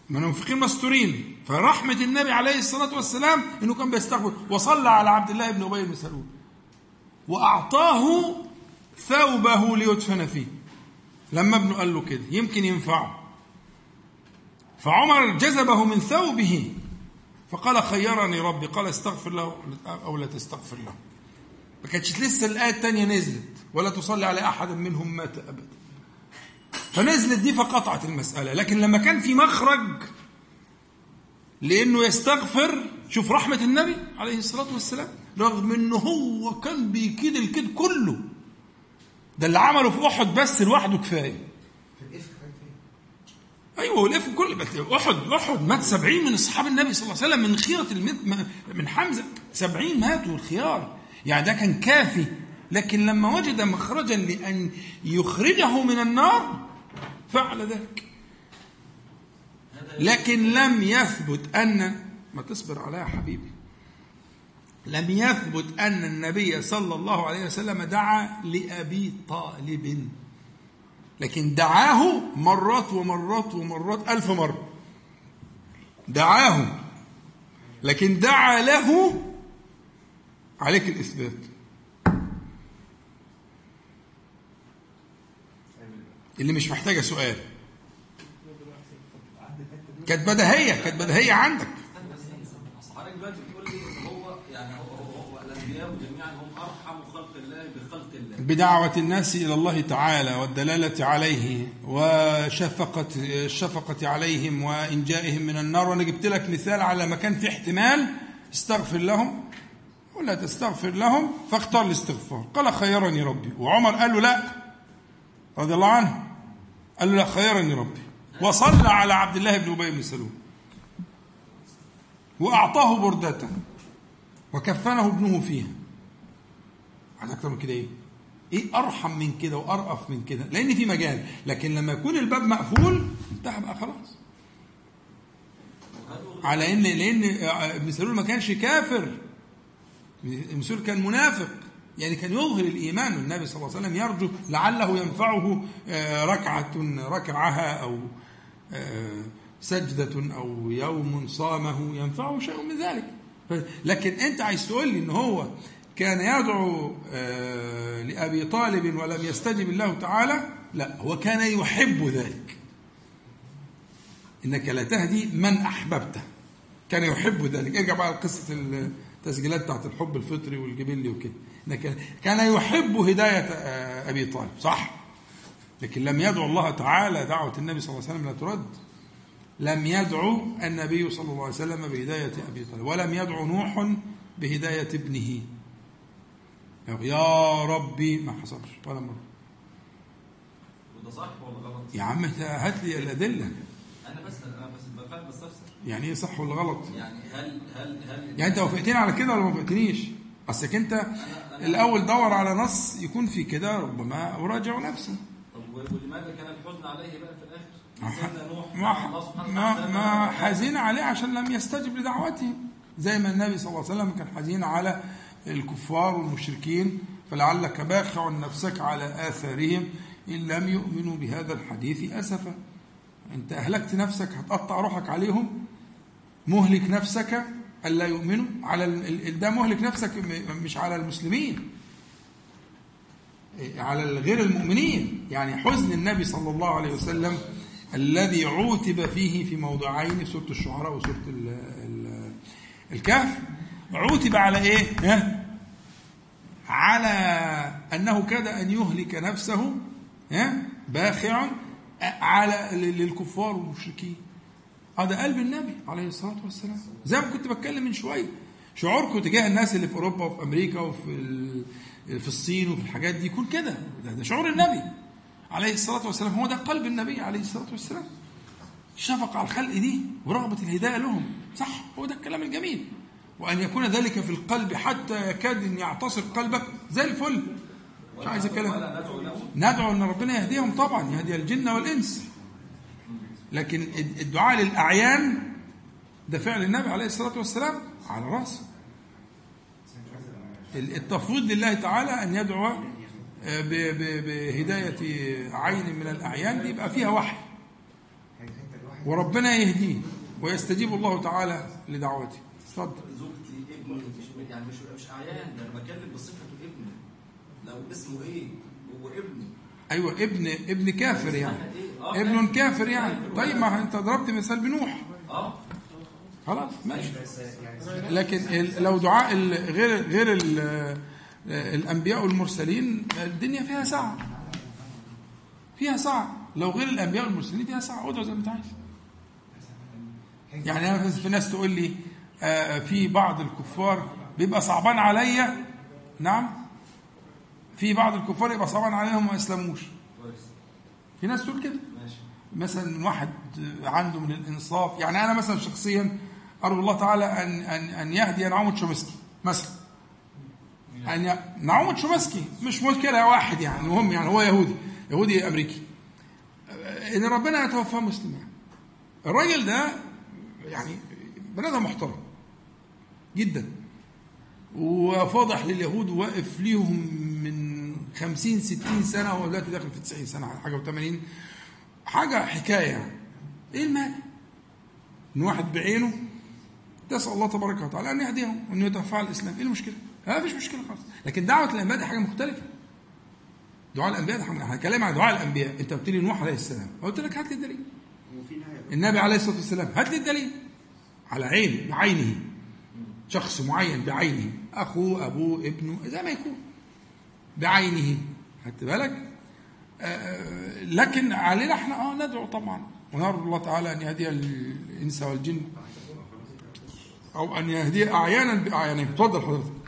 المنافقين مستورين. فرحمة النبي عليه الصلاة والسلام إنه كان بيستغفر. وصلى على عبد الله بن أبي بن سلول وأعطاه ثوبه ليدفن فيه. لما ابنه قال له كده يمكن ينفعه. فعمر جذبه من ثوبه. فقال خيرني ربي. قال استغفر له أو لا تستغفر له. ما كانتش لسه الآية الثانية نزلت. ولا تصلي على أحد منهم مات ابدا. فنزلت دي فقطعت المسألة لكن لما كان في مخرج لأنه يستغفر شوف رحمة النبي عليه الصلاة والسلام رغم إنه هو كان بيكيد الكيد كله. ده اللي عمله في أحد بس لوحده تاني. أيوه والإفك كل أحد أحد مات سبعين من أصحاب النبي صلى الله عليه وسلم من خيرة من حمزة. سبعين ماتوا الخيار. يعني ده كان كافي. لكن لما وجد مخرجا لأن يخرجه من النار فعل ذلك. لكن لم يثبت أن ما تصبر عليها يا حبيبي. لم يثبت أن النبي صلى الله عليه وسلم دعا لأبي طالب. لكن دعاه مرات ومرات ومرات ألف مرة. دعاه. لكن دعا له عليك الإثبات. اللي مش محتاجة سؤال. كانت بديهية كانت بديهية عندك. حضرتك دلوقتي بتقول لي هو يعني هو هو, الأنبياء جميعا هم أرحم خلق الله بخلق الله. بدعوة الناس إلى الله تعالى والدلالة عليه وشفقة الشفقة عليهم وإنجائهم من النار. وأنا جبت لك مثال على ما كان في احتمال. استغفر لهم ولا تستغفر لهم فاختار الاستغفار. قال خيرني ربي. وعمر قال له لا رضي الله عنه. قال له لا خيرني ربي وصلى على عبد الله بن أبي بن سلول وأعطاه بردته وكفنه ابنه فيها عايز أكتر من كده إيه؟ إيه أرحم من كده وأرأف من كده؟ لأن في مجال، لكن لما يكون الباب مقفول انتهى بقى خلاص. على ان لأن ابن سلول ما كانش كافر. ابن سلول كان منافق يعني كان يظهر الإيمان والنبي صلى الله عليه وسلم يرجو لعله ينفعه آه، ركعة ركعها أو آه، سجدة أو يوم صامه ينفعه شيء من ذلك. لكن أنت عايز تقول لي إن هو كان يدعو آه، لأبي طالب ولم يستجب الله تعالى؟ لا هو كان يحب ذلك. إنك لا تهدي من أحببته. كان يحب ذلك. ارجع بقى لقصة التسجيلات بتاعت الحب الفطري والجبلي وكده. كان يحب هداية آه، أبي طالب صح؟ لكن لم يدعو الله تعالى دعوة النبي صلى الله عليه وسلم لا ترد. لم يدعو النبي صلى الله عليه وسلم بهداية أبي طالب ولم يدعو نوح بهداية ابنه. يا ربي ما حصلش ولا مرة. وده صح ولا غلط؟ يا عم هات لي الأدلة. أنا بسال أنا بس بفهم بستفسر يعني إيه صح ولا غلط؟ يعني هل هل هل يعني أنت وافقتني على كده ولا ما وافقتنيش؟ اصلك أنت الأول دور على نص يكون في كده ربما اراجع نفسي طب ولماذا كان الحزن عليه بقى في الآخر؟ ما ما ما حزين عليه عشان لم يستجب لدعوته. زي ما النبي صلى الله عليه وسلم كان حزين على الكفار والمشركين فلعلك باخع نفسك على آثارهم إن لم يؤمنوا بهذا الحديث أسفا. أنت أهلكت نفسك هتقطع روحك عليهم مهلك نفسك ألا يؤمنوا على ده مهلك نفسك مش على المسلمين على غير المؤمنين يعني حزن النبي صلى الله عليه وسلم الذي عوتب فيه في موضعين سورة الشعراء وسورة ال- ال- الكهف عوتب على إيه؟ ها؟ على أنه كاد أن يهلك نفسه ها؟ باخع على للكفار والمشركين هذا قلب النبي عليه الصلاة والسلام. زي ما كنت بتكلم من شوية شعوركم تجاه الناس اللي في أوروبا وفي أمريكا وفي في الصين وفي الحاجات دي يكون كده. ده, ده شعور النبي عليه الصلاة والسلام. هو ده قلب النبي عليه الصلاة والسلام. الشفقه على الخلق دي ورغبة الهداية لهم. صح هو ده الكلام الجميل. وأن يكون ذلك في القلب حتى يكاد أن يعتصر قلبك زي الفل. مش عايز أتكلم. ولا ندعو أن ربنا يهديهم طبعا يهدي الجن والإنس. لكن الدعاء للأعيان ده فعل النبي عليه الصلاة والسلام على رأسه. التفويض لله تعالى أن يدعو آه، ب- ب- بهداية عين من الأعيان دي يبقى فيها وحي. وربنا يهديه ويستجيب الله تعالى لدعوته. اتفضل. زوجتي ابني مش يعني مش مش أعيان ده أنا بتكلم بصفته ابن لو اسمه إيه؟ هو ابني أيوه ابن ابن كافر يعني. ابن كافر. يعني. طيب ما انت ضربت مثال بنوح. آه. خلاص ماشي. لكن ال- لو دعاء غير غير ال- الأنبياء والمرسلين الدنيا فيها سعه فيها سعه لو غير الأنبياء والمرسلين فيها سعه ادعو زي ما انت عايز. يعني أنا في ناس تقول لي آه، في بعض الكفار بيبقى صعبان عليا. نعم. في بعض الكفار يبقى صعبان عليهم ما يسلموش. في ناس تقول كده. مثلا واحد عنده من الإنصاف يعني أنا مثلا شخصيا أرجو الله تعالى أن أن أن يهدي نعومة شومسكي مثلا. أن ي... نعومة شومسكي مش مشكله واحد يعني المهم يعني هو يهودي يهودي أمريكي. إن ربنا يتوفاه مسلما الراجل ده يعني بني آدم محترم جدا وفاضح لليهود واقف ليهم من خمسين ستين سنة وهو دلوقتي داخل في 90 سنة على حاجة و80 حاجة حكاية. إيه المانع؟ إن واحد بعينه تسأل الله تبارك وتعالى أن يهديهم وان يتوفى على الإسلام. إيه المشكلة؟ ها مفيش مشكلة خالص. لكن دعوة الأنبياء دي حاجة مختلفة. دعاء الأنبياء ده إحنا هنتكلم عن دعاء الأنبياء. أنت قلت لي نوح عليه السلام. قلت لك هات لي الدليل. النبي عليه الصلاة والسلام. هات لي الدليل. على عين بعينه. شخص معين بعينه. أخوه أبوه ابنه زي ما يكون. بعينه. خدت بالك؟ لكن علينا إحنا آه ندعو طبعا. ونرجو الله تعالى أن يهدي الإنس والجن أو أن يهدي أعيانا باعيانهم اتفضل حضرتك. تأخذون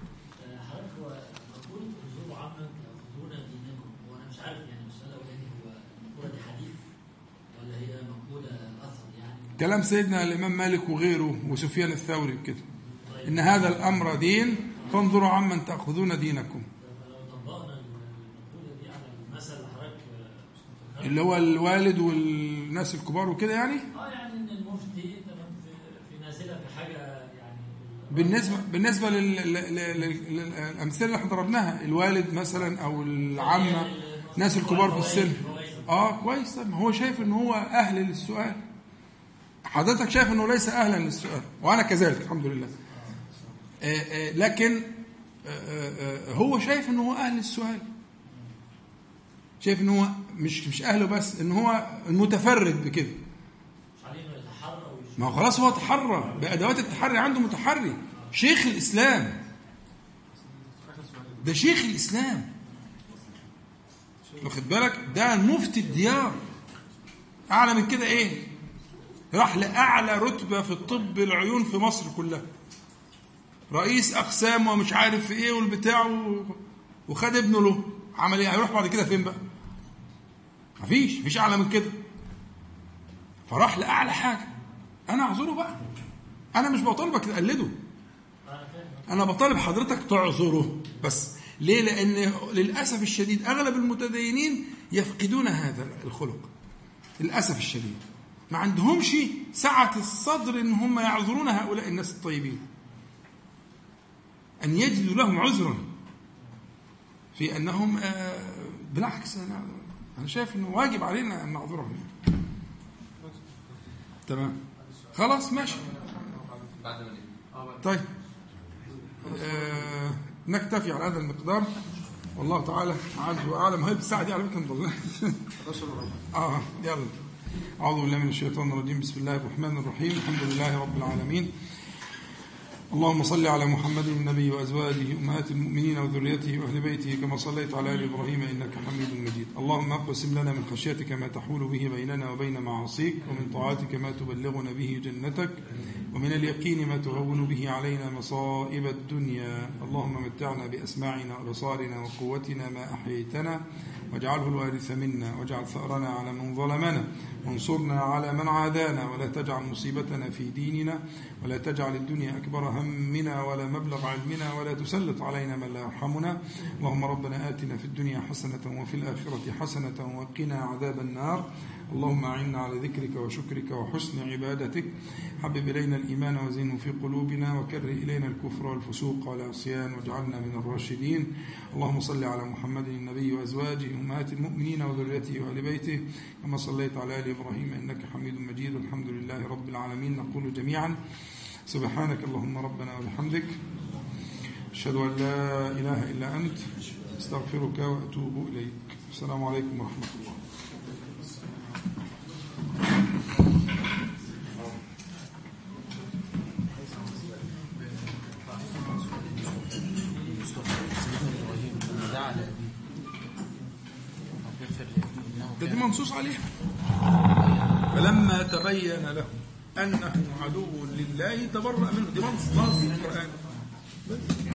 كلام سيدنا الإمام مالك وغيره وسفيان الثوري كده إن هذا الأمر دين فانظروا عمن تأخذون دينكم لو طبقنا المقولة دي على المثل اللي حضرتك آه، اللي هو الوالد والناس الكبار وكده يعني؟ آه يعني إن المفتي في نازلة في حاجة يعني بالنسبة بالنسبة لل- لل- لل- للأمثلة اللي إحنا ضربناها الوالد مثلا أو العمه الناس الكبار في السن. آه كويس. طب ما هو شايف إن هو أهل للسؤال. حضرتك شايف إنه ليس أهلا للسؤال وأنا كذلك الحمد لله. آه آه لكن آه هو شايف إنه هو أهل للسؤال. شايف ان هو مش مش أهله بس إن هو المتفرد بكده. ما هو خلاص هو تحرى بادوات التحري عنده متحري. شيخ الإسلام. ده شيخ الإسلام. واخد بالك؟ ده مفتي الديار. أعلى من كده إيه؟ راح لأعلى رتبة في الطب العيون في مصر كلها. رئيس أقسام ومش عارف إيه والبتاع وخد ابنه له. عمل إيه هيروح بعد كده فين بقى؟ مفيش مفيش أعلى من كده. فراح لأعلى حاجة. أنا أعذره بقى. أنا مش بطالبك تقلده. أنا بطالب حضرتك تعذره. بس ليه؟ لأن للأسف الشديد أغلب المتدينين يفقدون هذا الخلق. للأسف الشديد. ما عندهمش سعة الصدر إن هم يعذرون هؤلاء الناس الطيبين. أن يجدوا لهم عذرا. في أنهم آه، بالعكس أنا أنا شايف أنه واجب علينا أن نعذرهم تمام. خلاص ماشي. طيب. آه نكتفي على هذا المقدار. والله تعالى عز وأعلم. هاي الساعة دي على فكرة مضلله *laughs* آه يلا. أعوذ بالله من الشيطان الرجيم. بسم الله الرحمن الرحيم. الحمد لله رب العالمين. اللهم صل على محمد النبي وأزواجه أمهات المؤمنين وذريته وأهل بيته كما صليت على آل إبراهيم إنك حميد مجيد. اللهم أقسم لنا من خشيتك ما تحول به بيننا وبين معاصيك ومن طاعتك ما تبلغنا به جنتك ومن اليقين ما تهون به علينا مصائب الدنيا. اللهم متعنا بأسماعنا وأبصارنا وقوتنا ما أحييتنا. واجعله الوارث منا واجعل ثأرنا على من ظلمنا وانصرنا على من عادانا ولا تجعل مصيبتنا في ديننا ولا تجعل الدنيا أكبر همنا ولا مبلغ علمنا ولا تسلط علينا من لا يرحمنا. اللهم ربنا آتنا في الدنيا حسنة وفي الآخرة حسنة وقنا عذاب النار. اللهم أعنا على ذكرك وشكرك وحسن عبادتك. حبب إلينا الإيمان وزينه في قلوبنا وكره إلينا الكفر والفسوق والعصيان واجعلنا من الراشدين. اللهم صل على محمد النبي وأزواجه أمهات المؤمنين وذريته وآل بيته. كما صليت على آل إبراهيم إنك حميد مجيد. والحمد لله رب العالمين. نقول جميعا سبحانك اللهم ربنا وبحمدك. أشهد أن لا إله إلا أنت. أستغفرك وأتوب إليك. السلام عليكم ورحمة الله دعا لأبيه رب اغفر لأبيه إنه ده دي منصوص عليها فلما تبين له أنه عدو لله تبرأ منه. دي نص نص القرآن.